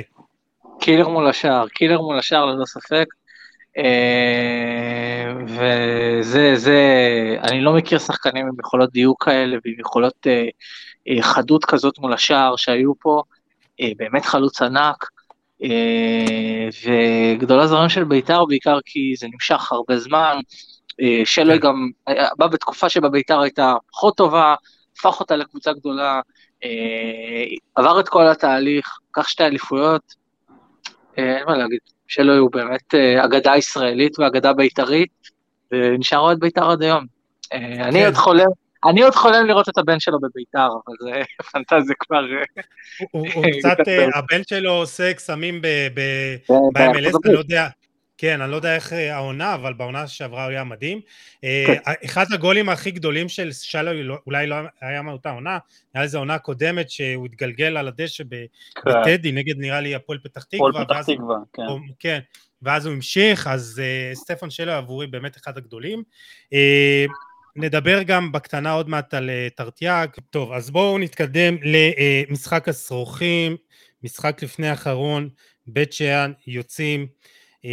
קילר מול השער, קילר מול השער ללא ספק. אה, וזה, זה, אני לא מכיר שחקנים עם יכולות דיוק כאלה ועם יכולות אה, אה, חדות כזאת מול השער שהיו פה, באמת חלוץ ענק, וגדול הזרים של בית"ר בעיקר כי זה נמשך הרבה זמן, אה, שלוי כן. גם היה- בא בתקופה שבה בית"ר הייתה פחות טובה, הפך אותה לקבוצה גדולה, אה, עבר את כל התהליך, לקח שתי אליפויות, אה, אין מה להגיד, שלוי הוא באמת אה, אגדה ישראלית ואגדה בית"רית, ונשאר אוהד בית"ר עד היום. אה, אני כן. עוד חולם, אני עוד חולם לראות את הבן שלו בבית"ר, אבל זה פנטזיה כבר... אה, הוא, הוא קצת, אה, הבן שלו עושה קסמים ב- ב- ב-MLS, אני. לא יודע, כן, אני לא יודע איך אה, העונה, אבל בעונה שעברה הוא היה מדהים. אה, כן. אחד הגולים הכי גדולים של שלוי, לא- אולי לא היה מאותה עונה, היה איזו עונה קודמת שהוא התגלגל על הדשא בטדי, נגד נראה לי הפועל פתח הפועל תקווה, פתח ואז הוא- תקווה, כן. כן, ואז הוא המשיך, אז סטפן שלו עבורי באמת אחד הגדולים. נדבר גם בקטנה עוד מעט על טרטיאק. טוב, אז בואו נתקדם למשחק השרוכים, משחק לפני האחרון, בית שאן יוצאים, uh,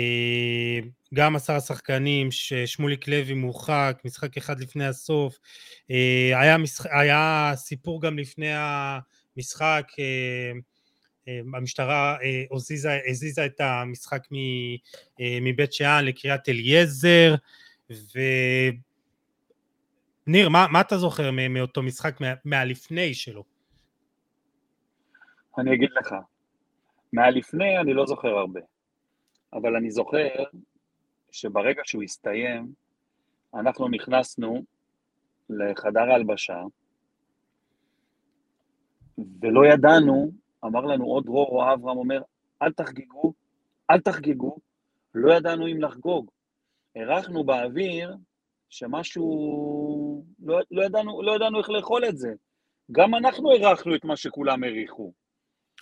גם עשרה שחקנים, ש- שמוליק לוי מורחק, משחק אחד לפני הסוף, uh, היה, משח... היה סיפור גם לפני המשחק, אה, המשטרה אה, הזיזה, הזיזה את המשחק אה, מבית שאן לקריית אליעזר, וניר, מה, מה אתה זוכר מאותו משחק, מה, מהלפני שלו? אני אגיד לך, מהלפני אני לא זוכר הרבה, אבל אני זוכר שברגע שהוא הסתיים, אנחנו נכנסנו לחדר ההלבשה, ולא ידענו, אמר לנו עוד דרור אברהם אומר, אל תחגגו, אל תחגגו, לא ידענו אם לחגוג. הרחנו באוויר שמשהו, לא, לא, ידענו, לא ידענו איך לאכול את זה. גם אנחנו הרחנו את מה שכולם העריכו.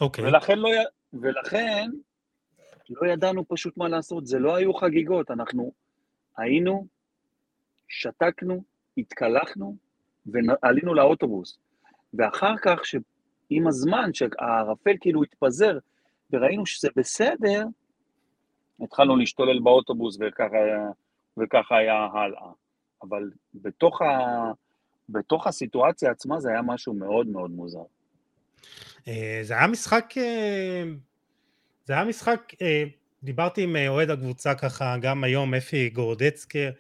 אוקיי, ולכן לא, ולכן לא ידענו פשוט מה לעשות, זה לא היו חגיגות, אנחנו היינו, שתקנו, התקלחנו ועלינו לאוטובוס. ואחר כך, ש... עם הזמן, שהערפל כאילו התפזר, וראינו שזה בסדר, התחלנו להשתולל באוטובוס וככה, וככה היה הלאה. אבל בתוך, ה... בתוך הסיטואציה עצמה זה היה משהו מאוד מאוד מוזר. אה, זה היה משחק, אה, זה היה משחק, אה, דיברתי עם אוהד הקבוצה ככה גם היום, אפי גורדצקר,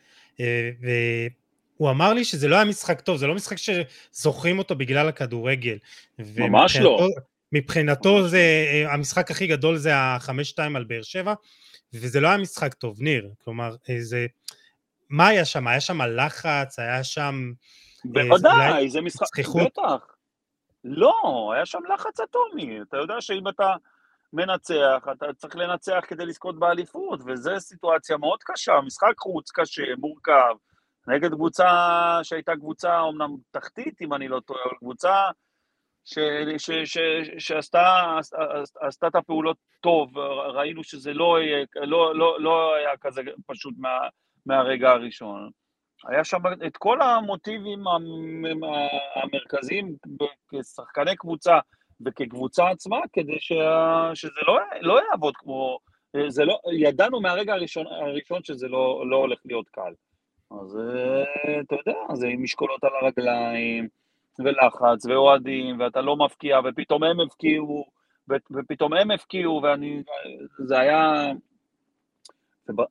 והוא אמר לי שזה לא היה משחק טוב, זה לא משחק שזוכרים אותו בגלל הכדורגל. ממש לא. מבחינתו זה, אה, המשחק הכי גדול זה החמש שתיים על באר שבע, וזה לא היה משחק טוב, ניר, כלומר, זה... מה היה שם? היה שם לחץ? היה שם... אה, בוודאי, זה משחק, זכיחות? בטח. לא, היה שם לחץ אטומי. אתה יודע שאם אתה מנצח, אתה צריך לנצח כדי לזכות באליפות, וזו סיטואציה מאוד קשה, משחק חוץ קשה, מורכב, נגד קבוצה שהייתה קבוצה אומנם תחתית, אם אני לא טועה, אבל קבוצה ש, ש, ש, שעשתה עשתה את הפעולות טוב, ראינו שזה לא, לא, לא, לא היה כזה פשוט מה, מהרגע הראשון. היה שם את כל המוטיבים המ- המרכזיים כשחקני קבוצה וכקבוצה עצמה, כדי שה, שזה לא, לא יעבוד כמו... זה לא, ידענו מהרגע הראשון, הראשון שזה לא, לא הולך להיות קל. אז אה, אתה יודע, זה עם משקולות על הרגליים, ולחץ, ואוהדים, ואתה לא מפקיע, ופתאום הם הבקיעו, ופתאום הם הבקיעו, ואני... זה היה...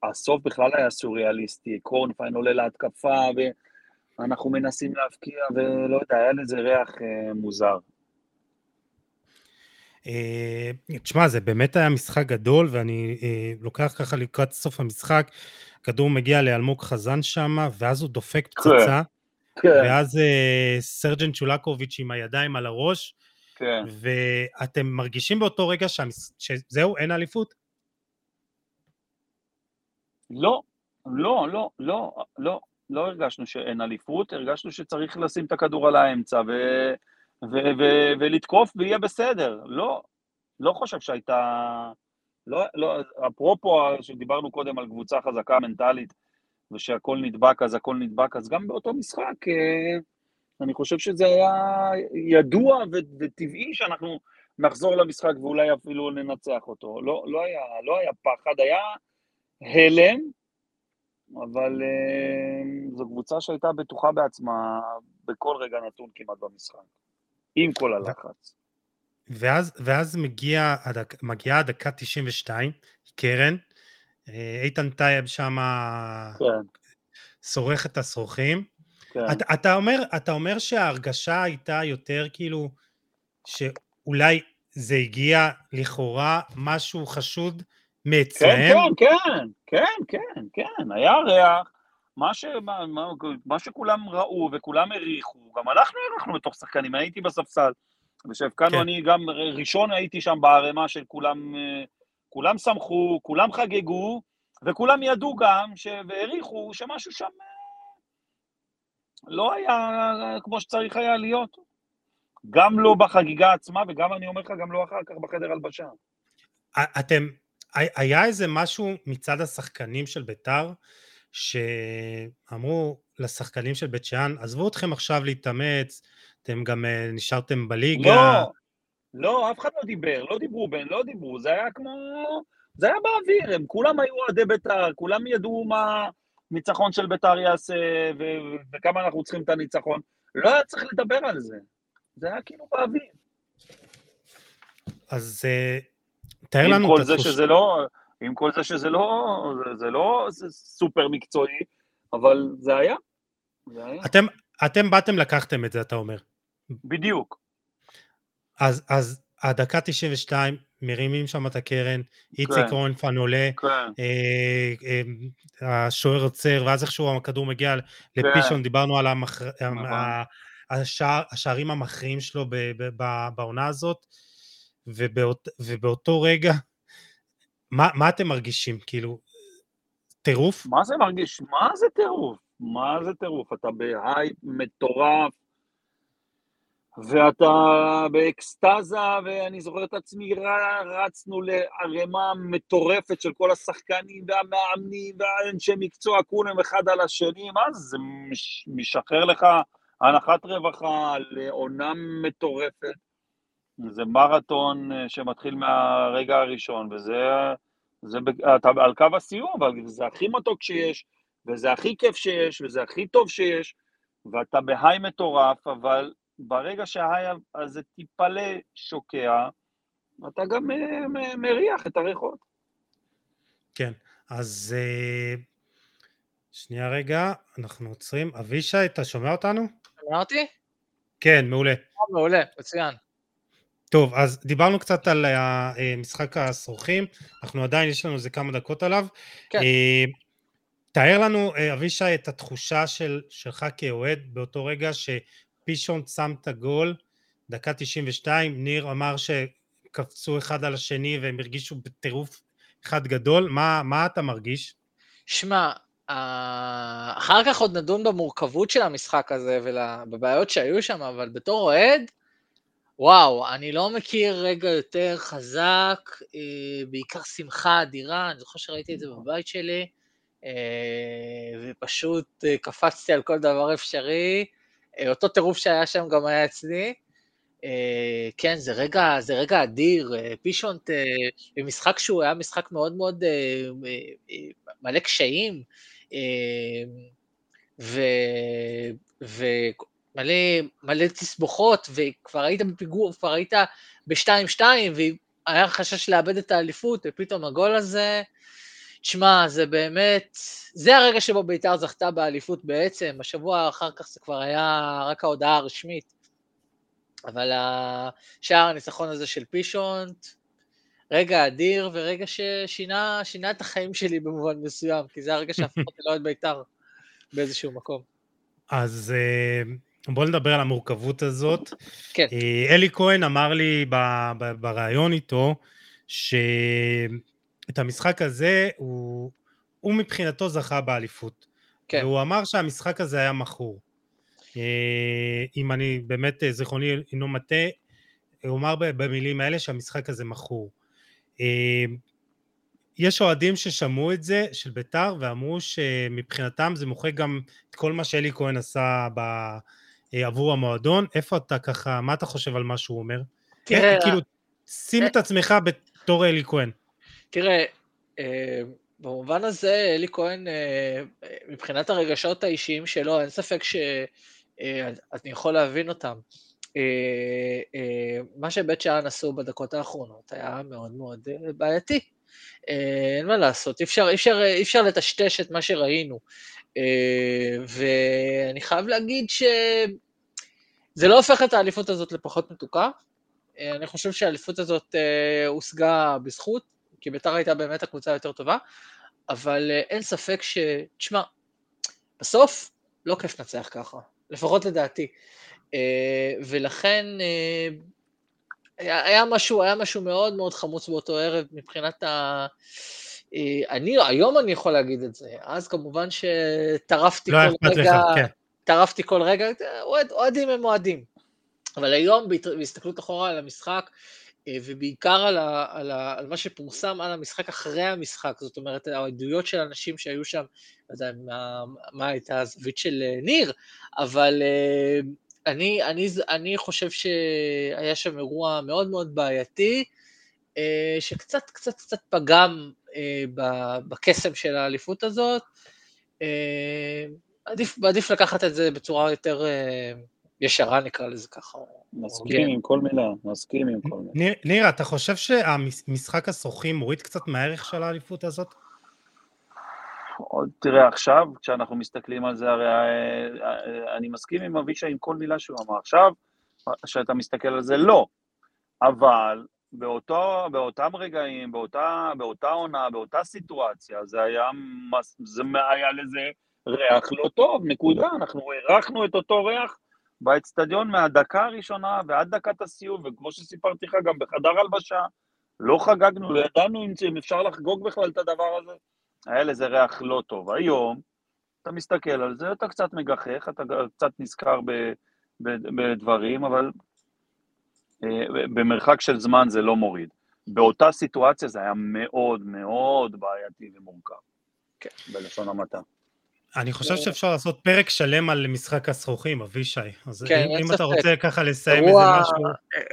הסוף בכלל היה סוריאליסטי, קורנפיין עולה להתקפה, ואנחנו מנסים להבקיע, ולא יודע, היה לזה ריח אה, מוזר. אה, תשמע, זה באמת היה משחק גדול, ואני אה, לוקח ככה לקראת סוף המשחק, כדור מגיע לאלמוג חזן שם, ואז הוא דופק פצצה, כן, ואז סרג'נט שולקוביץ' עם הידיים על הראש, כן. ואתם מרגישים באותו רגע שזהו, אין אליפות? לא, לא, לא, לא, לא, לא הרגשנו שאין אליפות, הרגשנו שצריך לשים את הכדור על האמצע ו, ו, ו, ולתקוף ויהיה בסדר. לא, לא חושב שהייתה... לא, לא, אפרופו שדיברנו קודם על קבוצה חזקה מנטלית ושהכל נדבק אז הכל נדבק, אז גם באותו משחק אה, אני חושב שזה היה ידוע ו- וטבעי שאנחנו נחזור למשחק ואולי אפילו ננצח אותו. לא, לא, היה, לא היה פחד, היה הלם, אבל אה, זו קבוצה שהייתה בטוחה בעצמה בכל רגע נתון כמעט במשחק, עם כל הלחץ. ואז, ואז מגיע, הדק, מגיעה הדקה 92, קרן, אה, איתן טייב שם כן, שורך את השרוכים. כן. אתה, אתה, אומר, אתה אומר שההרגשה הייתה יותר כאילו, שאולי זה הגיע לכאורה משהו חשוד כן, מאצלהם? כן, כן, כן, כן, כן, היה ריח, מה, ש, מה, מה, מה שכולם ראו וכולם העריכו, גם אנחנו הערכנו בתוך שחקנים, הייתי בספסל, ושהבקענו, כן. אני גם ראשון הייתי שם בערימה של כולם, אה, כולם שמחו, כולם חגגו, וכולם ידעו גם, ש, והעריכו שמשהו שם אה, לא היה כמו שצריך היה להיות. גם לא בחגיגה עצמה, וגם, אני אומר לך, גם לא אחר כך בחדר הלבשה. אתם, היה איזה משהו מצד השחקנים של ביתר, שאמרו לשחקנים של בית שאן, עזבו אתכם עכשיו להתאמץ, אתם גם אה, נשארתם בליגה. לא, לא, אף אחד לא דיבר, לא דיברו בין, לא דיברו, זה היה כמו... זה היה באוויר, הם כולם היו אוהדי בית"ר, כולם ידעו מה ניצחון של בית"ר יעשה, ו- וכמה אנחנו צריכים את הניצחון. לא היה צריך לדבר על זה. זה היה כאילו באוויר. אז אה, תאר עם לנו כל את זה התחוש... שזה לא... עם כל זה שזה לא... זה, זה לא זה סופר מקצועי, אבל זה היה. זה היה. אתם, אתם באתם לקחתם את זה, אתה אומר. בדיוק. אז, אז הדקה 92, מרימים שם את הקרן, איציק כן. רונפן עולה, כן, אה, אה, השוער עוצר, ואז איכשהו הכדור מגיע לפישונט, דיברנו על המח... נכון. השער, השערים המכריעים שלו בעונה הזאת, ובאות, ובאותו רגע, מה, מה אתם מרגישים? כאילו, טירוף? מה זה מרגיש? מה זה טירוף? מה זה טירוף? אתה בהייפ מטורף, ואתה באקסטזה, ואני זוכר את עצמי, רצנו לערימה מטורפת של כל השחקנים והמאמנים והאנשי מקצוע, כולם אחד על השני, מה זה? זה מש- משחרר לך הנחת רווחה לעונה מטורפת. זה מרתון אה, שמתחיל מהרגע הראשון, וזה זה, אתה על קו הסיום, אבל זה הכי מתוק שיש, וזה הכי כיף שיש, וזה הכי טוב שיש, ואתה בהיי מטורף, אבל ברגע שההיי הזה טיפלה שוקע, אתה גם אה, מ- מריח את הריחות. כן, אז אה, שנייה רגע, אנחנו עוצרים. אבישי, אתה שומע אותנו? שומע אותי? כן, מעולה. מעולה, מצוין. טוב, אז דיברנו קצת על אה, משחק הסורחים, אנחנו עדיין, יש לנו איזה כמה דקות עליו. כן. אה, תאר לנו, אה, אבישי, את התחושה של, שלך כאוהד באותו רגע שפישון שם את הגול, דקה 92, ניר אמר שקפצו אחד על השני והם הרגישו בטירוף אחד גדול, מה, מה אתה מרגיש? שמע, אחר כך עוד נדון במורכבות של המשחק הזה ובבעיות שהיו שם, אבל בתור אוהד, וואו, אני לא מכיר רגע יותר חזק, אה, בעיקר שמחה אדירה, אני זוכר שראיתי את זה בבית שלי, אה, ופשוט קפצתי על כל דבר אפשרי. אותו טירוף שהיה שם גם היה אצלי. כן, זה רגע, זה רגע אדיר. פישונט, במשחק שהוא היה משחק מאוד מאוד מלא קשיים, ומלא מלא תסבוכות, וכבר היית בפיגור, כבר היית ב-2-2, והיה חשש לאבד את האליפות, ופתאום הגול הזה, תשמע, זה באמת, זה הרגע שבו בית"ר זכתה באליפות בעצם, השבוע אחר כך זה כבר היה רק ההודעה הרשמית. אבל השער הניצחון הזה של פישונט, רגע אדיר ורגע ששינה את החיים שלי במובן מסוים, כי זה הרגע שהפך אותי לאוהד בית"ר באיזשהו מקום. אז אה, בואו נדבר על המורכבות הזאת. כן. אה, אלי כהן אמר לי בריאיון איתו, שאת המשחק הזה הוא, הוא מבחינתו זכה באליפות. כן. והוא אמר שהמשחק הזה היה מכור. אה, אם אני באמת, זיכרוני אינו מטה, הוא אמר במילים האלה שהמשחק הזה מכור. אה, יש אוהדים ששמעו את זה, של בית"ר, ואמרו שמבחינתם זה מוחק גם את כל מה שאלי כהן עשה ב... אה, עבור המועדון. איפה אתה ככה, מה אתה חושב על מה שהוא אומר? תראה... איך, כאילו, שים את עצמך בתור אלי כהן. תראה, אה, במובן הזה, אלי כהן, מבחינת הרגשות האישיים שלו, אין ספק שאני יכול להבין אותם. אה, אה, מה שבית שאן עשו בדקות האחרונות היה מאוד מאוד אה, בעייתי. אין מה לעשות, אי אפשר, אי אפשר, אי אפשר לטשטש את מה שראינו. ואני חייב להגיד שזה לא הופך את האליפות הזאת לפחות מתוקה. אני חושב שהאליפות הזאת הושגה בזכות, כי ביתר הייתה באמת הקבוצה היותר טובה, אבל אין ספק ש... תשמע, בסוף לא כיף לנצח ככה, לפחות לדעתי. אה, ולכן אה, היה, משהו, היה משהו מאוד מאוד חמוץ באותו ערב מבחינת ה... אה, אני, היום אני יכול להגיד את זה, אז כמובן שטרפתי לא כל רגע, לך, כן. טרפתי כל רגע, אוהד, אוהדים הם אוהדים. אבל היום בהסתכלות אחורה על המשחק, ובעיקר על, ה, על, ה, על מה שפורסם על המשחק אחרי המשחק, זאת אומרת העדויות של אנשים שהיו שם, לא יודע מה, מה הייתה הזווית של ניר, אבל אני, אני, אני חושב שהיה שם אירוע מאוד מאוד בעייתי, אה, שקצת קצת קצת פגם אה, בקסם של האליפות הזאת. אה, עדיף, עדיף לקחת את זה בצורה יותר ישרה, נקרא לזה ככה. מסכים עם כל מילה, מסכים עם כל מילה. ניר, אתה חושב שהמשחק השוחים מוריד קצת מהערך של האליפות הזאת? עוד תראה, עכשיו, כשאנחנו מסתכלים על זה, הרי אה, אה, אני מסכים עם אבישי עם כל מילה שהוא אמר. עכשיו, כשאתה מסתכל על זה, לא. אבל באותו, באותם רגעים, באותה, באותה עונה, באותה סיטואציה, זה היה, זה היה לזה ריח לא טוב, נקודה. אנחנו הערכנו את אותו ריח באצטדיון מהדקה הראשונה ועד דקת הסיום, וכמו שסיפרתי לך, גם בחדר הלבשה, לא חגגנו, לא ידענו אם אפשר לחגוג בכלל את הדבר הזה. היה לזה ריח לא טוב. היום, אתה מסתכל על זה, אתה קצת מגחך, אתה קצת נזכר ב, ב, בדברים, אבל במרחק של זמן זה לא מוריד. באותה סיטואציה זה היה מאוד מאוד בעייתי ומורכב, כן, בלשון המעטה. אני חושב שאפשר לעשות פרק שלם על משחק הזכוכים, אבישי. אז כן, אם, אם אתה רוצה ככה לסיים אירוע, איזה משהו...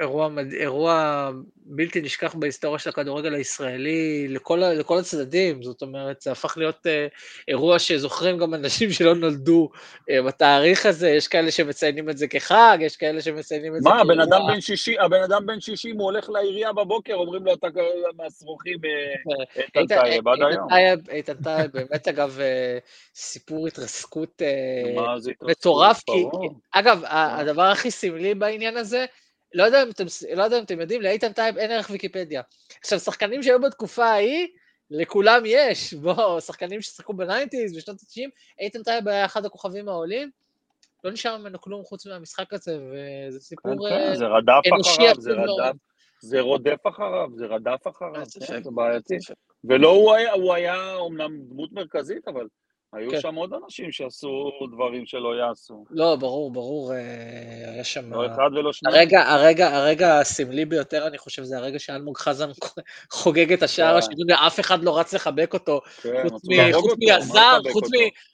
אירוע, אירוע בלתי נשכח בהיסטוריה של הכדורגל הישראלי לכל, לכל הצדדים, זאת אומרת, זה הפך להיות אה, אירוע שזוכרים גם אנשים שלא נולדו אה, בתאריך הזה, יש כאלה שמציינים את זה כחג, יש כאלה שמציינים את מה, זה כחג. מה, הבן אדם בן 60, הבן אדם בן 60, הוא הולך לעירייה בבוקר, אומרים לו, אתה מהשרוכים אה, איתן טייב, עד היום. איתן טייב, באמת אגב, סיפור התרסקות אה, מטורף, כי, אגב, אה. הדבר הכי סמלי בעניין הזה, לא יודע, אם אתם, לא יודע אם אתם יודעים, לאיתן טייב אין ערך ויקיפדיה. עכשיו, שחקנים שהיו בתקופה ההיא, לכולם יש, בוא, שחקנים ששיחקו ב nineties בשנות ה-90, איתן טייב היה אחד הכוכבים העולים, לא נשאר ממנו כלום חוץ מהמשחק הזה, וזה כן, סיפור כן, אה, זה רדף אחריו, זה. רדף, זה רודף אחריו, זה רדף אחריו, ספק, כן, זה בעייתי. ולא הוא היה, הוא היה אומנם דמות מרכזית, אבל היו כן. שם עוד אנשים שעשו דברים שלא יעשו. לא, ברור, ברור, אה, היה שם... לא אחד ולא שניים. הרגע, הרגע, הרגע הסמלי ביותר, אני חושב, זה הרגע שאלמוג חזן חוגג את השער כן. השני, ואף אחד לא רץ לחבק אותו, כן, חוץ מהזר, חוץ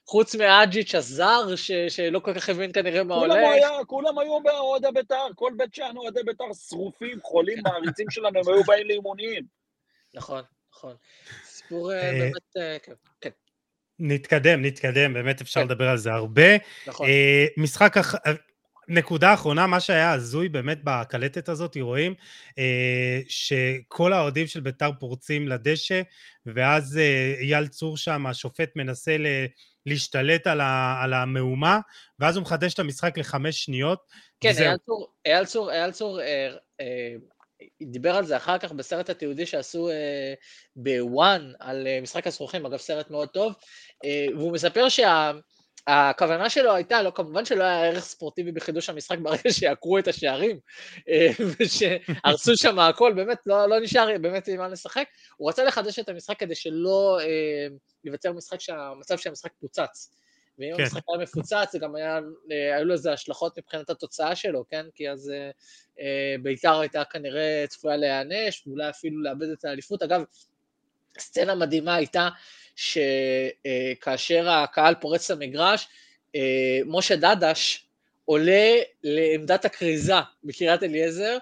חוץ מאג'יץ' הזר, ש- שלא כל כך הבין כנראה מה כולם הולך. היה, כולם היו באוהדי בית"ר, כל בית שאן אוהדי בית"ר שרופים, חולים, מעריצים שלנו, הם היו באים לאימונים. נכון, נכון. סיפור אה, אה, באמת, כן, כן, נתקדם, נתקדם, באמת אפשר כן. לדבר על זה הרבה. נכון. אה, משחק, אח- אה, נקודה אחרונה, מה שהיה הזוי באמת בקלטת הזאת, רואים אה, שכל האוהדים של ביתר פורצים לדשא, ואז אה, אייל צור שם, השופט מנסה ל- להשתלט על, ה, על המהומה, ואז הוא מחדש את המשחק לחמש שניות. כן. אייל צור, אייל צור, אייל צור אה, אה, דיבר על זה אחר כך בסרט התיעודי שעשו אה, בוואן על אה, משחק הזכוכים, אגב סרט מאוד טוב, אה, והוא מספר שהכוונה שלו הייתה, לא, כמובן שלא היה ערך ספורטיבי בחידוש המשחק ברגע שיעקרו את השערים, אה, ושהרסו שם הכל, באמת לא, לא נשאר באמת עם מה לשחק, הוא רצה לחדש את המשחק כדי שלא אה, ייווצר משחק שהמצב שהמשחק פוצץ. ואם כן. המשחק היה מפוצץ, זה גם היה, אה, היו לזה השלכות מבחינת התוצאה שלו, כן? כי אז אה, אה, בית"ר הייתה כנראה צפויה להיענש, ואולי אפילו לאבד את האליפות. אגב, סצנה מדהימה הייתה שכאשר הקהל פורץ למגרש, אה, משה דדש עולה לעמדת הכריזה בקריית אליעזר,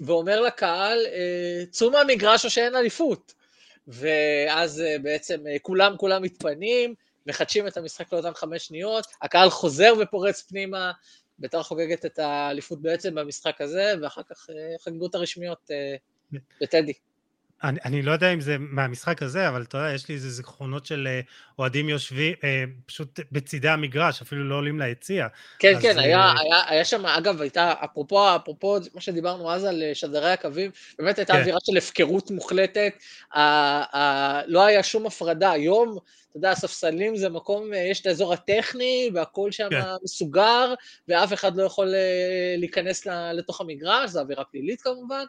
ואומר לקהל, אה, צאו מהמגרש או שאין אליפות. ואז אה, בעצם אה, כולם כולם מתפנים, מחדשים את המשחק לאותן חמש שניות, הקהל חוזר ופורץ פנימה, בית"ר חוגגת את האליפות בעצם במשחק הזה, ואחר כך אה, חגגו את הרשמיות אה, בטדי. אני, אני לא יודע אם זה מהמשחק הזה, אבל אתה יודע, יש לי איזה זיכרונות של אה, אוהדים יושבים אה, פשוט בצידי המגרש, אפילו לא עולים ליציע. כן, אז, כן, היה, אה, היה, היה שם, אגב, הייתה, אפרופו, אפרופו מה שדיברנו אז על אה, שדרי הקווים, באמת הייתה כן. אווירה של הפקרות מוחלטת, ה, ה, לא היה שום הפרדה. היום, אתה יודע, הספסלים זה מקום, אה, יש את האזור הטכני, והכל שם כן. מסוגר, ואף אחד לא יכול אה, להיכנס לתוך המגרש, זו עבירה פלילית כמובן.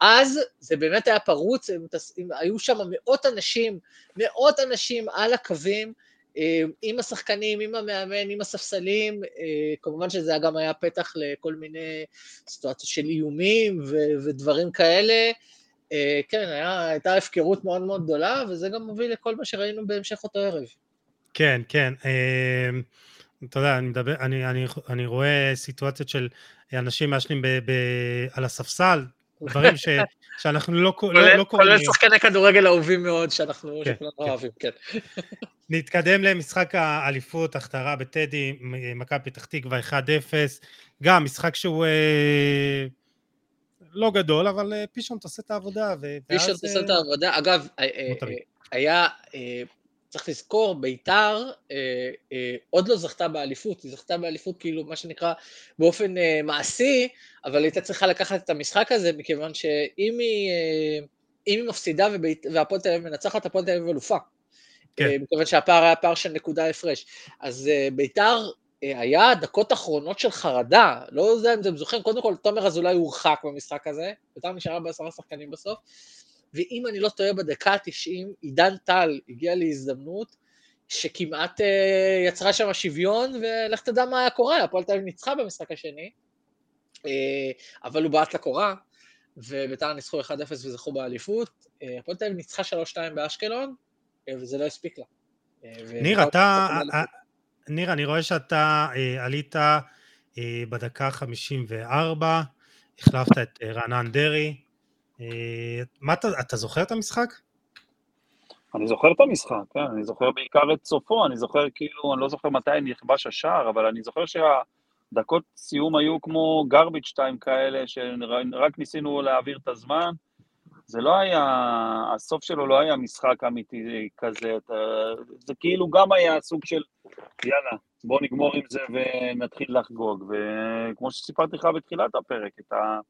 אז זה באמת היה פרוץ, הם הם- היו שם מאות אנשים, מאות אנשים על הקווים, אה, עם השחקנים, עם המאמן, עם הספסלים, אה, כמובן שזה גם היה פתח לכל מיני סיטואציות של איומים ו- ודברים כאלה. אה, כן, היה, הייתה הפקרות מאוד מאוד גדולה, וזה גם מוביל לכל מה שראינו בהמשך אותו ערב. כן, כן. אתה יודע, אני מדבר, אני, אני, אני רואה סיטואציות של אנשים מעשנים על הספסל, דברים ש, שאנחנו לא, לא, לא קוראים. כולל. שחקני כדורגל אהובים מאוד, שאנחנו, כן, כן. אוהבים, כן. נתקדם למשחק האליפות, הכתרה בטדי, מכבי פתח תקווה 1-0, גם משחק שהוא אה, לא גדול, אבל אה, פישון תעשה את העבודה. ואז, תעשה את אה, העבודה. אגב, אה, היה, צריך לזכור, ביתר אה, אה, עוד לא זכתה באליפות, היא זכתה באליפות כאילו, מה שנקרא, באופן אה, מעשי, אבל הייתה צריכה לקחת את המשחק הזה, מכיוון שאם היא, אה, היא מפסידה והפועל תל אביב מנצחת, הפועל תל אביב אלופה. כן. אה, מכיוון שהפער היה פער של נקודה הפרש. אז אה, ביתר אה, היה דקות אחרונות של חרדה, לא יודע אם אתם זוכרים, קודם כל תומר אזולאי הורחק במשחק הזה, ביתר נשארה בעשרה שחקנים בסוף, ואם אני לא טועה בדקה ה-90, עידן טל הגיע להזדמנות שכמעט אה, יצרה שם שוויון, ולך תדע מה היה קורה, הפועל תל אביב ניצחה במשחק השני, אה, אבל הוא בעט לקורה, וביתר ניצחו 1-0 וזכו באליפות. אה, הפועל תל אביב ניצחה 3-2 באשקלון, אה, וזה לא הספיק לה. אה, ניר, אתה. ניר, אני רואה שאתה אה, עלית אה, בדקה 54, החלפת את רענן דרעי. אה, מה אתה, אתה זוכר את המשחק? אני זוכר את המשחק, כן, אני זוכר בעיקר את סופו, אני זוכר כאילו, אני לא זוכר מתי נכבש השער, אבל אני זוכר שהדקות סיום היו כמו garbage time כאלה, שרק ניסינו להעביר את הזמן. זה לא היה, הסוף שלו לא היה משחק אמיתי כזה, אתה, זה כאילו גם היה סוג של, יאללה, בוא נגמור עם זה ונתחיל לחגוג. וכמו שסיפרתי לך בתחילת הפרק, את ה...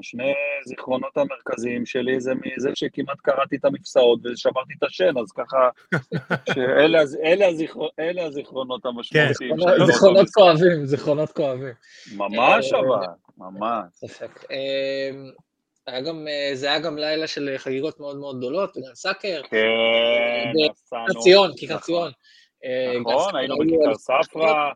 השני זיכרונות המרכזיים שלי זה מזה שכמעט קראתי את המפסעות ושברתי את השן, אז ככה, שאלה אלה הזיכר- אלה הזיכרונות המשמעותיים. לא זיכרונות. כואבים, זיכרונות כואבים. ממש אה, אבל, ממש. ספק. אמ, היה גם, אה, זה היה גם לילה של חגיגות מאוד מאוד גדולות, וגם סאקר, כן, ב- נסענו. כיכר ציון, כיכר נכון. ציון. אה, גם נכון, היינו בכיכר ספרא.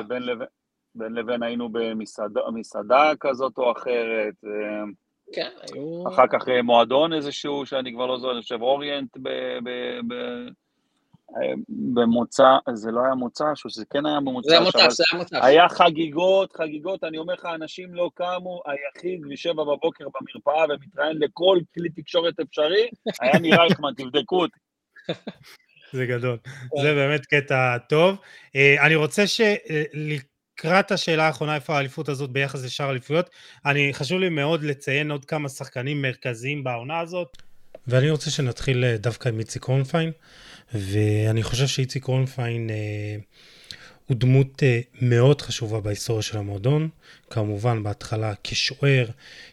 ובין לבין- בין לבין היינו במסעדה מסעדה כזאת או אחרת. אה, כן, היו... אחר כך אה, מועדון איזשהו, שאני כבר לא זוכר, אני חושב אוריינט ב... ב, ב אה, במוצא, זה לא היה מוצא, שזה כן היה במוצא, זה המוצ"ש, זה המוצ"ש. היה חגיגות, חגיגות, אני אומר לך, אנשים לא קמו, היחיד משבע בבוקר במרפאה ומתראיין לכל כלי תקשורת אפשרי, היה ניר רייכמן, תבדקו אותי. זה גדול. זה באמת קטע טוב. אני רוצה שלקראת השאלה האחרונה, איפה האליפות הזאת ביחס לשאר האליפויות, אני, חשוב לי מאוד לציין עוד כמה שחקנים מרכזיים בעונה הזאת, ואני רוצה שנתחיל אה, דווקא עם איציק רונפיין, ואני חושב שאיציק רונפיין אה, הוא דמות אה, מאוד חשובה בהיסטוריה של המועדון, כמובן בהתחלה כשוער,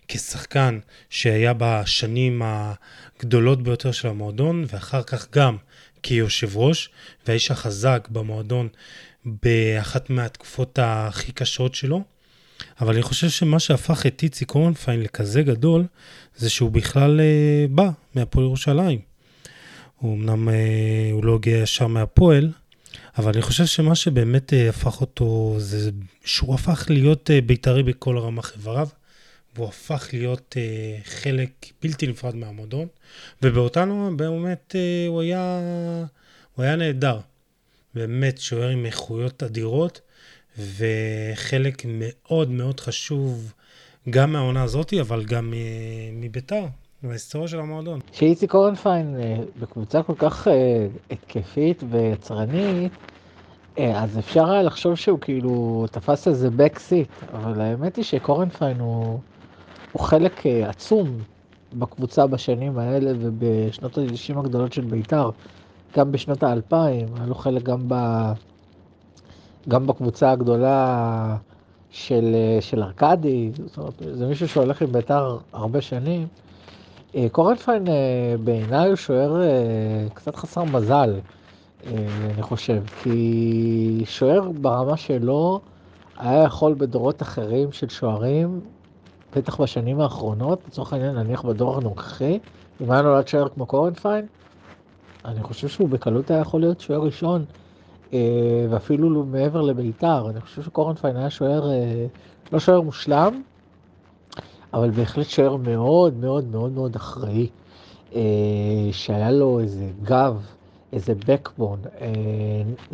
כשחקן שהיה בשנים הגדולות ביותר של המועדון, ואחר כך גם כיושב ראש, והאיש החזק במועדון באחת מהתקופות הכי קשות שלו. אבל אני חושב שמה שהפך את איציק אורנפיין לכזה גדול, זה שהוא בכלל אה, בא מהפועל ירושלים. הוא אמנם, אה, הוא לא הגיע ישר מהפועל, אבל אני חושב שמה שבאמת אה, הפך אותו, זה שהוא הפך להיות אה, בית"רי בכל רמ"ח איבריו, והוא הפך להיות אה, חלק בלתי נפרד מהמועדון, ובאותנו באמת אה, הוא היה, הוא היה נהדר. באמת שוער עם איכויות אדירות, וחלק מאוד מאוד חשוב גם מהעונה הזאתי, אבל גם אה, מביתר, מההיסטוריה של המועדון. שאיציק אורנפיין אה, בקבוצה כל כך אה, התקפית ויצרנית, אז אפשר היה לחשוב שהוא כאילו תפס איזה backseat, אבל האמת היא שקורנפיין הוא, הוא חלק עצום בקבוצה בשנים האלה ובשנות ה-90 הגדולות של בית"ר, גם בשנות האלפיים, היה לו חלק גם, ב, גם בקבוצה הגדולה של, של ארכדי, זאת אומרת, זה מישהו שהולך עם בית"ר הרבה שנים. אה, קורנפיין אה, בעיניי הוא שוער אה, קצת חסר מזל, אני חושב, כי שוער ברמה שלו היה יכול בדורות אחרים של שוערים, בטח בשנים האחרונות, לצורך העניין נניח בדור הנוכחי, אם היה נולד שוער כמו קורנפיין, אני חושב שהוא בקלות היה יכול להיות שוער ראשון, אה, ואפילו לא מעבר לביתר, אני חושב שקורנפיין היה שוער, אה, לא שוער מושלם, אבל בהחלט שוער מאוד מאוד מאוד מאוד אחראי, אה, שהיה לו איזה גב, איזה backbone.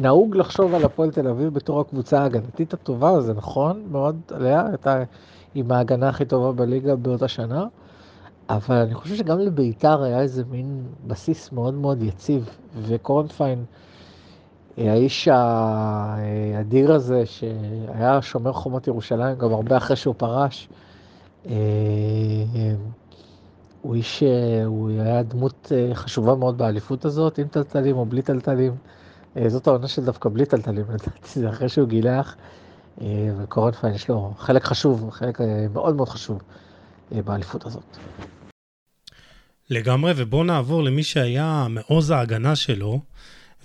נהוג לחשוב על הפועל תל אביב בתור הקבוצה ההגנתית הטובה, זה נכון מאוד עליה, הייתה עם ההגנה הכי טובה בליגה באותה שנה, אבל אני חושב שגם לביתר היה איזה מין בסיס מאוד מאוד יציב, וקורנפיין, האיש האדיר הזה, שהיה שומר חומות ירושלים גם הרבה אחרי שהוא פרש, אה, הוא איש, אה, הוא היה דמות אה, חשובה מאוד באליפות הזאת, עם טלטלים או בלי טלטלים. זאת העונה של דווקא בלי טלטלים, לדעתי, זה אחרי שהוא גילח. וקורנפיין יש לו חלק חשוב, חלק מאוד מאוד חשוב באליפות הזאת. לגמרי, ובואו נעבור למי שהיה מעוז ההגנה שלו,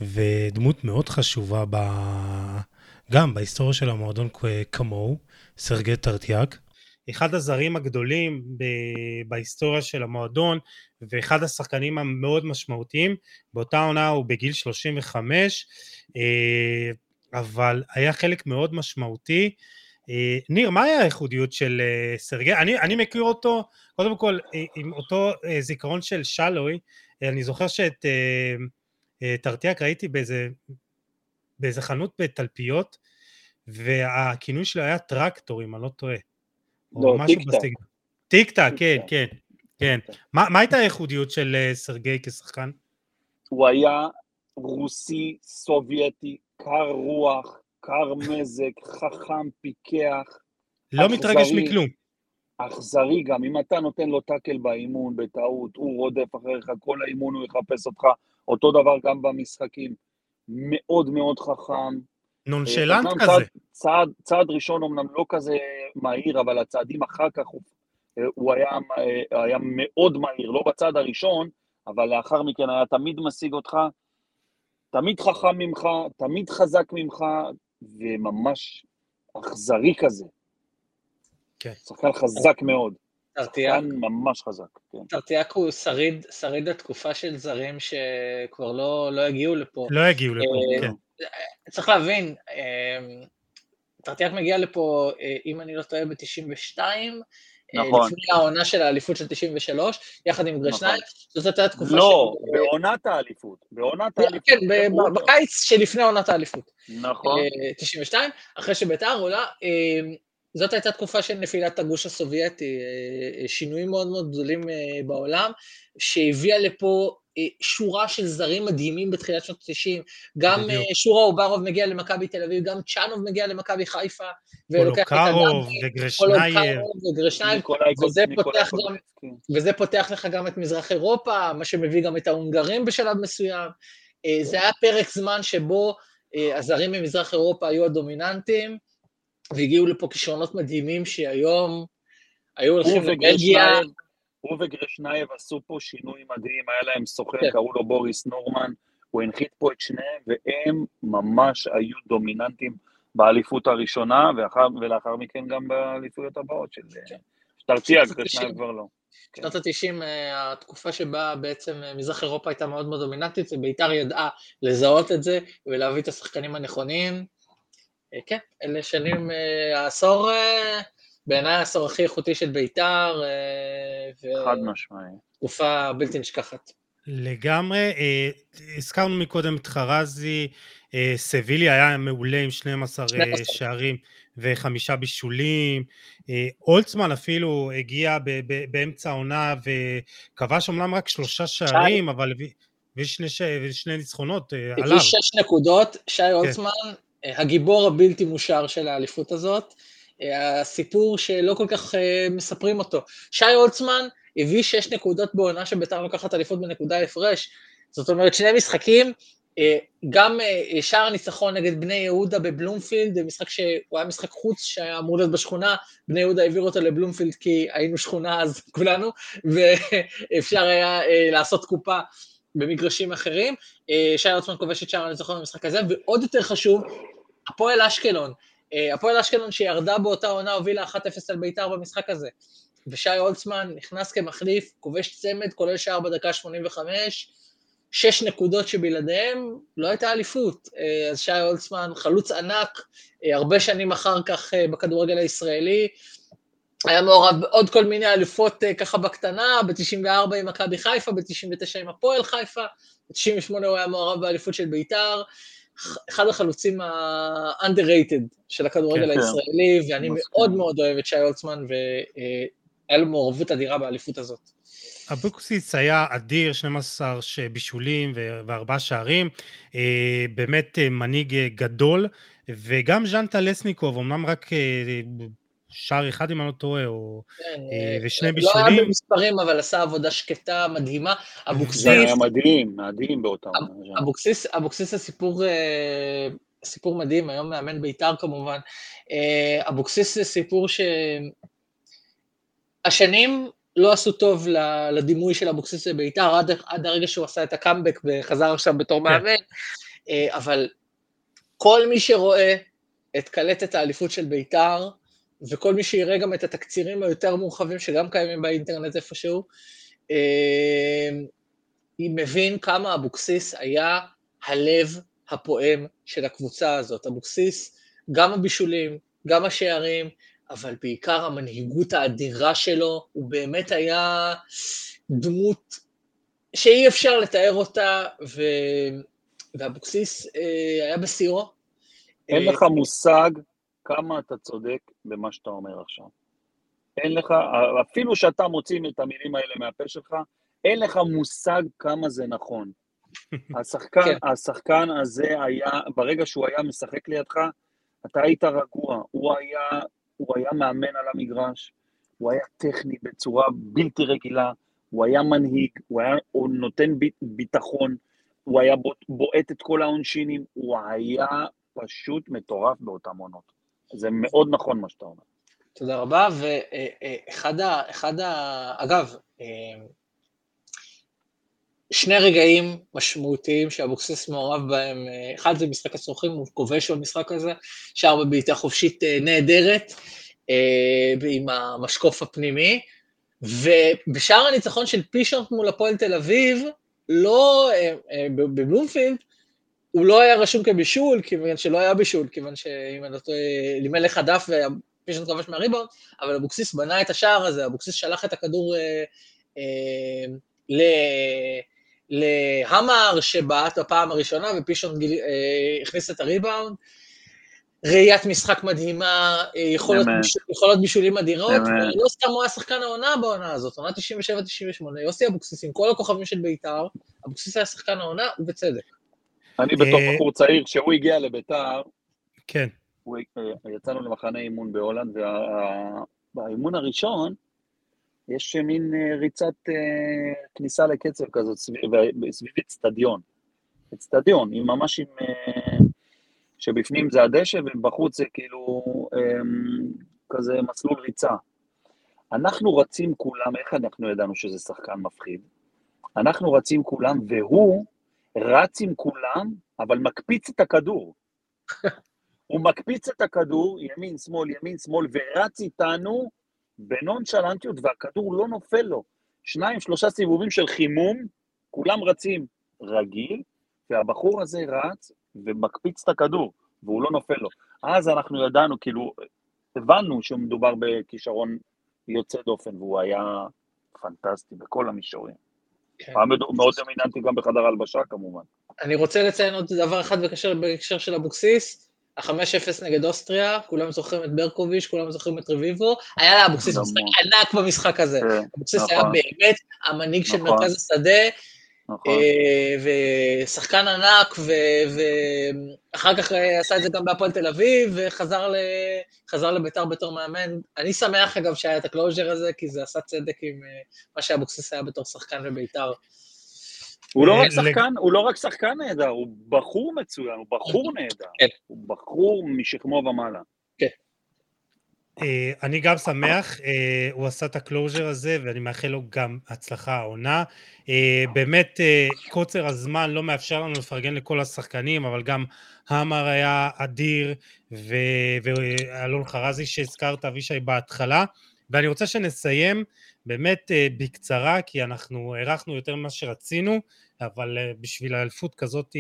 ודמות מאוד חשובה ב... גם בהיסטוריה של המועדון כמוהו, סרגי טרטיאק. אחד הזרים הגדולים ב... בהיסטוריה של המועדון, ואחד השחקנים המאוד משמעותיים. באותה עונה הוא בגיל 35, אה, אבל היה חלק מאוד משמעותי. אה, ניר, מה היה הייחודיות של אה, סרגי? אני, אני מכיר אותו, קודם כל, אה, עם אותו זיכרון של שלוי, אני זוכר שאת טרטיאק ראיתי באיזה, באיזה חנות בתלפיות, והכינוי שלו היה טרקטור, אם אני לא טועה. לא, טיק-טק. בסגנון. טיק טק, כן, טיק-טק. כן, כן. מה, מה הייתה הייחודיות של סרגי כשחקן? הוא היה רוסי, סובייטי, קר רוח, קר מזג, חכם, פיקח, לא אכזרי. מתרגש מכלום. אכזרי גם, אם אתה נותן לו טאקל באימון בטעות, הוא רודף אחריך, כל האימון הוא יחפש אותך, אותו דבר גם במשחקים. מאוד מאוד חכם. נונשלנט כזה. צעד, צעד, צעד ראשון אמנם לא כזה מהיר, אבל הצעדים אחר כך הוא, אה, הוא היה, אה, היה מאוד מהיר, לא בצד הראשון, אבל לאחר מכן היה תמיד משיג אותך, תמיד חכם ממך, תמיד חזק ממך, וממש אכזרי כזה. כן. שחקן חזק מאוד. טרטיאק, שחקן ממש חזק, כן. טרטיאק הוא שריד, שריד התקופה של זרים שכבר לא, לא הגיעו לפה. לא הגיעו לפה, אה, כן. צריך להבין, אה, טרטיאק מגיע לפה, אה, אם אני לא טועה, ב-92, נכון. לפני העונה של האליפות של 93, יחד עם גרשנייב, זאת הייתה תקופה לא, של... בעונת האליפות. בעונת האליפות. כן, בקיץ שלפני עונת האליפות. נכון. אה, 92, אחרי שביתר עולה, אה, זאת הייתה תקופה של נפילת הגוש הסובייטי, אה, אה, שינויים מאוד מאוד גדולים אה, בעולם, שהביאה לפה אה, שורה של זרים מדהימים בתחילת שנות ה-90, גם בדיוק. אה, שורה אוברוב מגיע למכבי תל אביב, גם צ'אנוב מגיע למכבי חיפה, ולוקח את הדאבי, וגרשנייב. וזה. וזה פותח לך גם את מזרח אירופה, מה שמביא גם את ההונגרים בשלב מסוים. אה, זה היה פרק זמן שבו אה, הזרים ממזרח אירופה היו הדומיננטיים, והגיעו לפה כישרונות מדהימים שהיום היו הולכים לבלגיה. הוא וגרשנייב עשו פה שינוי מדהים, היה להם סוכן, כן. קראו לו בוריס נורמן, הוא הנחית פה את שניהם, והם ממש היו דומיננטים באליפות הראשונה, ואחר, ולאחר מכן גם באליפויות הבאות של כן. טרטיאק, שנות גרשנייב. כבר לא. כן. שנות ה-90, התקופה שבה בעצם אה, מזרח אירופה הייתה מאוד מאוד דומיננטית, ובית"ר ידעה לזהות את זה ולהביא את השחקנים הנכונים. אה, כן, אלה שנים, אה, העשור, אה, בעיניי העשור הכי איכותי של בית"ר, אה, חד משמעי. ותקופה בלתי נשכחת. לגמרי. אה, הזכרנו מקודם את חרזי, אה, סבילי היה מעולה עם 12 אה, 12. שערים וחמישה בישולים. הולצמן אפילו הגיע ב- ב- באמצע העונה וכבש אומנם רק שלושה שערים, אבל הביא הביא שני, ש- שני ניצחונות עליו. הביא שש נקודות, שי הולצמן, אה, הגיבור הבלתי מושר של האליפות הזאת, הסיפור שלא כל כך אה, מספרים אותו. שי הולצמן הביא שש נקודות בעונה שביתר לוקחת אליפות בנקודה הפרש, זאת אומרת שני משחקים, אה, גם אה, שער הניצחון נגד בני יהודה בבלומפילד, משחק שהוא היה משחק חוץ שהיה אמור להיות בשכונה, בני יהודה העביר אותו לבלומפילד כי היינו שכונה אז כולנו, ואפשר היה לעשות קופה במגרשים אחרים. שי הולצמן כובש את שער הניצחון במשחק הזה, ועוד יותר חשוב, הפועל אשקלון. הפועל אשקלון שירדה באותה עונה הובילה 1-0 על בית"ר במשחק הזה. ושי הולצמן נכנס כמחליף, כובש צמד, כולל שער בדקה 85, שש נקודות שבלעדיהם לא הייתה אליפות. אה, אז שי הולצמן חלוץ ענק, אה, הרבה שנים אחר כך אה, בכדורגל הישראלי, היה מעורב בעוד כל מיני אלופות ככה בקטנה, ב-94 עם מכבי חיפה, ב-99 עם הפועל חיפה, ב-98 הוא היה מעורב באליפות של בית"ר, אחד החלוצים ה-underrated של הכדורגל כן, כן. הישראלי, ואני מסכים. מאוד מאוד אוהב את שי הולצמן, והיה לו מעורבות אדירה באליפות הזאת. אבוקסיס היה אדיר, 12 ש- בישולים וארבעה שערים, אה, באמת אה, מנהיג אה, גדול, וגם ז'אן טלסניקוב, אמנם רק שער אחד אם אני לא טועה, או כן, אה, אה, ושני לא היה בישולים. במספרים, אבל עשה עבודה שקטה, מדהימה. אבוקסיס, זה היה מדהים, מדהים באותה עונה. אבוקסיס, אבוקסיס זה סיפור, אה, סיפור מדהים, היום מאמן בית"ר כמובן. אבוקסיס זה סיפור שהשנים לא עשו טוב ל- לדימוי של אבוקסיס בבית"ר, עד, עד הרגע שהוא עשה את הקאמבק וחזר עכשיו בתור מאמן, אה, אבל כל מי שרואה את קלטת האליפות של בית"ר, וכל מי שיראה גם את התקצירים היותר מורחבים שגם קיימים באינטרנט איפשהו, אה, הוא מבין כמה אבוקסיס היה הלב הפועם של הקבוצה הזאת. אבוקסיס, גם הבישולים, גם השערים, אבל בעיקר המנהיגות האדירה שלו, הוא באמת היה דמות שאי אפשר לתאר אותה, ו... ואבוקסיס אה, היה בשיאו. אין אה, לך מושג כמה אתה צודק במה שאתה אומר עכשיו. אין לך, אפילו שאתה מוציא את המילים האלה מהפה שלך, אין לך מושג כמה זה נכון. השחקן, כן. השחקן הזה היה, ברגע שהוא היה משחק לידך, אתה היית רגוע. הוא היה, הוא היה מאמן על המגרש, הוא היה טכני בצורה בלתי רגילה, הוא היה מנהיג, הוא היה הוא נותן ב- ביטחון, הוא היה בועט- בועט את כל העונשינים, הוא היה פשוט מטורף באותם עונות. זה מאוד נכון מה שאתה אומר. תודה רבה, ואחד ה... אחד ה... אגב, אה, שני רגעים משמעותיים שאבוקסיס מעורב בהם, אה, אחד זה משחק השרוכים, הוא כובש במשחק הזה, שער בבעיטה חופשית אה, נהדרת, עם המשקוף הפנימי, ובשער הניצחון של פישונט מול הפועל תל אביב, לא, בבלומפילד, הוא לא היה רשום כבישול, כיוון שלא היה בישול, כיוון שאם אני לא טועה, לימל לך דף פישונט כבש מהריבאונד, אבל אבוקסיס בנה את השער הזה, אבוקסיס שלח את הכדור אה, אה, ל... להמר שבעט בפעם הראשונה, ופישונט גיל, אה, הכניס את הריבאונד. ראיית משחק מדהימה, אה, יכולות, בישול, יכולות בישולים אדירות, ולא סתם הוא היה שחקן העונה בעונה הזאת, עונה 97-98, יוסי אבוקסיס עם כל הכוכבים של בית"ר, אבוקסיס היה שחקן העונה, ובצדק. אני בתור אה, בחור צעיר, כשהוא הגיע לבית"ר, כן. אה, יצאנו למחנה אימון בהולנד, ובאימון הראשון יש מין אה, ריצת כניסה לקצב כזאת סביב אצטדיון. אצטדיון, עם ממש עם... שבפנים זה הדשא ובחוץ זה כאילו כזה מסלול ריצה. אנחנו רצים כולם, איך אנחנו ידענו שזה שחקן מפחיד? אנחנו רצים כולם, והוא רץ עם כולם, אבל מקפיץ את הכדור. הוא מקפיץ את הכדור, ימין, שמאל, ימין, שמאל, ורץ איתנו בנונשלנטיות, והכדור לא נופל לו. שניים, שלושה סיבובים של חימום, כולם רצים רגיל, והבחור הזה רץ ומקפיץ את הכדור, והוא לא נופל לו. אז אנחנו ידענו, כאילו, הבנו שמדובר בכישרון יוצא דופן, והוא היה פנטסטי בכל המישורים. כן. היה מאוד דומיננטי גם בחדר הלבשה כמובן. אני רוצה לציין עוד דבר אחד בהקשר של אבוקסיס, ה-5-0 נגד אוסטריה, כולם זוכרים את ברקוביץ', כולם זוכרים את רביבו, היה לה אבוקסיס משחק ענק במשחק הזה. כן, אבוקסיס היה נכון. באמת המנהיג של נכון. מרכז השדה, נכון. אה, ושחקן ענק, ואחר כך אה, עשה את זה גם בהפועל תל אביב, וחזר לביתר בתור מאמן. אני שמח אגב שהיה את ה closure הזה, כי זה עשה צדק עם אה, מה שאבוקסיס היה בתור שחקן בביתר. הוא לא רק שחקן, הוא לא רק שחקן נהדר, הוא בחור מצוין, הוא בחור נהדר. כן. הוא בחור משכמו ומעלה. כן. אה, אני גם שמח, אה, הוא עשה את ה closure הזה ואני מאחל לו גם הצלחה העונה. אה, באמת קוצר הזמן לא מאפשר לנו לפרגן לכל השחקנים, אבל גם המר היה אדיר, ואלון חרזי שהזכרת, אבישי בהתחלה, ואני רוצה שנסיים באמת בקצרה, כי אנחנו הארכנו יותר ממה שרצינו, אבל בשביל האליפות כזאת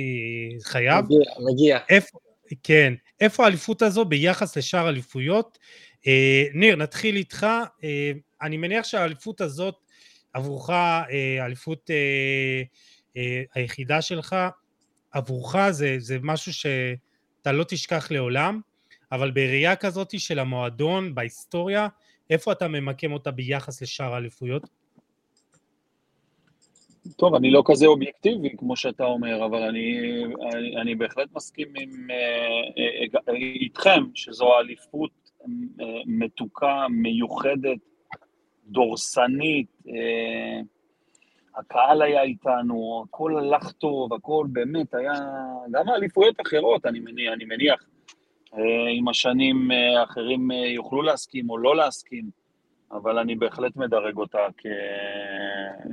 חייב. מגיע, מגיע. איפה, כן, איפה האליפות הזו ביחס לשאר אליפויות? אה, ניר, נתחיל איתך. אה, אני מניח שהאליפות הזאת עבורך, אה, האליפות אה, אה, היחידה שלך, עבורך זה, זה משהו שאתה לא תשכח לעולם, אבל בראייה כזאת של המועדון, בהיסטוריה, איפה אתה ממקם אותה ביחס לשאר האליפויות? טוב, אני לא כזה אובייקטיבי, כמו שאתה אומר, אבל אני, אני, אני בהחלט מסכים עם, אה, אה, איתכם, שזו אליפות מתוקה, מיוחדת, דורסנית, הקהל היה איתנו, הכל הלך טוב, הכל באמת היה, גם האליפויות אחרות, אני מניח, אני מניח עם השנים אחרים יוכלו להסכים או לא להסכים, אבל אני בהחלט מדרג אותה כ...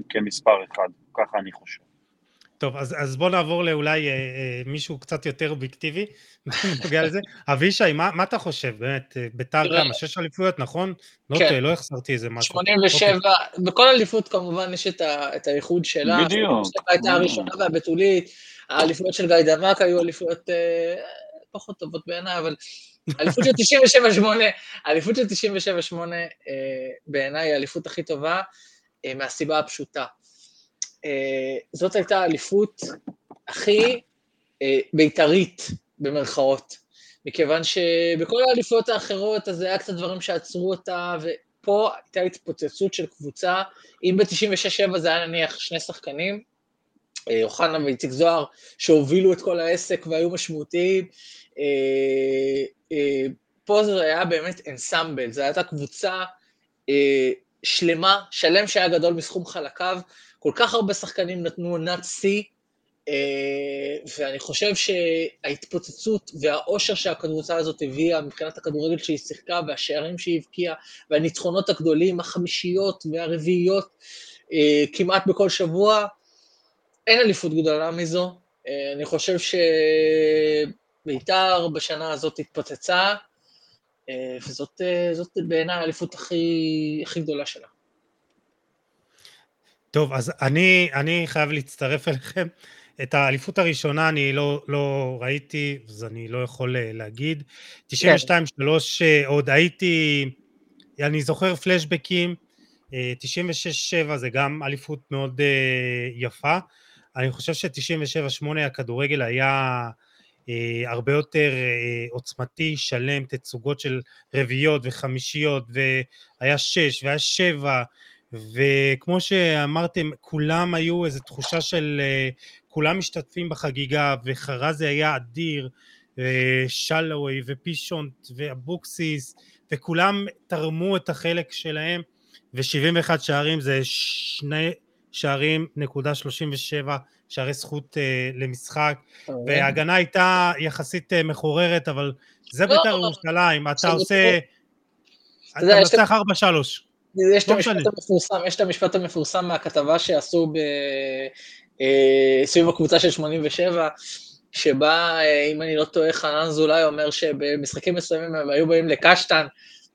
כמספר אחד, ככה אני חושב. טוב, אז, אז בוא נעבור לאולי אה, אה, מישהו קצת יותר אובייקטיבי, נוגע לזה. אבישי, מה, מה אתה חושב? באמת, אה, ביתר כמה? שש אליפויות, נכון? לא כן. לא, לא החסרתי איזה משהו. 87, אוקיי. בכל אליפות כמובן יש את, ה, את הייחוד שלה. בדיוק. הייתה הראשונה והבתולית, האליפויות של גיא דמק היו אליפויות אה, פחות טובות בעיניי, אבל אליפות של 97-8, האליפות של 97-8 אה, בעיניי היא האליפות הכי טובה, אה, מהסיבה הפשוטה. אה, זאת הייתה האליפות הכי אה, בית"רית, במרכאות, מכיוון שבכל האליפויות האחרות אז זה היה קצת דברים שעצרו אותה, ופה הייתה התפוצצות של קבוצה, אם ב-96-7 זה היה נניח שני שחקנים, אוחנה ואיציק זוהר, שהובילו את כל העסק והיו משמעותיים, פה זה היה באמת אנסמבל, זו הייתה קבוצה שלמה, שלם שהיה גדול מסכום חלקיו, כל כך הרבה שחקנים נתנו עונת שיא, אה, ואני חושב שההתפוצצות והאושר שהקבוצה הזאת הביאה מבחינת הכדורגל שהיא שיחקה והשערים שהיא הבקיעה והניצחונות הגדולים, החמישיות והרביעיות אה, כמעט בכל שבוע, אין אליפות גדולה מזו. אה, אני חושב שבית"ר בשנה הזאת התפוצצה, וזאת זאת בעיניי האליפות הכי, הכי גדולה שלה. טוב, אז אני, אני חייב להצטרף אליכם. את האליפות הראשונה אני לא, לא ראיתי, אז אני לא יכול אה, להגיד. 92-3 עוד הייתי, אני זוכר פלשבקים, 96-7 זה גם אליפות מאוד יפה. אני חושב ש-97-8 הכדורגל היה אה, הרבה יותר אה, עוצמתי, שלם, תצוגות של רביעיות וחמישיות, והיה שש והיה שבע, וכמו שאמרתם, כולם היו איזו תחושה של אה, כולם משתתפים בחגיגה, וחרזי היה אדיר, שלווי ופישונט ואבוקסיס, וכולם תרמו את החלק שלהם, ו-71 שערים זה שני שערים, נקודה 37 שערי זכות uh, למשחק, וההגנה הייתה יחסית uh, מחוררת, אבל זה לא, בית"ר ירושלים, אתה עושה... אתה מנצח 4-3. יש את, לא המשפט המפורסם, יש את המשפט המפורסם מהכתבה שעשו ב... אה, סביב הקבוצה של 87, שבה, אם אני לא טועה, חנן אזולאי אומר שבמשחקים מסוימים הם היו באים לקשטן,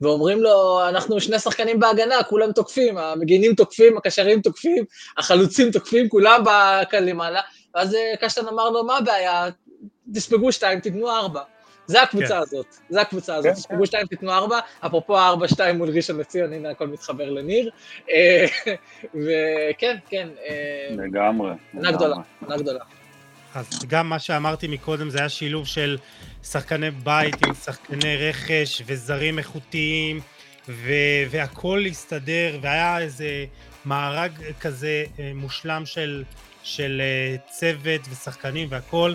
ואומרים לו, אנחנו שני שחקנים בהגנה, כולם תוקפים, המגינים תוקפים, הקשרים תוקפים, החלוצים תוקפים, כולם כאן למעלה, ואז אה, קשטן אמר לו, מה הבעיה? תספגו שתיים, תתנו ארבע. זה הקבוצה כן. הזאת, זה הקבוצה הזאת, כן, תספגו כן. שתיים, תתנו ארבע, אפרופו ארבע, שתיים מול ראשון לציון, הנה הכל מתחבר לניר, אה, וכן, כן. אה, לגמרי. עונה גדולה, עונה גדולה. אז גם מה שאמרתי מקודם זה היה שילוב של שחקני בית עם שחקני רכש וזרים איכותיים ו- והכל הסתדר והיה איזה מארג כזה אה, מושלם של, של צוות ושחקנים והכל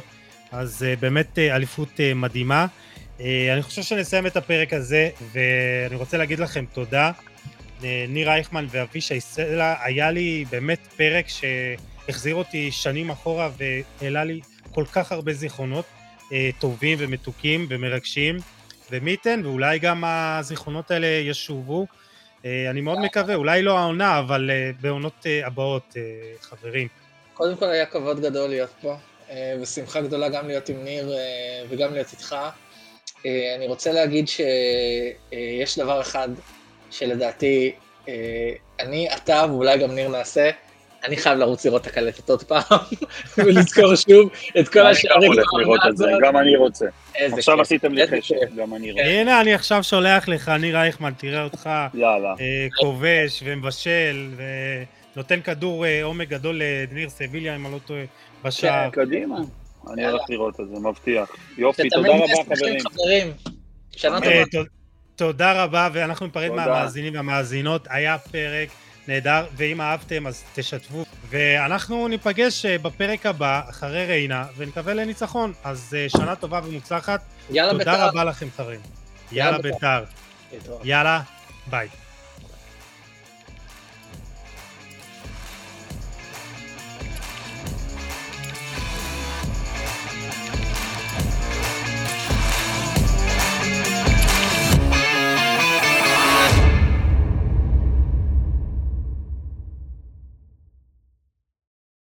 אז אה, באמת אליפות מדהימה. אני חושב שנסיים את הפרק הזה ואני רוצה להגיד לכם תודה. ניר אייכמן ואבישי סלע, היה לי באמת פרק שהחזיר אותי שנים אחורה והעלה לי כל כך הרבה זיכרונות. אה, טובים ומתוקים ומרגשים, ומי ייתן, ואולי גם הזיכרונות האלה ישובו. אה, אני מאוד מקווה, אולי לא העונה, אבל אה, בעונות הבאות, חברים. קודם כל היה כבוד גדול להיות פה, ושמחה גדולה גם להיות עם ניר וגם להיות איתך. אני רוצה להגיד שיש דבר אחד שלדעתי אני, אתה ואולי גם ניר נעשה, אני חייב לרוץ לראות את הקלטת עוד פעם, ולזכור שוב את כל השערים. גם אני רוצה. עכשיו עשיתם לי חשב, גם אני רוצה. הנה, אני עכשיו שולח לך, ניר רייכמן, תראה אותך. אה, כובש ומבשל, ונותן כדור אה, עומק גדול לדניר סביליה, אם אני לא טועה, בשער. כן, קדימה. אני הולך לראות את זה, מבטיח. יופי, תודה רבה חברים. אה, תודה רבה, ואנחנו ניפרד מהמאזינים והמאזינות. היה פרק נהדר, ואם אהבתם אז תשתפו. ואנחנו ניפגש אה, בפרק הבא, אחרי ריינה, ונקווה לניצחון. אז שנה טובה ומוצלחת. יאללה תודה ביתר. רבה לכם, חברים. יאללה ביתר. יאללה, ביי.